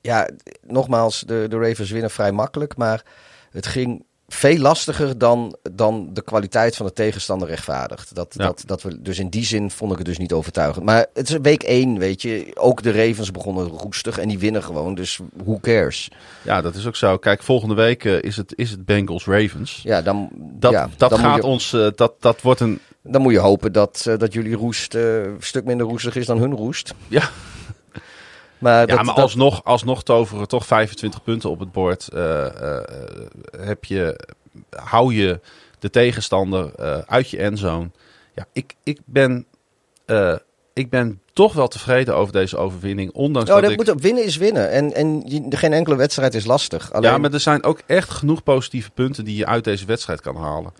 ja, nogmaals, de, de Ravens winnen vrij makkelijk. Maar het ging veel lastiger dan, dan de kwaliteit van de tegenstander rechtvaardigt. Dat, Ja. dat, dat we, dus in die zin vond ik het dus niet overtuigend. Maar het is week één, weet je. Ook de Ravens begonnen roestig en die winnen gewoon. Dus who cares? Ja, dat is ook zo. Kijk, volgende week eh, is, het, is het Bengals Ravens. Ja, dan, Dat, ja, dat dan, gaat je, ons, eh, dat, dat wordt een, dan moet je hopen dat, eh, dat jullie roest een stuk minder roestig is dan hun roest. ja, Maar, ja dat, maar dat- alsnog, alsnog toveren toch 25 punten op het bord. eh, eh, heb je, hou je de tegenstander eh, uit je endzone. Ja, ik, ik ben... ik ben toch wel tevreden over deze overwinning. Ondanks Oh, dat dat ik... moet ook winnen is winnen. En, en je- geen enkele wedstrijd is lastig. Alleen, Ja, maar er zijn ook echt genoeg positieve punten die je uit deze wedstrijd kan halen.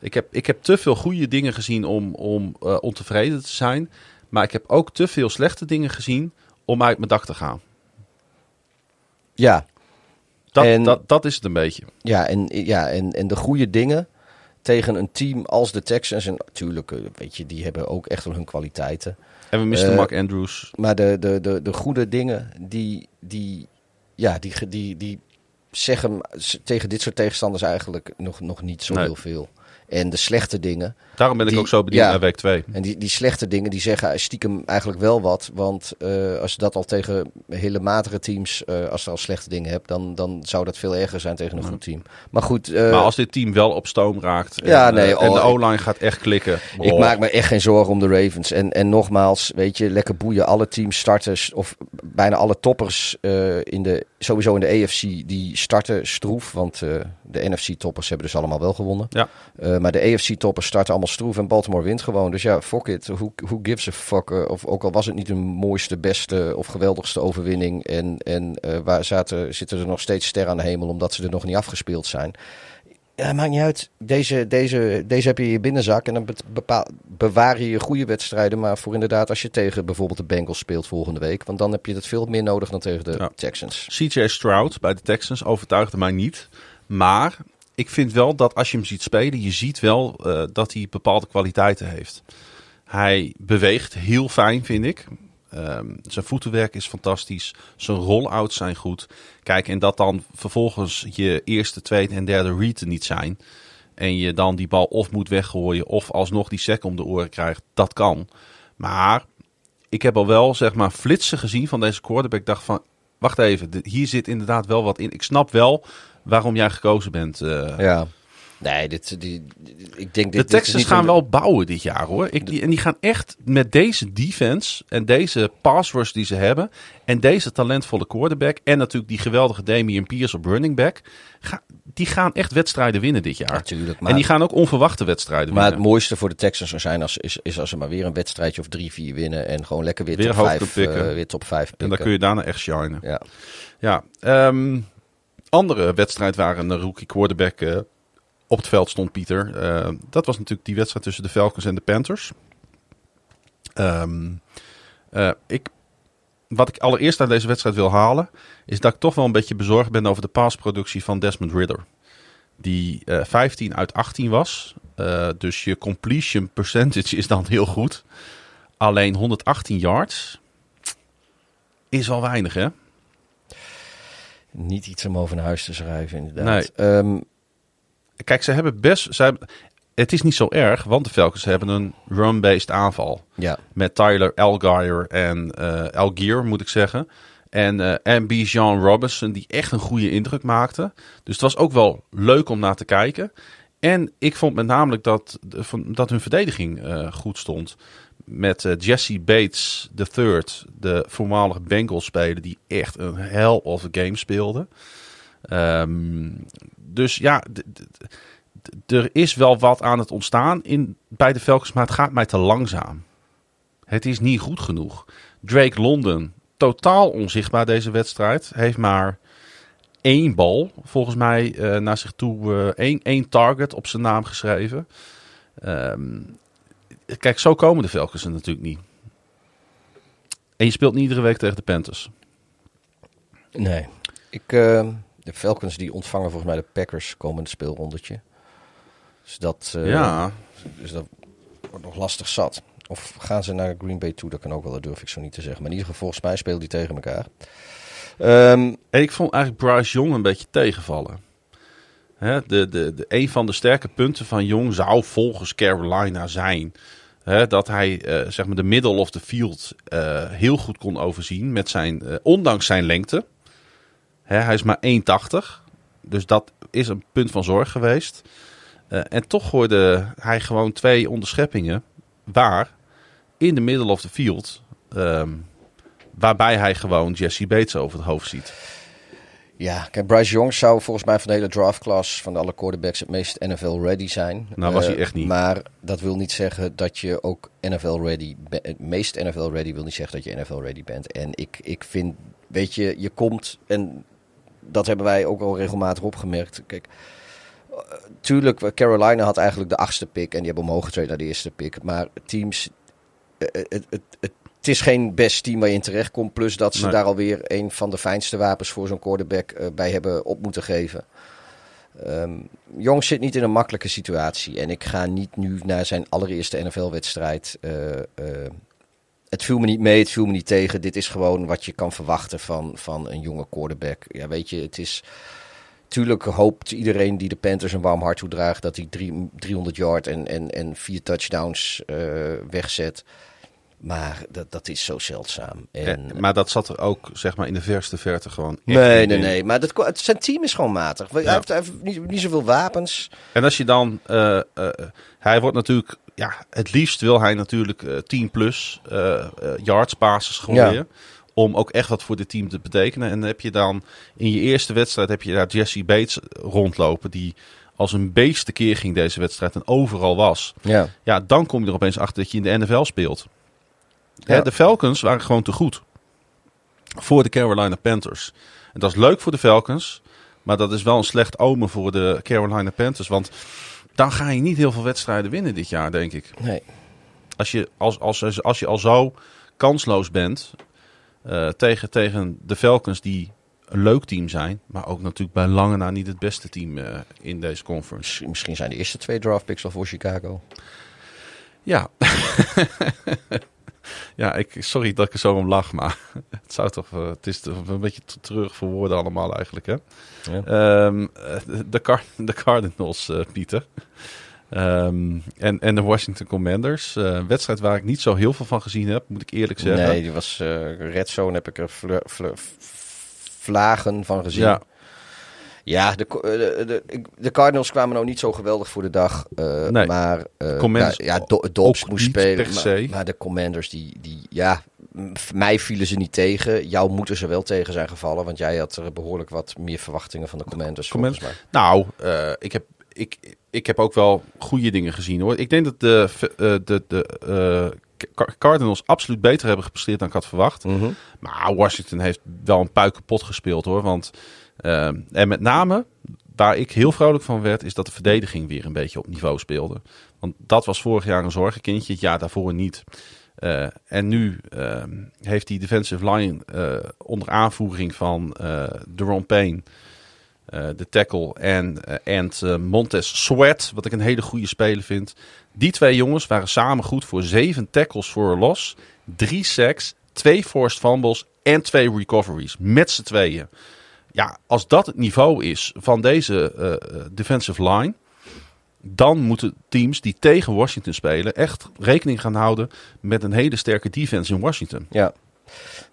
Ik heb, ik heb te veel goede dingen gezien om, om ontevreden te zijn. Maar ik heb ook te veel slechte dingen gezien om uit mijn dak te gaan. ja, Dat, En- dat, dat is het een beetje. ja, en, ja en, en de goede dingen tegen een team als de Texans. En natuurlijk, eh, weet je, die hebben ook echt wel hun kwaliteiten. En we misten Eh, Mark Andrews. Maar de, de, de, de goede dingen, die, die, ja, die, die, die zeggen tegen dit soort tegenstanders eigenlijk nog, nog niet zo Nee. heel veel. En de slechte dingen, Daarom ben ik die- ook zo benieuwd ja. naar week 2. En die, die slechte dingen, die zeggen stiekem eigenlijk wel wat. Want eh, als je dat al tegen hele matige teams, eh, als je al slechte dingen hebt, dan, dan zou dat veel erger zijn tegen een goed team. Maar goed, eh, maar als dit team wel op stoom raakt en, Ja, en de oh, O-line gaat echt klikken. ik oh, maak me echt geen zorgen om de Ravens. En, en nogmaals, weet je, lekker boeien. Alle teams starters, of bijna alle toppers in de, sowieso in de AFC, die starten stroef. Want eh, de NFC-toppers hebben dus allemaal wel gewonnen. Ja. Eh, maar de AFC-toppers starten allemaal stroef en Baltimore wint gewoon. Dus ja, fuck it. Who, who gives a fuck? eh, of ook al was het niet de mooiste, beste of geweldigste overwinning. En, en waar zaten, zitten er nog steeds sterren aan de hemel omdat ze er nog niet afgespeeld zijn. Ja, maakt niet uit. Deze, deze, deze heb je in je binnenzak en dan be- bepaal- bewaar je je goede wedstrijden. Maar voor inderdaad als je tegen bijvoorbeeld de Bengals speelt volgende week. Want dan heb je het veel meer nodig dan tegen de Ja. Texans. CJ Stroud bij de Texans overtuigde mij niet. Maar ik vind wel dat als je hem ziet spelen, je ziet wel eh, dat hij bepaalde kwaliteiten heeft. Hij beweegt heel fijn, vind ik. Ehm, zijn voetenwerk is fantastisch. Zijn roll-outs zijn goed. Kijk, en dat dan vervolgens je eerste, tweede en derde read niet zijn. En je dan die bal of moet weggooien of alsnog die sec om de oren krijgt. Dat kan. Maar ik heb al wel zeg maar flitsen gezien van deze quarterback. Ik dacht van, wacht even, hier zit inderdaad wel wat in. Ik snap wel waarom jij gekozen bent. eh. Ja. Nee, dit, die, ik denk dit, de Texans gaan wel bouwen dit jaar hoor. Ik, die, en die gaan echt met deze defense en deze pass rush die ze hebben. En deze talentvolle quarterback. En natuurlijk die geweldige Damian Pierce op running back. Ga, die gaan echt wedstrijden winnen dit jaar. Natuurlijk, maar- en die gaan ook onverwachte wedstrijden Maar het winnen. mooiste voor de Texans zou zijn als, is, is als ze maar weer een wedstrijdje of drie, vier winnen. En gewoon lekker weer, Weer top, vijf, eh, weer top vijf pikken. en dan kun je daarna echt shinen. ja. Ja, ehm, andere wedstrijd waar een rookie quarterback eh, op het veld stond, Pieter. Eh, dat was natuurlijk die wedstrijd tussen de Falcons en de Panthers. Ehm, eh, ik, wat ik allereerst uit deze wedstrijd wil halen, is dat ik toch wel een beetje bezorgd ben over de passproductie van Desmond Ridder. Die eh 15 uit 18 was. Eh, dus je completion percentage is dan heel goed. Alleen 118 yards is wel weinig, hè? Niet iets om over naar huis te schrijven, inderdaad. Nee. Ehm, Kijk, ze hebben best. Ze hebben, het is niet zo erg, want de Falcons hebben een run-based aanval. ja. Met Tyler Algier en eh Algier, moet ik zeggen. En, eh en Bijan Robinson, die echt een goede indruk maakte. Dus het was ook wel leuk om naar te kijken. En ik vond met name dat, dat hun verdediging eh, goed stond. Met Jesse Bates III, de voormalige Bengals speler, die echt een hell of a game speelde. Ehm, dus ja, er is wel wat aan het ontstaan in, bij de Falcons, maar het gaat mij te langzaam. Het is niet goed genoeg. Drake London, totaal onzichtbaar deze wedstrijd. Heeft maar één bal, volgens mij, eh, naar zich toe. eh, één, één target op zijn naam geschreven. Ehm, kijk, zo komen de Falcons er natuurlijk niet. En je speelt niet iedere week tegen de Panthers. Nee. Ik, ehm, de Falcons die ontvangen volgens mij de Packers komende speelrondetje. Dus dat, eh, ja, dus dat wordt nog lastig zat. Of gaan ze naar Green Bay toe? Dat kan ook wel, dat durf ik zo niet te zeggen. Maar in ieder geval, volgens mij spelen die tegen elkaar. Ehm, En ik vond eigenlijk Bryce Young een beetje tegenvallen. Hè, de, de, de, een van de sterke punten van Young zou volgens Carolina zijn... Hè, dat hij eh, zeg maar de middle of the field eh, heel goed kon overzien. Met zijn, ondanks zijn lengte. Hè, hij is maar 1,80. Dus dat is een punt van zorg geweest. Eh, en toch hoorde hij gewoon twee onderscheppingen waar in de middle of the field... ehm, waarbij hij gewoon Jesse Bates over het hoofd ziet. ja, kijk, Bryce Young zou volgens mij van de hele draftclass van alle quarterbacks het meest NFL-ready zijn. Nou, was Eh, hij echt niet. Maar dat wil niet zeggen dat je ook NFL-ready bent. Het meest NFL-ready wil niet zeggen dat je NFL-ready bent. En ik, ik vind, weet je, je komt, en dat hebben wij ook al regelmatig opgemerkt. Kijk, eh, tuurlijk, Carolina had eigenlijk de achtste pick en die hebben omhoog getraind naar de eerste pick. Maar teams, eh, het, het, het, het is geen best team waar je in terecht komt. Plus dat ze Nee. daar alweer een van de fijnste wapens voor zo'n quarterback eh, bij hebben op moeten geven. Ehm Jong zit niet in een makkelijke situatie. En ik ga niet nu naar zijn allereerste NFL-wedstrijd. eh, eh, het viel me niet mee, het viel me niet tegen. Dit is gewoon wat je kan verwachten van, van een jonge quarterback. Ja, weet je, het is... Tuurlijk hoopt iedereen die de Panthers een warm hart toedraagt... dat hij drie- 300 yard en, en, en vier touchdowns eh, wegzet. Maar dat, dat is zo zeldzaam. En, Eh, maar dat zat er ook zeg maar in de verste verte gewoon nee, nee, in. nee. Maar dat, het- zijn team is gewoon matig. Hij heeft, hij heeft niet, niet zoveel wapens. En als je dan, eh, hij wordt natuurlijk, ja, het liefst wil hij natuurlijk eh 10 plus eh, eh, yards basis gooien. Ja. Om ook echt wat voor dit team te betekenen. En dan heb je dan in je eerste wedstrijd heb je daar Jesse Bates rondlopen. Die als een beest keer ging deze wedstrijd en overal was. Ja. Ja, dan kom je er opeens achter dat je in de NFL speelt. Hè, de Falcons waren gewoon te goed voor de Carolina Panthers. En dat is leuk voor de Falcons, maar dat is wel een slecht omen voor de Carolina Panthers. Want dan ga je niet heel veel wedstrijden winnen dit jaar, denk ik. Nee. Als je, als, als, als je al zo kansloos bent eh, tegen, tegen de Falcons, die een leuk team zijn, maar ook natuurlijk bij lange na niet het beste team eh, in deze conference. Misschien- zijn de eerste twee draft picks al voor Chicago. Ja. ja, ik, sorry dat ik er zo om lach, maar het zou toch, eh, het is een beetje te terug voor woorden allemaal eigenlijk, hè? Ja. Ehm, eh, de, Car de Cardinals, eh, Pieter. Ehm, en, en de Washington Commanders. Een wedstrijd waar ik niet zo heel veel van gezien heb, moet ik eerlijk zeggen. Nee, die was Red Zone heb ik er vlagen van gezien. Ja. Ja, de, eh, de, de, Cardinals kwamen nou niet zo geweldig voor de dag. Nee. Maar nou, ja, Do- Dobbs moest spelen. Maar, maar de Commanders, die, die, ja, mij vielen ze niet tegen. Jou moeten ze wel tegen zijn gevallen. Want jij had er behoorlijk wat meer verwachtingen van de Commanders. Commanders. Nou, ik, heb, ik, ik heb ook wel goede dingen gezien hoor. Ik denk dat de, de, de Car- Cardinals absoluut beter hebben gepresteerd dan ik had verwacht. Mhm. Maar Washington heeft wel een puik kapot gespeeld hoor. Want, en met name, waar ik heel vrolijk van werd, is dat de verdediging weer een beetje op niveau speelde. Want dat was vorig jaar een zorgenkindje, het jaar daarvoor niet. Eh, en nu eh, heeft die defensive line eh, onder aanvoering van eh Deron Payne, eh, de tackle, en, eh, eh, Montez Sweat, wat ik een hele goede speler vind. Die twee jongens waren samen goed voor zeven tackles voor los, drie sacks, twee forced fumbles en twee recoveries. Met z'n tweeën. Ja, als dat het niveau is van deze eh, defensive line, dan moeten teams die tegen Washington spelen echt rekening gaan houden met een hele sterke defense in Washington. Ja,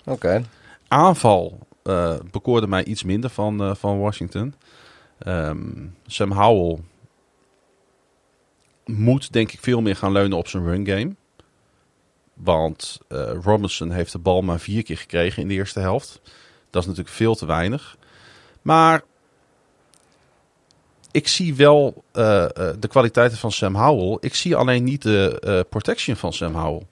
oké. Aanval eh, bekoorde mij iets minder van, van Washington. Ehm, Sam Howell moet denk ik veel meer gaan leunen op zijn run game. Want Robinson heeft de bal maar vier keer gekregen in de eerste helft. Dat is natuurlijk veel te weinig. Maar ik zie wel eh, eh, de kwaliteiten van Sam Howell. Ik zie alleen niet de eh, protection van Sam Howell.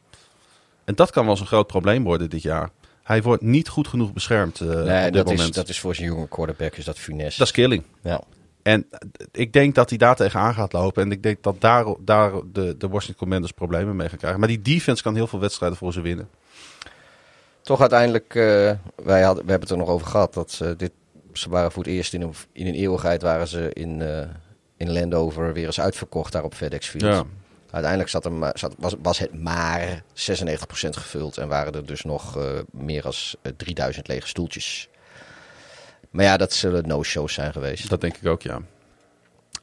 En dat kan wel eens een groot probleem worden dit jaar. Hij wordt niet goed genoeg beschermd eh, Nee, op dat is, dat is voor zijn jonge quarterback is dat funest. Dat is killing. ja. En ik denk dat hij daar tegenaan gaat lopen. En ik denk dat daar, daar de, de Washington Commanders problemen mee gaan krijgen. Maar die defense kan heel veel wedstrijden voor ze winnen. Toch uiteindelijk, wij hadden, we hebben het er nog over gehad, dat dit, ze waren voor het eerst in een, in een eeuwigheid waren ze in, eh, in Landover weer eens uitverkocht daar op FedEx Field. Ja. Uiteindelijk zat er zat, was, was het maar 96% gevuld en waren er dus nog eh, meer dan 3000 lege stoeltjes. Maar ja, dat zullen no-shows zijn geweest. Dat denk ik ook, ja.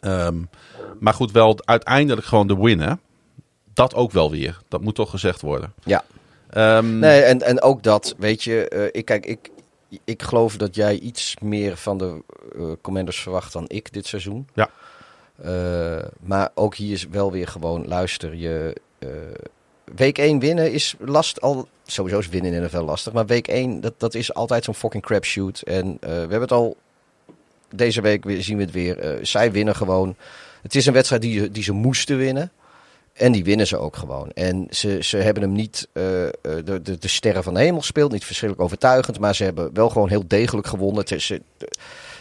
Ehm, maar goed, wel uiteindelijk gewoon de win, hè? Dat ook wel weer. Dat moet toch gezegd worden. Ja. Ehm, Nee, en, en ook dat, weet je, eh, ik, kijk, ik, ik geloof dat jij iets meer van de eh, Commanders verwacht dan ik dit seizoen. Ja. Eh, maar ook hier is wel weer gewoon, luister, je, eh, week 1 winnen is last al, sowieso is winnen in NFL lastig, maar week 1, dat, dat is altijd zo'n fucking crapshoot. En we hebben het al, deze week zien we het weer, zij winnen gewoon. Het is een wedstrijd die, die ze moesten winnen. En die winnen ze ook gewoon. En ze, ze hebben hem niet, eh, eh, de, de, de sterren van de hemel speelt, niet verschrikkelijk overtuigend. Maar ze hebben wel gewoon heel degelijk gewonnen. Het, is, eh,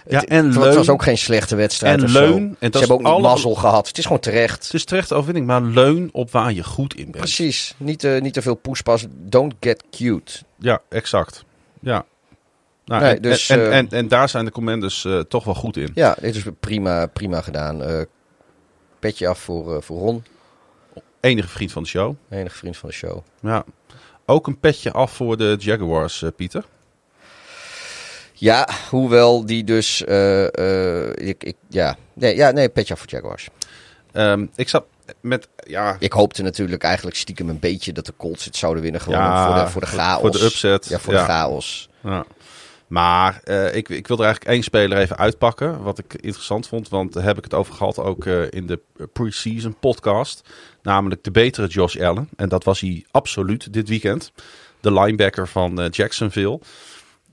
Ja, het, en het leun- was ook geen slechte wedstrijd. en leun, en dat ze hebben ook niet alle- mazzel gehad. Het is gewoon terecht. Het is terecht overwinning, maar leun op waar je goed in bent. Precies. Niet, te niet te veel poespas. Don't get cute. Ja, exact. Ja. Nou, Nee, en, dus, en, en, daar zijn de commanders toch wel goed in. Ja, dit is prima, prima gedaan. Petje af voor, eh, voor Ron. Enige vriend van de show. Enige vriend van de show. Ja. Ook een petje af voor de Jaguars, eh, Pieter. Ja, hoewel die dus... eh, eh, ik, ik, ja. Nee, ja, nee, petje af voor Jaguars. Ehm, ik zat met, ja, Ik hoopte natuurlijk eigenlijk stiekem een beetje dat de Colts het zouden winnen. Gewoon Ja, voor, de, voor de chaos. voor de upset, Ja, voor ja. de chaos. Ja. Maar eh, ik, ik wil er eigenlijk één speler even uitpakken. Wat ik interessant vond. Want daar heb ik het over gehad ook eh, in de pre-season podcast. Namelijk de betere Josh Allen. En dat was hij absoluut dit weekend. De linebacker van eh, Jacksonville.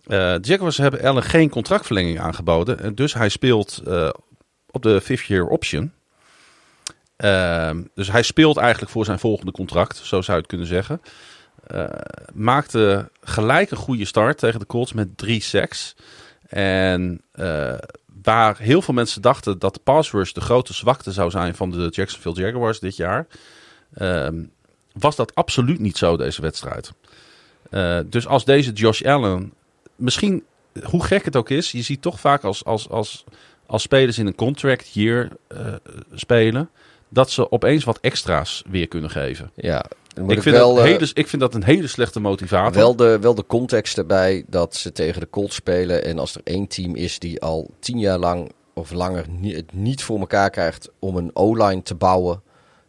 De Jaguars hebben Allen geen contractverlenging aangeboden. En dus hij speelt op de fifth year option. Ehm, dus hij speelt eigenlijk voor zijn volgende contract. Zo zou je het kunnen zeggen. Eh, maakte gelijk een goede start tegen de Colts met drie sacks. En eh, waar heel veel mensen dachten dat de pass rush de grote zwakte zou zijn van de Jacksonville Jaguars dit jaar, ehm, was dat absoluut niet zo deze wedstrijd. Eh, dus als deze Josh Allen, misschien hoe gek het ook is, je ziet toch vaak als, als, als, als spelers in een contract eh, spelen, dat ze opeens wat extra's weer kunnen geven. Ja. Ik vind, wel, dat eh, hele, ik vind dat een hele slechte motivator. wel, de, wel de context erbij dat ze tegen de Colts spelen. En als er één team is die al tien jaar lang of langer ni- het niet voor elkaar krijgt om een O-line te bouwen,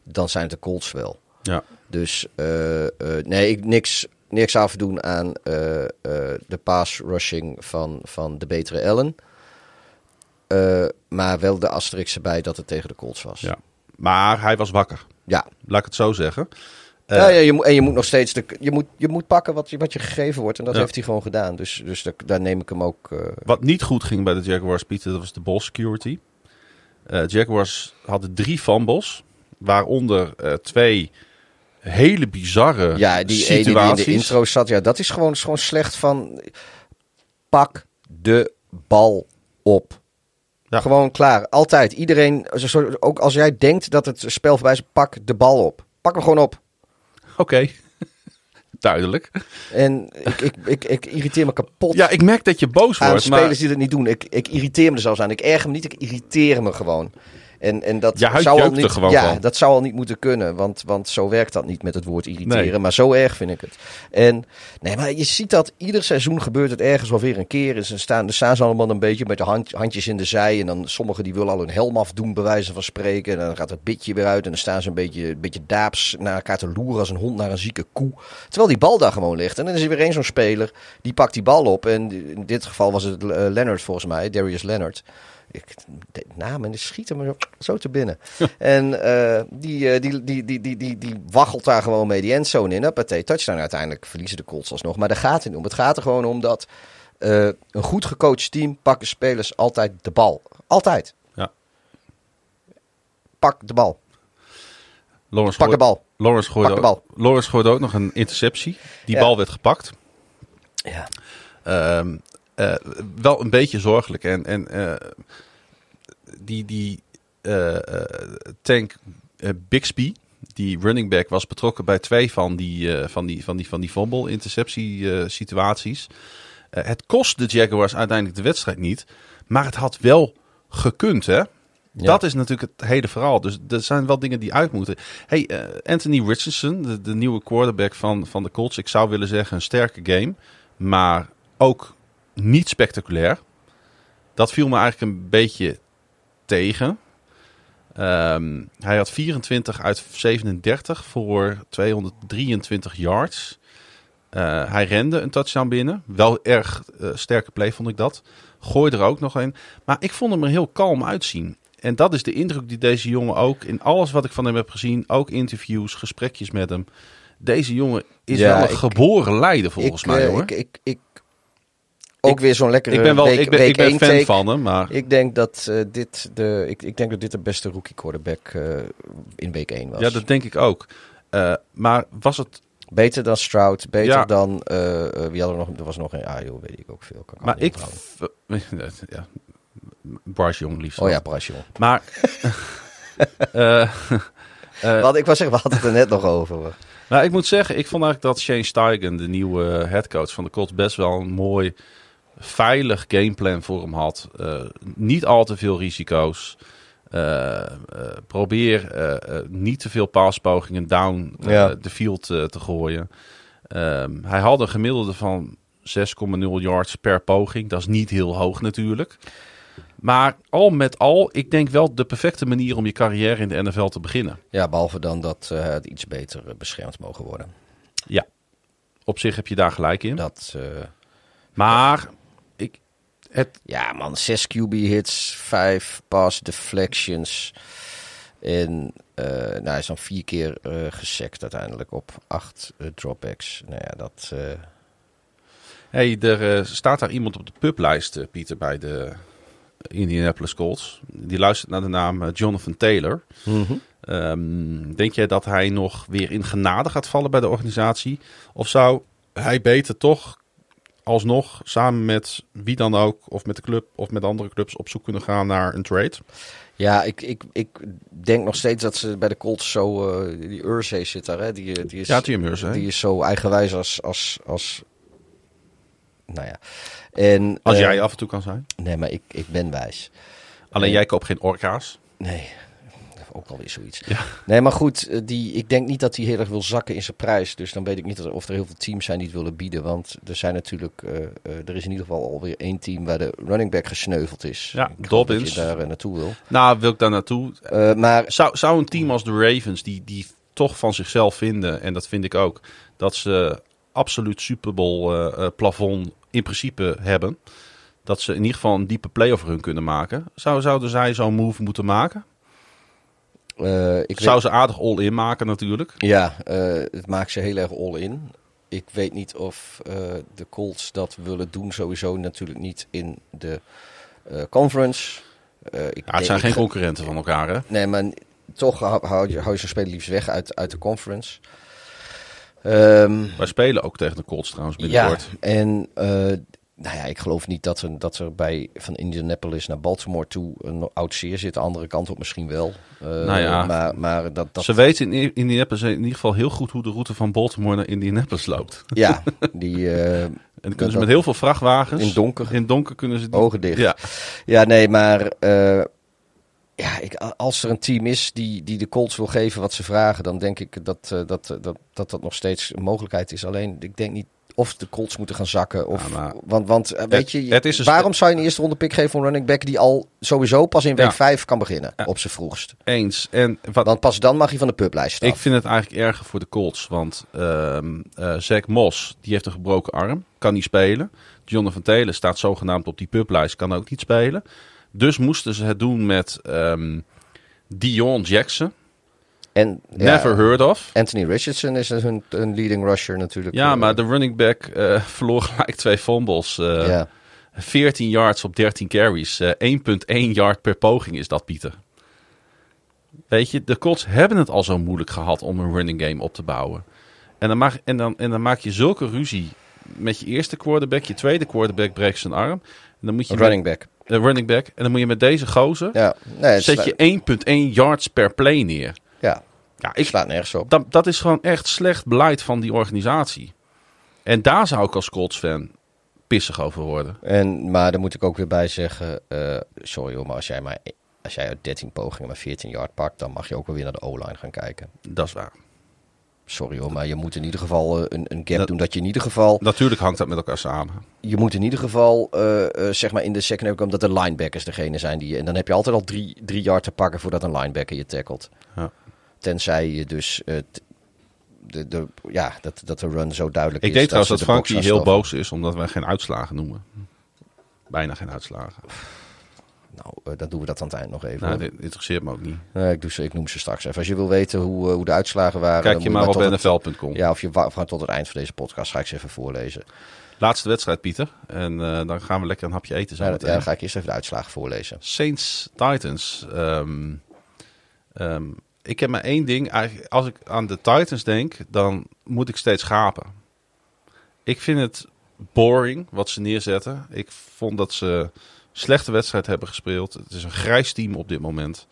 dan zijn het de Colts wel. Ja. Dus eh, eh, nee, ik, niks, niks afdoen aan de pass rushing van, van de betere Allen. Eh, maar wel de asterisk erbij dat het tegen de Colts was. Ja. Maar hij was wakker. Ja. Laat ik het zo zeggen. Eh, ja, ja je moet, en je moet nog steeds de, je moet, je moet pakken wat je, wat je gegeven wordt. En dat Ja. heeft hij gewoon gedaan. Dus, dus daar, daar neem ik hem ook. eh, Wat niet goed ging bij de Jaguars, Pieter, dat was de ball security. Eh Jaguars hadden drie fumbles. Waaronder twee hele bizarre ja, die die in situaties. de intro zat. Ja, dat is gewoon, is gewoon slecht van. Pak de bal op. Ja. Gewoon klaar. Altijd. Iedereen. Ook als jij denkt dat het spel voorbij is, pak de bal op. Pak hem gewoon op. Oké, duidelijk. En ik, ik, ik, ik irriteer me kapot. Ja, ik merk dat je boos aan wordt. spelers Maar die dat niet doen. Ik, ik irriteer me er zelfs aan. Ik erger me niet, ik irriteer me gewoon. En, en dat zou al niet, gewoon ja, van. dat zou al niet moeten kunnen. Want, want zo werkt dat niet met het woord irriteren. Nee. Maar zo erg vind ik het. En nee, maar je ziet dat ieder seizoen gebeurt het ergens wel weer een keer. En ze staan, er staan ze allemaal een beetje met de hand, handjes in de zij. En dan sommigen die willen al hun helm afdoen, bij wijze van spreken. En dan gaat het bitje weer uit. En dan staan ze een beetje, een beetje daaps naar elkaar te loeren als een hond naar een zieke koe. Terwijl die bal daar gewoon ligt. En dan is er weer één zo'n speler die pakt die bal op. En in dit geval was het eh, Leonard volgens mij, Darius Leonard. Ik, de naam en die schieten me zo, zo te binnen. en eh, die, eh, die, die, die, die, die, die waggelt daar gewoon mee die endzone in. Huppatee, touchdown. Uiteindelijk verliezen de Colts alsnog. Maar daar gaat het niet om. Het gaat er gewoon om dat eh, een goed gecoacht team pakken spelers altijd de bal. Altijd. Ja. Pak de bal. Lawrence Pak de bal. Lawrence gooide. Ook, Lawrence gooide ook nog een interceptie. Die Ja. bal werd gepakt. Ja. Ehm, eh, wel een beetje zorgelijk. En, en eh, die, die eh, Tank Bixby, die running back, was betrokken bij twee van die, van die, van die, van die fumble interceptie situaties. Het kost de Jaguars uiteindelijk de wedstrijd niet. Maar het had wel gekund, hè? Dat is natuurlijk het hele verhaal. Dus er zijn wel dingen die uit moeten. Hey, Anthony Richardson, de, de nieuwe quarterback van, van de Colts. Ik zou willen zeggen een sterke game. Maar ook niet spectaculair. Dat viel me eigenlijk een beetje tegen. Ehm, hij had 24 uit 37 voor 223 yards. Eh, hij rende een touchdown binnen. Wel erg eh, sterke play vond ik dat. Gooi er ook nog een. Maar ik vond hem er heel kalm uitzien. En dat is de indruk die deze jongen ook in alles wat ik van hem heb gezien, ook interviews, gesprekjes met hem. Deze jongen is Ja, wel een ik- geboren leider volgens ik, mij eh, hoor. Ik, ik, ik, ook weer zo'n lekkere Ik ben wel week, ik ben, week ik ben fan take. van hem, maar Ik denk dat eh, dit de, ik, ik denk dat dit de beste rookie quarterback eh, in week 1 was. ja, dat denk ik ook. Eh, maar was het Beter dan Stroud, beter Ja. dan wie hadden we nog? Er was nog een ah joh, weet ik ook veel. Kan Maar ik. ja, Bryce Young liefst. Oh ja. Bryce Young. Maar. Wat ik was zeggen, we hadden het er net nog over. nou, ik moet zeggen, ik vond eigenlijk dat Shane Steichen, de nieuwe headcoach van de Colts, best wel een mooi, veilig gameplan voor hem had. Eh, niet al te veel risico's. Eh, eh, probeer niet te veel paaspogingen down Ja. de field te gooien. Ehm, hij had een gemiddelde van 6,0 yards per poging. Dat is niet heel hoog natuurlijk. Maar al met al, ik denk wel de perfecte manier om je carrière in de NFL te beginnen. Ja, behalve dan dat het iets beter beschermd mogen worden. Ja, op zich heb je daar gelijk in. Dat, Maar het, ja man, 6 QB hits, 5 pass deflections. En eh, nou, hij is dan vier keer eh gesekt uiteindelijk op 8 dropbacks. Nou ja, dat... eh, hey, er eh, staat daar iemand op de publijst, eh, Pieter, bij de Indianapolis Colts. Die luistert naar de naam eh, Jonathan Taylor. Ehm, denk jij dat hij nog weer in genade gaat vallen bij de organisatie? Of zou hij beter toch alsnog samen met wie dan ook, of met de club of met andere clubs, op zoek kunnen gaan naar een trade? Ja, ik, ik, ik denk nog steeds dat ze bij de Colts zo... eh, die Ursay zit daar, hè? Die, eh, die is, Ja, Tim hè? Die is zo eigenwijs als... als, als nou ja. En, Als eh, jij af en toe kan zijn. Nee, maar ik, ik ben wijs. Alleen jij koopt geen orka's. Nee, ook alweer zoiets. Ja. Nee, maar goed, eh, die, ik denk niet dat hij heel erg wil zakken in zijn prijs. Dus dan weet ik niet of er heel veel teams zijn die het willen bieden. Want er zijn natuurlijk, eh, eh, er is in ieder geval alweer één team waar de running back gesneuveld is. Ja, Dobbins. je daar naartoe wil. Nou, wil ik daar naartoe? Maar Zou, zou een team als de Ravens, die, die toch van zichzelf vinden, en dat vind ik ook, dat ze absoluut Super Bowl plafond in principe hebben, dat ze in ieder geval een diepe play over hun kunnen maken, zou, zouden zij zo'n move moeten maken? Eh, ik Zou weet, ze aardig all-in maken natuurlijk. ja, eh, het maakt ze heel erg all-in. Ik weet niet of eh, de Colts dat willen doen. Sowieso natuurlijk niet in de conference. Ik Ja, het zijn geen concurrenten van elkaar, hè? Nee, maar toch hou je, hou je zo'n speler liefst weg uit, uit de conference. Ehm, Wij spelen ook tegen de Colts trouwens ja, binnenkort. en eh, nou ja, ik geloof niet dat er, dat er bij van Indianapolis naar Baltimore toe een oud zeer zit. De andere kant op misschien wel. Eh, Nou ja. maar, maar dat, dat Ze weten in Indianapolis in ieder geval heel goed hoe de route van Baltimore naar Indianapolis loopt. ja, die eh, En dan kunnen ze met heel veel vrachtwagens. In donker. In donker kunnen ze die. ogen dicht. Ja. Ja, nee, maar eh, ja, ik, als er een team is die, die de Colts wil geven wat ze vragen, dan denk ik dat, dat, dat, dat dat nog steeds een mogelijkheid is. Alleen, ik denk niet of de Colts moeten gaan zakken. Of, Ja, maar- want, want eh, weet je, het is een waarom zou je een eerste ronde pick geven voor een running back die al sowieso pas in week Ja. 5 kan beginnen, op zijn vroegst? Eens. En wat, Want pas dan mag je van de publijst af. Ik vind het eigenlijk erger voor de Colts. Want ehm eh Zach Moss, die heeft een gebroken arm. Kan niet spelen. Jonathan Taylor staat zogenaamd op die publijst. Kan ook niet spelen. Dus moesten ze het doen met ehm, Dion Jackson. En, ja, Never heard of. Anthony Richardson is hun, hun leading rusher natuurlijk. Ja, eh, maar de running back eh, verloor gelijk twee fumbles. eh, ja. 14 yards op 13 carries. Eh, 1,1 yard per poging is dat, Pieter. Weet je, de Colts hebben het al zo moeilijk gehad om een running game op te bouwen. En dan, maak, en dan, en dan maak je zulke ruzie met je eerste quarterback. Je tweede quarterback breekt zijn arm. En dan moet je Een running back. eh, running back. En dan moet je met deze gozer... Ja, nee, zet je 1,1 yards per play neer. Ja, ik slaat nergens op. dat, dat is gewoon echt slecht beleid van die organisatie. En daar zou ik als Colts fan pissig over worden. En, maar daar moet ik ook weer bij zeggen, eh, sorry hoor, maar als jij, maar als jij uit 13 pogingen maar 14 yard pakt, dan mag je ook wel weer naar de O-line gaan kijken. Dat is waar. Sorry hoor, maar je moet in ieder geval eh, een, een gap Dat- doen dat je in ieder geval, Natuurlijk hangt dat met elkaar samen. je moet in ieder geval, eh, zeg maar in de secondary komen dat de linebackers degene zijn die je, en dan heb je altijd al drie, drie yard te pakken voordat een linebacker je tackelt. Tenzij je dus, eh, t- de, de, ja, dat, dat de run zo duidelijk Ik is. denk trouwens dat de box Frankie heel boos is omdat wij geen uitslagen noemen. Bijna geen uitslagen. Nou, eh, dan doen we dat aan het eind nog even. Nou, dit interesseert me ook niet. Ik, doe ze, ik noem ze straks even. Als je wil weten hoe, eh, hoe de uitslagen waren... Kijk je maar op het- nfl.com. Ja, of je wa- gewoon tot het eind van deze podcast ga ik ze even voorlezen. Laatste wedstrijd, Pieter. En eh, dan gaan we lekker een hapje eten zo Ja, dat- ja, dan ga ik eerst even de uitslagen voorlezen. Saints Titans. Ehm, ehm, ik heb maar één ding. Als ik aan de Titans denk, dan moet ik steeds gapen. Ik vind het boring wat ze neerzetten. Ik vond dat ze slechte wedstrijd hebben gespeeld. Het is een grijs team op dit moment.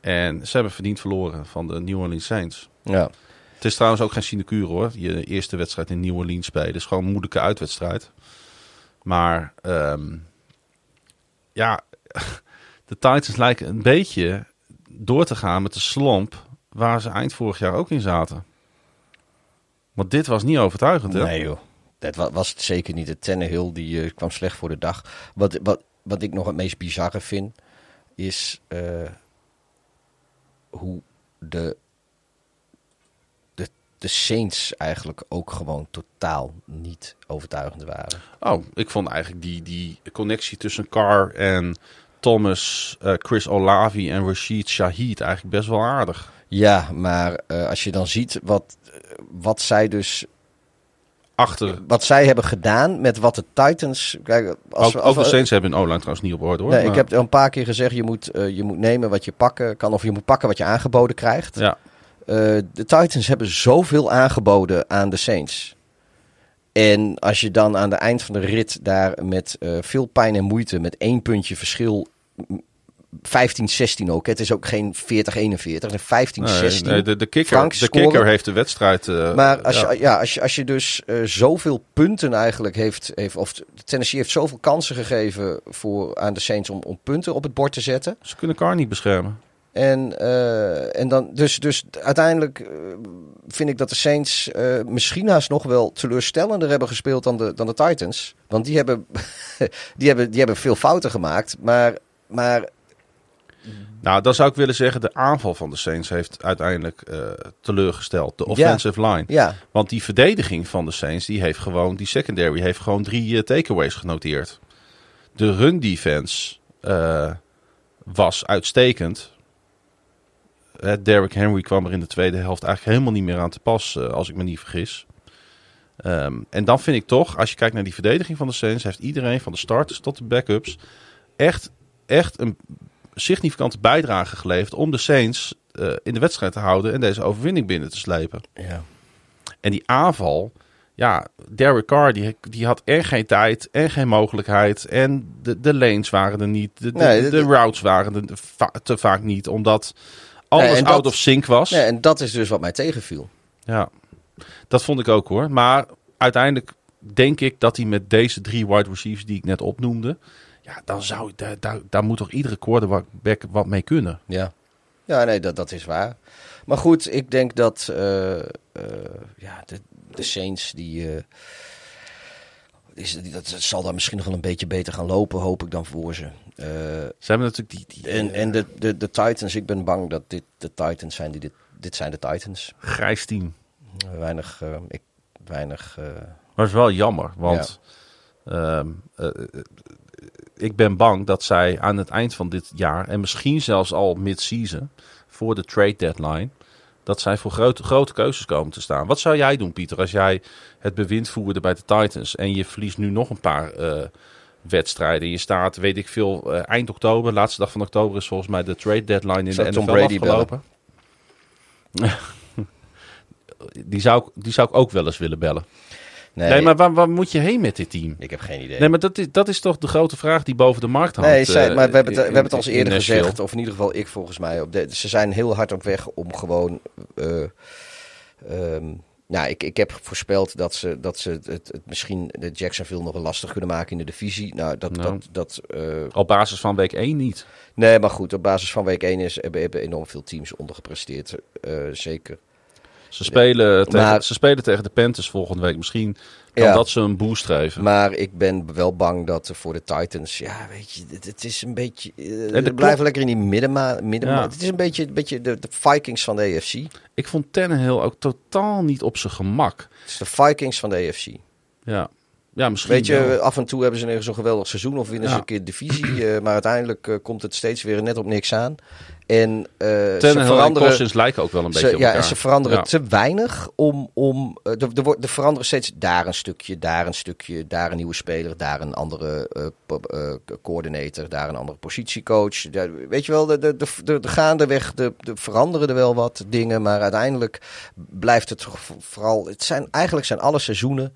En ze hebben verdiend verloren van de New Orleans Saints. Ja. Het is trouwens ook geen sinecure hoor. Je eerste wedstrijd in New Orleans spelen. Het is gewoon een moeilijke uitwedstrijd. Maar ehm, ja, de Titans lijken een beetje door te gaan met de slomp waar ze eind vorig jaar ook in zaten. Want dit was niet overtuigend hè? Nee joh, dat wa- was het zeker niet. De Tannehill die eh, kwam slecht voor de dag. Wat, wat, wat ik nog het meest bizarre vind, is eh, hoe de, de, de Saints eigenlijk ook gewoon totaal niet overtuigend waren. Oh, ik vond eigenlijk die, die connectie tussen Carr en Thomas, eh, Chris Olavi en Rashid Shaheed eigenlijk best wel aardig. Ja, maar eh, als je dan ziet wat, wat zij dus Achter, wat zij hebben gedaan met wat de Titans. Kijk, als ook, we- ook de Saints hebben hun O-line trouwens niet op orde hoor. Nee, ik heb al een paar keer gezegd: je moet, eh, je moet nemen wat je pakken kan, of je moet pakken wat je aangeboden krijgt. Ja, de Titans hebben zoveel aangeboden aan de Saints. En als je dan aan het eind van de rit daar met eh, veel pijn en moeite, met één puntje verschil, m, 15-16 ook. Het is ook geen 40-41, het is 15-16. Nee, de, de, kicker, Frank de kicker heeft de wedstrijd. eh, Maar als, ja. je, ja, als, je, als je dus eh, zoveel punten eigenlijk heeft, heeft, of Tennessee heeft zoveel kansen gegeven voor, aan de Saints om, om punten op het bord te zetten. Ze kunnen Carr niet beschermen. En, eh, en dan, dus, dus uiteindelijk eh, vind ik dat de Saints eh, misschien haast nog wel teleurstellender hebben gespeeld dan de, dan de Titans. Want die hebben, die hebben, die hebben veel fouten gemaakt. Maar, maar Nou, dan zou ik willen zeggen, de aanval van de Saints heeft uiteindelijk teleurgesteld. De offensive line. ja, Want die verdediging van de Saints, die heeft gewoon, die secondary heeft gewoon drie takeaways genoteerd. De run defense was uitstekend. Derrick Henry kwam er in de tweede helft eigenlijk helemaal niet meer aan te pas, eh, als ik me niet vergis. Ehm, en dan vind ik toch, als je kijkt naar die verdediging van de Saints, heeft iedereen van de starters tot de backups echt, echt een significante bijdrage geleverd om de Saints eh, in de wedstrijd te houden en deze overwinning binnen te slepen. ja. En die aanval, ja, Derek Carr, die, die had en geen tijd en geen mogelijkheid. En de, de lanes waren er niet, de, de, Nee, de, de- routes waren er te vaak niet, omdat alles dat- out of sync was. Nee, en dat is dus wat mij tegenviel. Ja, dat vond ik ook hoor. Maar uiteindelijk denk ik dat hij met deze drie wide receivers die ik net opnoemde, ja, dan zou daar, daar, daar moet toch iedere quarterback wat mee kunnen. Ja, ja nee, dat, dat is waar. Maar goed, ik denk dat eh, eh, ja, de, de Saints, die, eh, is, dat, dat zal dan misschien nog wel een beetje beter gaan lopen, hoop ik dan voor ze. Eh, Ze hebben natuurlijk die, die en en de, de, de Titans, ik ben bang dat dit de Titans zijn die dit, dit zijn de Titans. grijs team. Weinig, eh, ik, weinig, eh, Maar het is wel jammer, want ehm, eh, eh, ik ben bang dat zij aan het eind van dit jaar, en misschien zelfs al mid-season, voor de trade deadline, dat zij voor grote, grote keuzes komen te staan. Wat zou jij doen, Pieter, als jij het bewind voerde bij de Titans en je verliest nu nog een paar eh, wedstrijden. Je staat, weet ik veel, eh, eind oktober, laatste dag van oktober is volgens mij de trade deadline in de Tom NFL Brady afgelopen. die, zou, ik- die zou ik ook wel eens willen bellen. nee, Nee, maar waar, waar moet je heen met dit team? ik heb geen idee. Nee, maar dat is, dat is toch de grote vraag die boven de markt hangt. Nee, zij, eh, maar we hebben, het, we hebben het al eens eerder gezegd, of in ieder geval ik volgens mij. Op de, ze zijn heel hard op weg om gewoon eh, ehm, nou, ik, ik heb voorspeld dat ze, dat ze het, het, misschien de Jacksonville nog wel lastig kunnen maken in de divisie. Nou, dat, Nou. dat, dat eh, Op basis van week 1 niet. nee, maar goed, op basis van week 1 is, hebben, hebben enorm veel teams ondergepresteerd. eh, zeker. Ze spelen, tegen, Maar- ze spelen tegen de Panthers volgende week. Misschien kan Ja. dat ze een boost geven. Maar ik ben wel bang dat voor de Titans, ja, weet je, het, het is een beetje. eh de we klop- blijven lekker in die middenma. middenma. Ja. Het is een beetje, een beetje de, de Vikings van de AFC. Ik vond Tannehill ook totaal niet op zijn gemak. Het is de Vikings van de AFC. Ja, ja misschien Weet je, wel. af en toe hebben ze ergens zo'n geweldig seizoen of winnen ze een keer de divisie. eh, maar uiteindelijk eh, komt het steeds weer net op niks aan. En eh, ze en veranderen. Lijken ook wel een beetje Ze, op ja, en ze veranderen Ja. te weinig om. om eh, er, er, wordt- er veranderen steeds daar een stukje, daar een stukje, daar een nieuwe speler, daar een andere eh, coördinator, daar een andere positiecoach. Daar- weet je wel, de, de, de, de, de gaandeweg de, de veranderen er wel wat dingen, maar uiteindelijk blijft het vooral. Het zijn, eigenlijk zijn alle seizoenen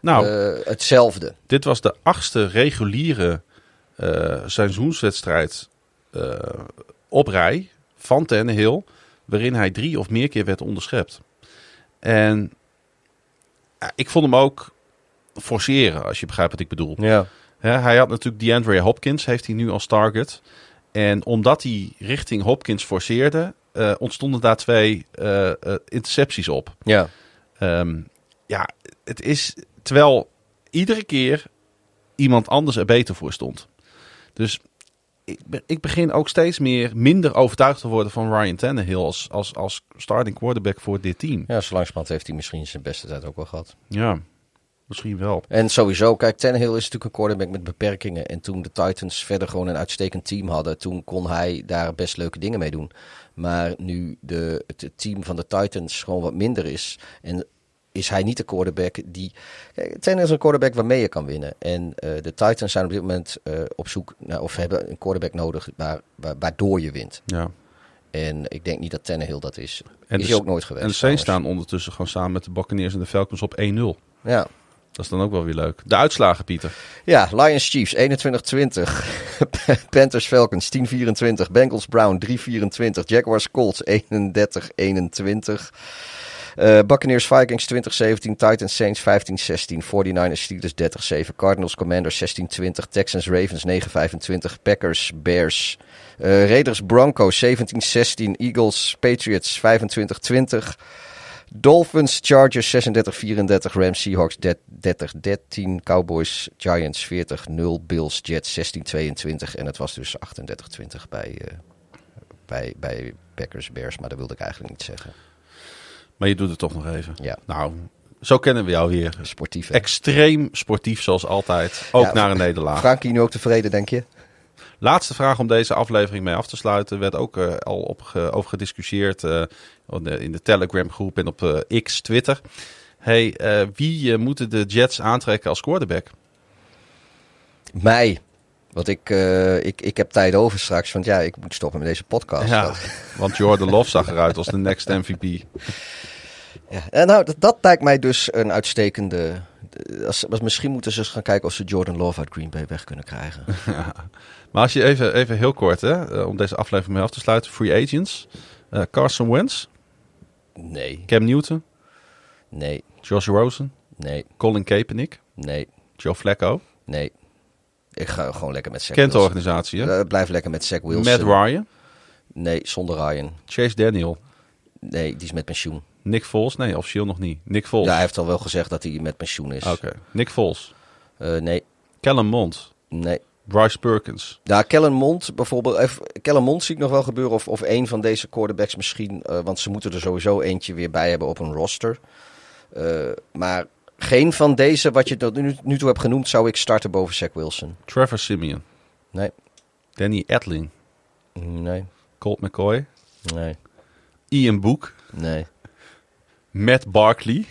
Nou, hetzelfde. dit was de achtste reguliere seizoenswedstrijd op rij van Tannehill, waarin hij drie of meer keer werd onderschept. En ja, ik vond hem ook forceren, als je begrijpt wat ik bedoel. Ja. Hij had natuurlijk DeAndre Hopkins, heeft hij nu als target. En omdat hij richting Hopkins forceerde, eh, ontstonden daar twee eh, eh, intercepties op. Ja. Ehm, ja, het is terwijl iedere keer iemand anders er beter voor stond. Dus ik, ik begin ook steeds meer minder overtuigd te worden van Ryan Tannehill als, als, als starting quarterback voor dit team. Ja, zo langzamerhand heeft hij misschien zijn beste tijd ook wel gehad. Ja, misschien wel. En sowieso, kijk, Tannehill is natuurlijk een quarterback met beperkingen. En toen de Titans verder gewoon een uitstekend team hadden, toen kon hij daar best leuke dingen mee doen. Maar nu de, het team van de Titans gewoon wat minder is en is hij niet de quarterback die... Kijk, Tannehill is een quarterback waarmee je kan winnen. En eh, de Titans zijn op dit moment eh, op zoek naar, of hebben een quarterback nodig waar, waar- waardoor je wint. Ja. En ik denk niet dat Tannehill dat is. En is de- ook nooit geweest. En de Saints staan ondertussen gewoon samen met de Buccaneers en de Falcons op 1-0. Ja. Dat is dan ook wel weer leuk. De uitslagen, Pieter. Ja, Lions Chiefs 21-20. Panthers Falcons 10-24. Bengals Brown 3-24. Jaguars Colts 31-21. Eh Buccaneers Vikings 20-17. Titans Saints 15-16. 49ers Steelers 30-7. Cardinals Commanders 16-20. Texans Ravens 9-25. Packers Bears. Eh, Raiders Broncos 17-16. Eagles Patriots 25-20. Dolphins, Chargers 36-34, Rams, Seahawks 30-13, Cowboys, Giants 40-0, Bills, Jets 16-22 en het was dus 38-20 bij, eh, bij, bij Packers, Bears, maar dat wilde ik eigenlijk niet zeggen. Maar je doet het toch nog even. Ja. Nou, zo kennen we jou weer. Sportief. hè? Extreem sportief zoals altijd. Ook Ja, naar een nederlaag. Frankie nu ook tevreden, denk je? Laatste vraag om deze aflevering mee af te sluiten. werd ook eh, al op, ge- over gediscussieerd eh, in de- Telegram groep en op eh, X, Twitter. Hey, wie moeten de Jets aantrekken als quarterback? Mij. Want ik, eh, ik, ik heb tijd over straks, want ja, ik moet stoppen met deze podcast. Ja, Dat- want Jordan Love zag eruit als de next MVP. Ja, en nou, dat, dat lijkt mij dus een uitstekende. Als, als, misschien moeten ze eens gaan kijken of ze Jordan Love uit Green Bay weg kunnen krijgen. Maar als je even, even heel kort, hè, eh, om deze aflevering mee af te sluiten. Free agents. Eh, Carson Wentz, Nee, Cam Newton, nee, Josh Rosen, nee, Colin Kaepernick, nee, Joe Flacco. nee. Ik ga gewoon lekker met Zach Kent de Wilson. organisatie, hè? Eh, blijf lekker met Zach Wilson. Matt Ryan, Nee, zonder Ryan. Chase Daniel, Nee, die is met pensioen. Nick Foles. Nee, officieel nog niet. Nick Foles. Ja, hij heeft al wel gezegd dat hij met pensioen is. Oké. Nick Foles. Eh, nee, Kellen Mond. nee. Bryce Perkins. Ja, Kellen Mond bijvoorbeeld. Kellen Mond zie ik nog wel gebeuren. Of, of een van deze quarterbacks misschien. eh, want ze moeten er sowieso eentje weer bij hebben op een roster. Eh, maar geen van deze, wat je tot nu, nu toe hebt genoemd, zou ik starten boven Zach Wilson. Trevor Simeon. Nee, Danny Edling. nee, Colt McCoy. nee, Ian Book. nee, Matt Barkley.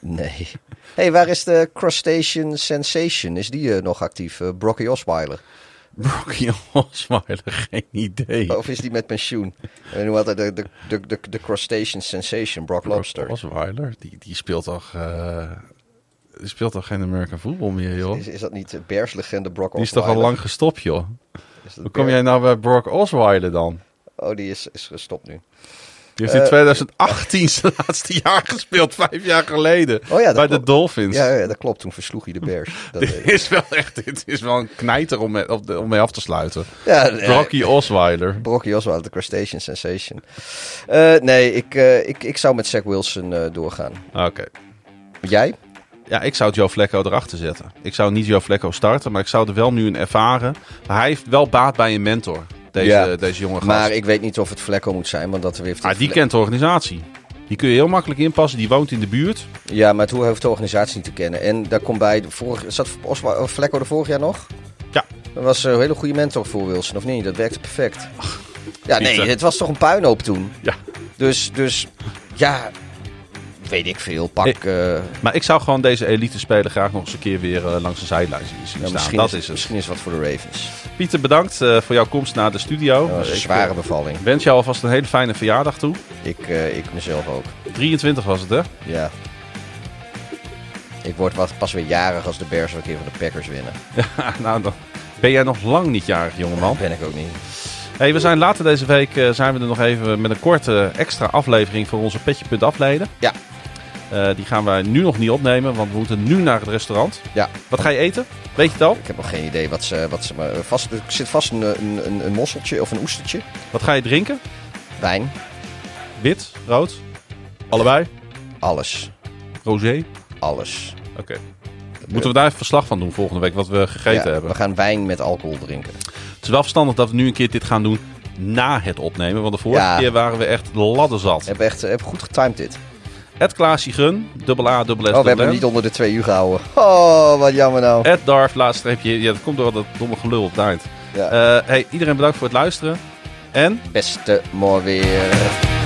nee. hey, waar is de Crustacean Sensation? Is die eh, nog actief? Eh, Brocky Osweiler. Brocky Osweiler. Geen idee. Of is die met pensioen? En hoe had hij de, de, de, de, Crustacean Sensation, Brock Lobster? Osweiler. Die, die speelt toch... eh, speelt toch geen American voetbal meer, joh? Is, is dat niet de Bears-legende Brock Die is toch al Osweiler? lang gestopt, joh? Hoe kom jij nou bij Brock Osweiler dan? Oh, die is, is gestopt nu. Die heeft in 2018 zijn laatste jaar gespeeld, vijf jaar geleden. Oh ja, bij de. Dolphins. Ja, ja, dat klopt. Toen versloeg hij de Bears. Dat Dit is wel echt dit is wel een knijter om mee, op om mee af te sluiten. ja, ja, Brocky Osweiler. Brocky Oswald, de Crustacean Sensation. Eh, nee, ik, eh, ik, ik zou met Zach Wilson eh, doorgaan. Oké. Jij? Ja, ik zou Joe Flacco erachter zetten. Ik zou niet Joe Flacco starten, maar ik zou er wel nu een ervaren. Maar hij heeft wel baat bij een mentor, deze, Ja. deze jonge gast. Maar ik weet niet of het Flecko moet zijn, want dat heeft... Ah, die kent de organisatie. Die kun je heel makkelijk inpassen. Die woont in de buurt. Ja, maar het hoe hoeft de organisatie niet te kennen. En daar komt bij, de vorige, zat Flecko er vorig jaar nog? Ja. Dat was een hele goede mentor voor Wilson, of niet? Dat werkte perfect. Ja, nee, het was toch een puinhoop toen. Ja. Dus, dus ja, weet ik veel. Pak, Ik- eh, Maar ik zou gewoon deze elite speler graag nog eens een keer weer eh, langs de zijlijn zien nou, staan. misschien, Dat is, is het. misschien is wat voor de Ravens. Pieter, bedankt eh, voor jouw komst naar de studio. Dat een Ik, zware bevalling. wens jou alvast een hele fijne verjaardag toe. Ik, ik mezelf ook. 23 was het, hè? Ja. Ik word wat, pas weer jarig als de Bears een keer van de Packers winnen. nou, dan ben jij nog lang niet jarig, jongeman. Ben ik ook niet. Hey, we zijn later deze week zijn we er nog even met een korte extra aflevering voor onze Petje Punt afleden. Ja. Eh, die gaan wij nu nog niet opnemen, want we moeten nu naar het restaurant. Ja. Wat ga je eten? Weet je het al? Ik heb nog geen idee wat ze, wat ze me vast. Er zit vast een, een, een, mosseltje of een oestertje. Wat ga je drinken? Wijn. Wit, rood? Allebei? Alles. Rosé? Alles. Oké. Moeten we daar even verslag van doen volgende week, wat we gegeten Ja, hebben? We gaan wijn met alcohol drinken. Het is wel verstandig dat we nu een keer dit gaan doen na het opnemen. Want de vorige Ja. keer waren we echt ladder zat. Hebben echt eh, hebben goed getimed dit. Ed Klaasje Gun, dubbel A, dubbel S, Oh, we hebben hem niet onder de twee uur gehouden. Oh, wat jammer nou. Ed Darf, laatste streepje. Ja, dat komt door dat domme gelul op het eind. Ja. Eh, hey, iedereen bedankt voor het luisteren. En Beste mooi weer.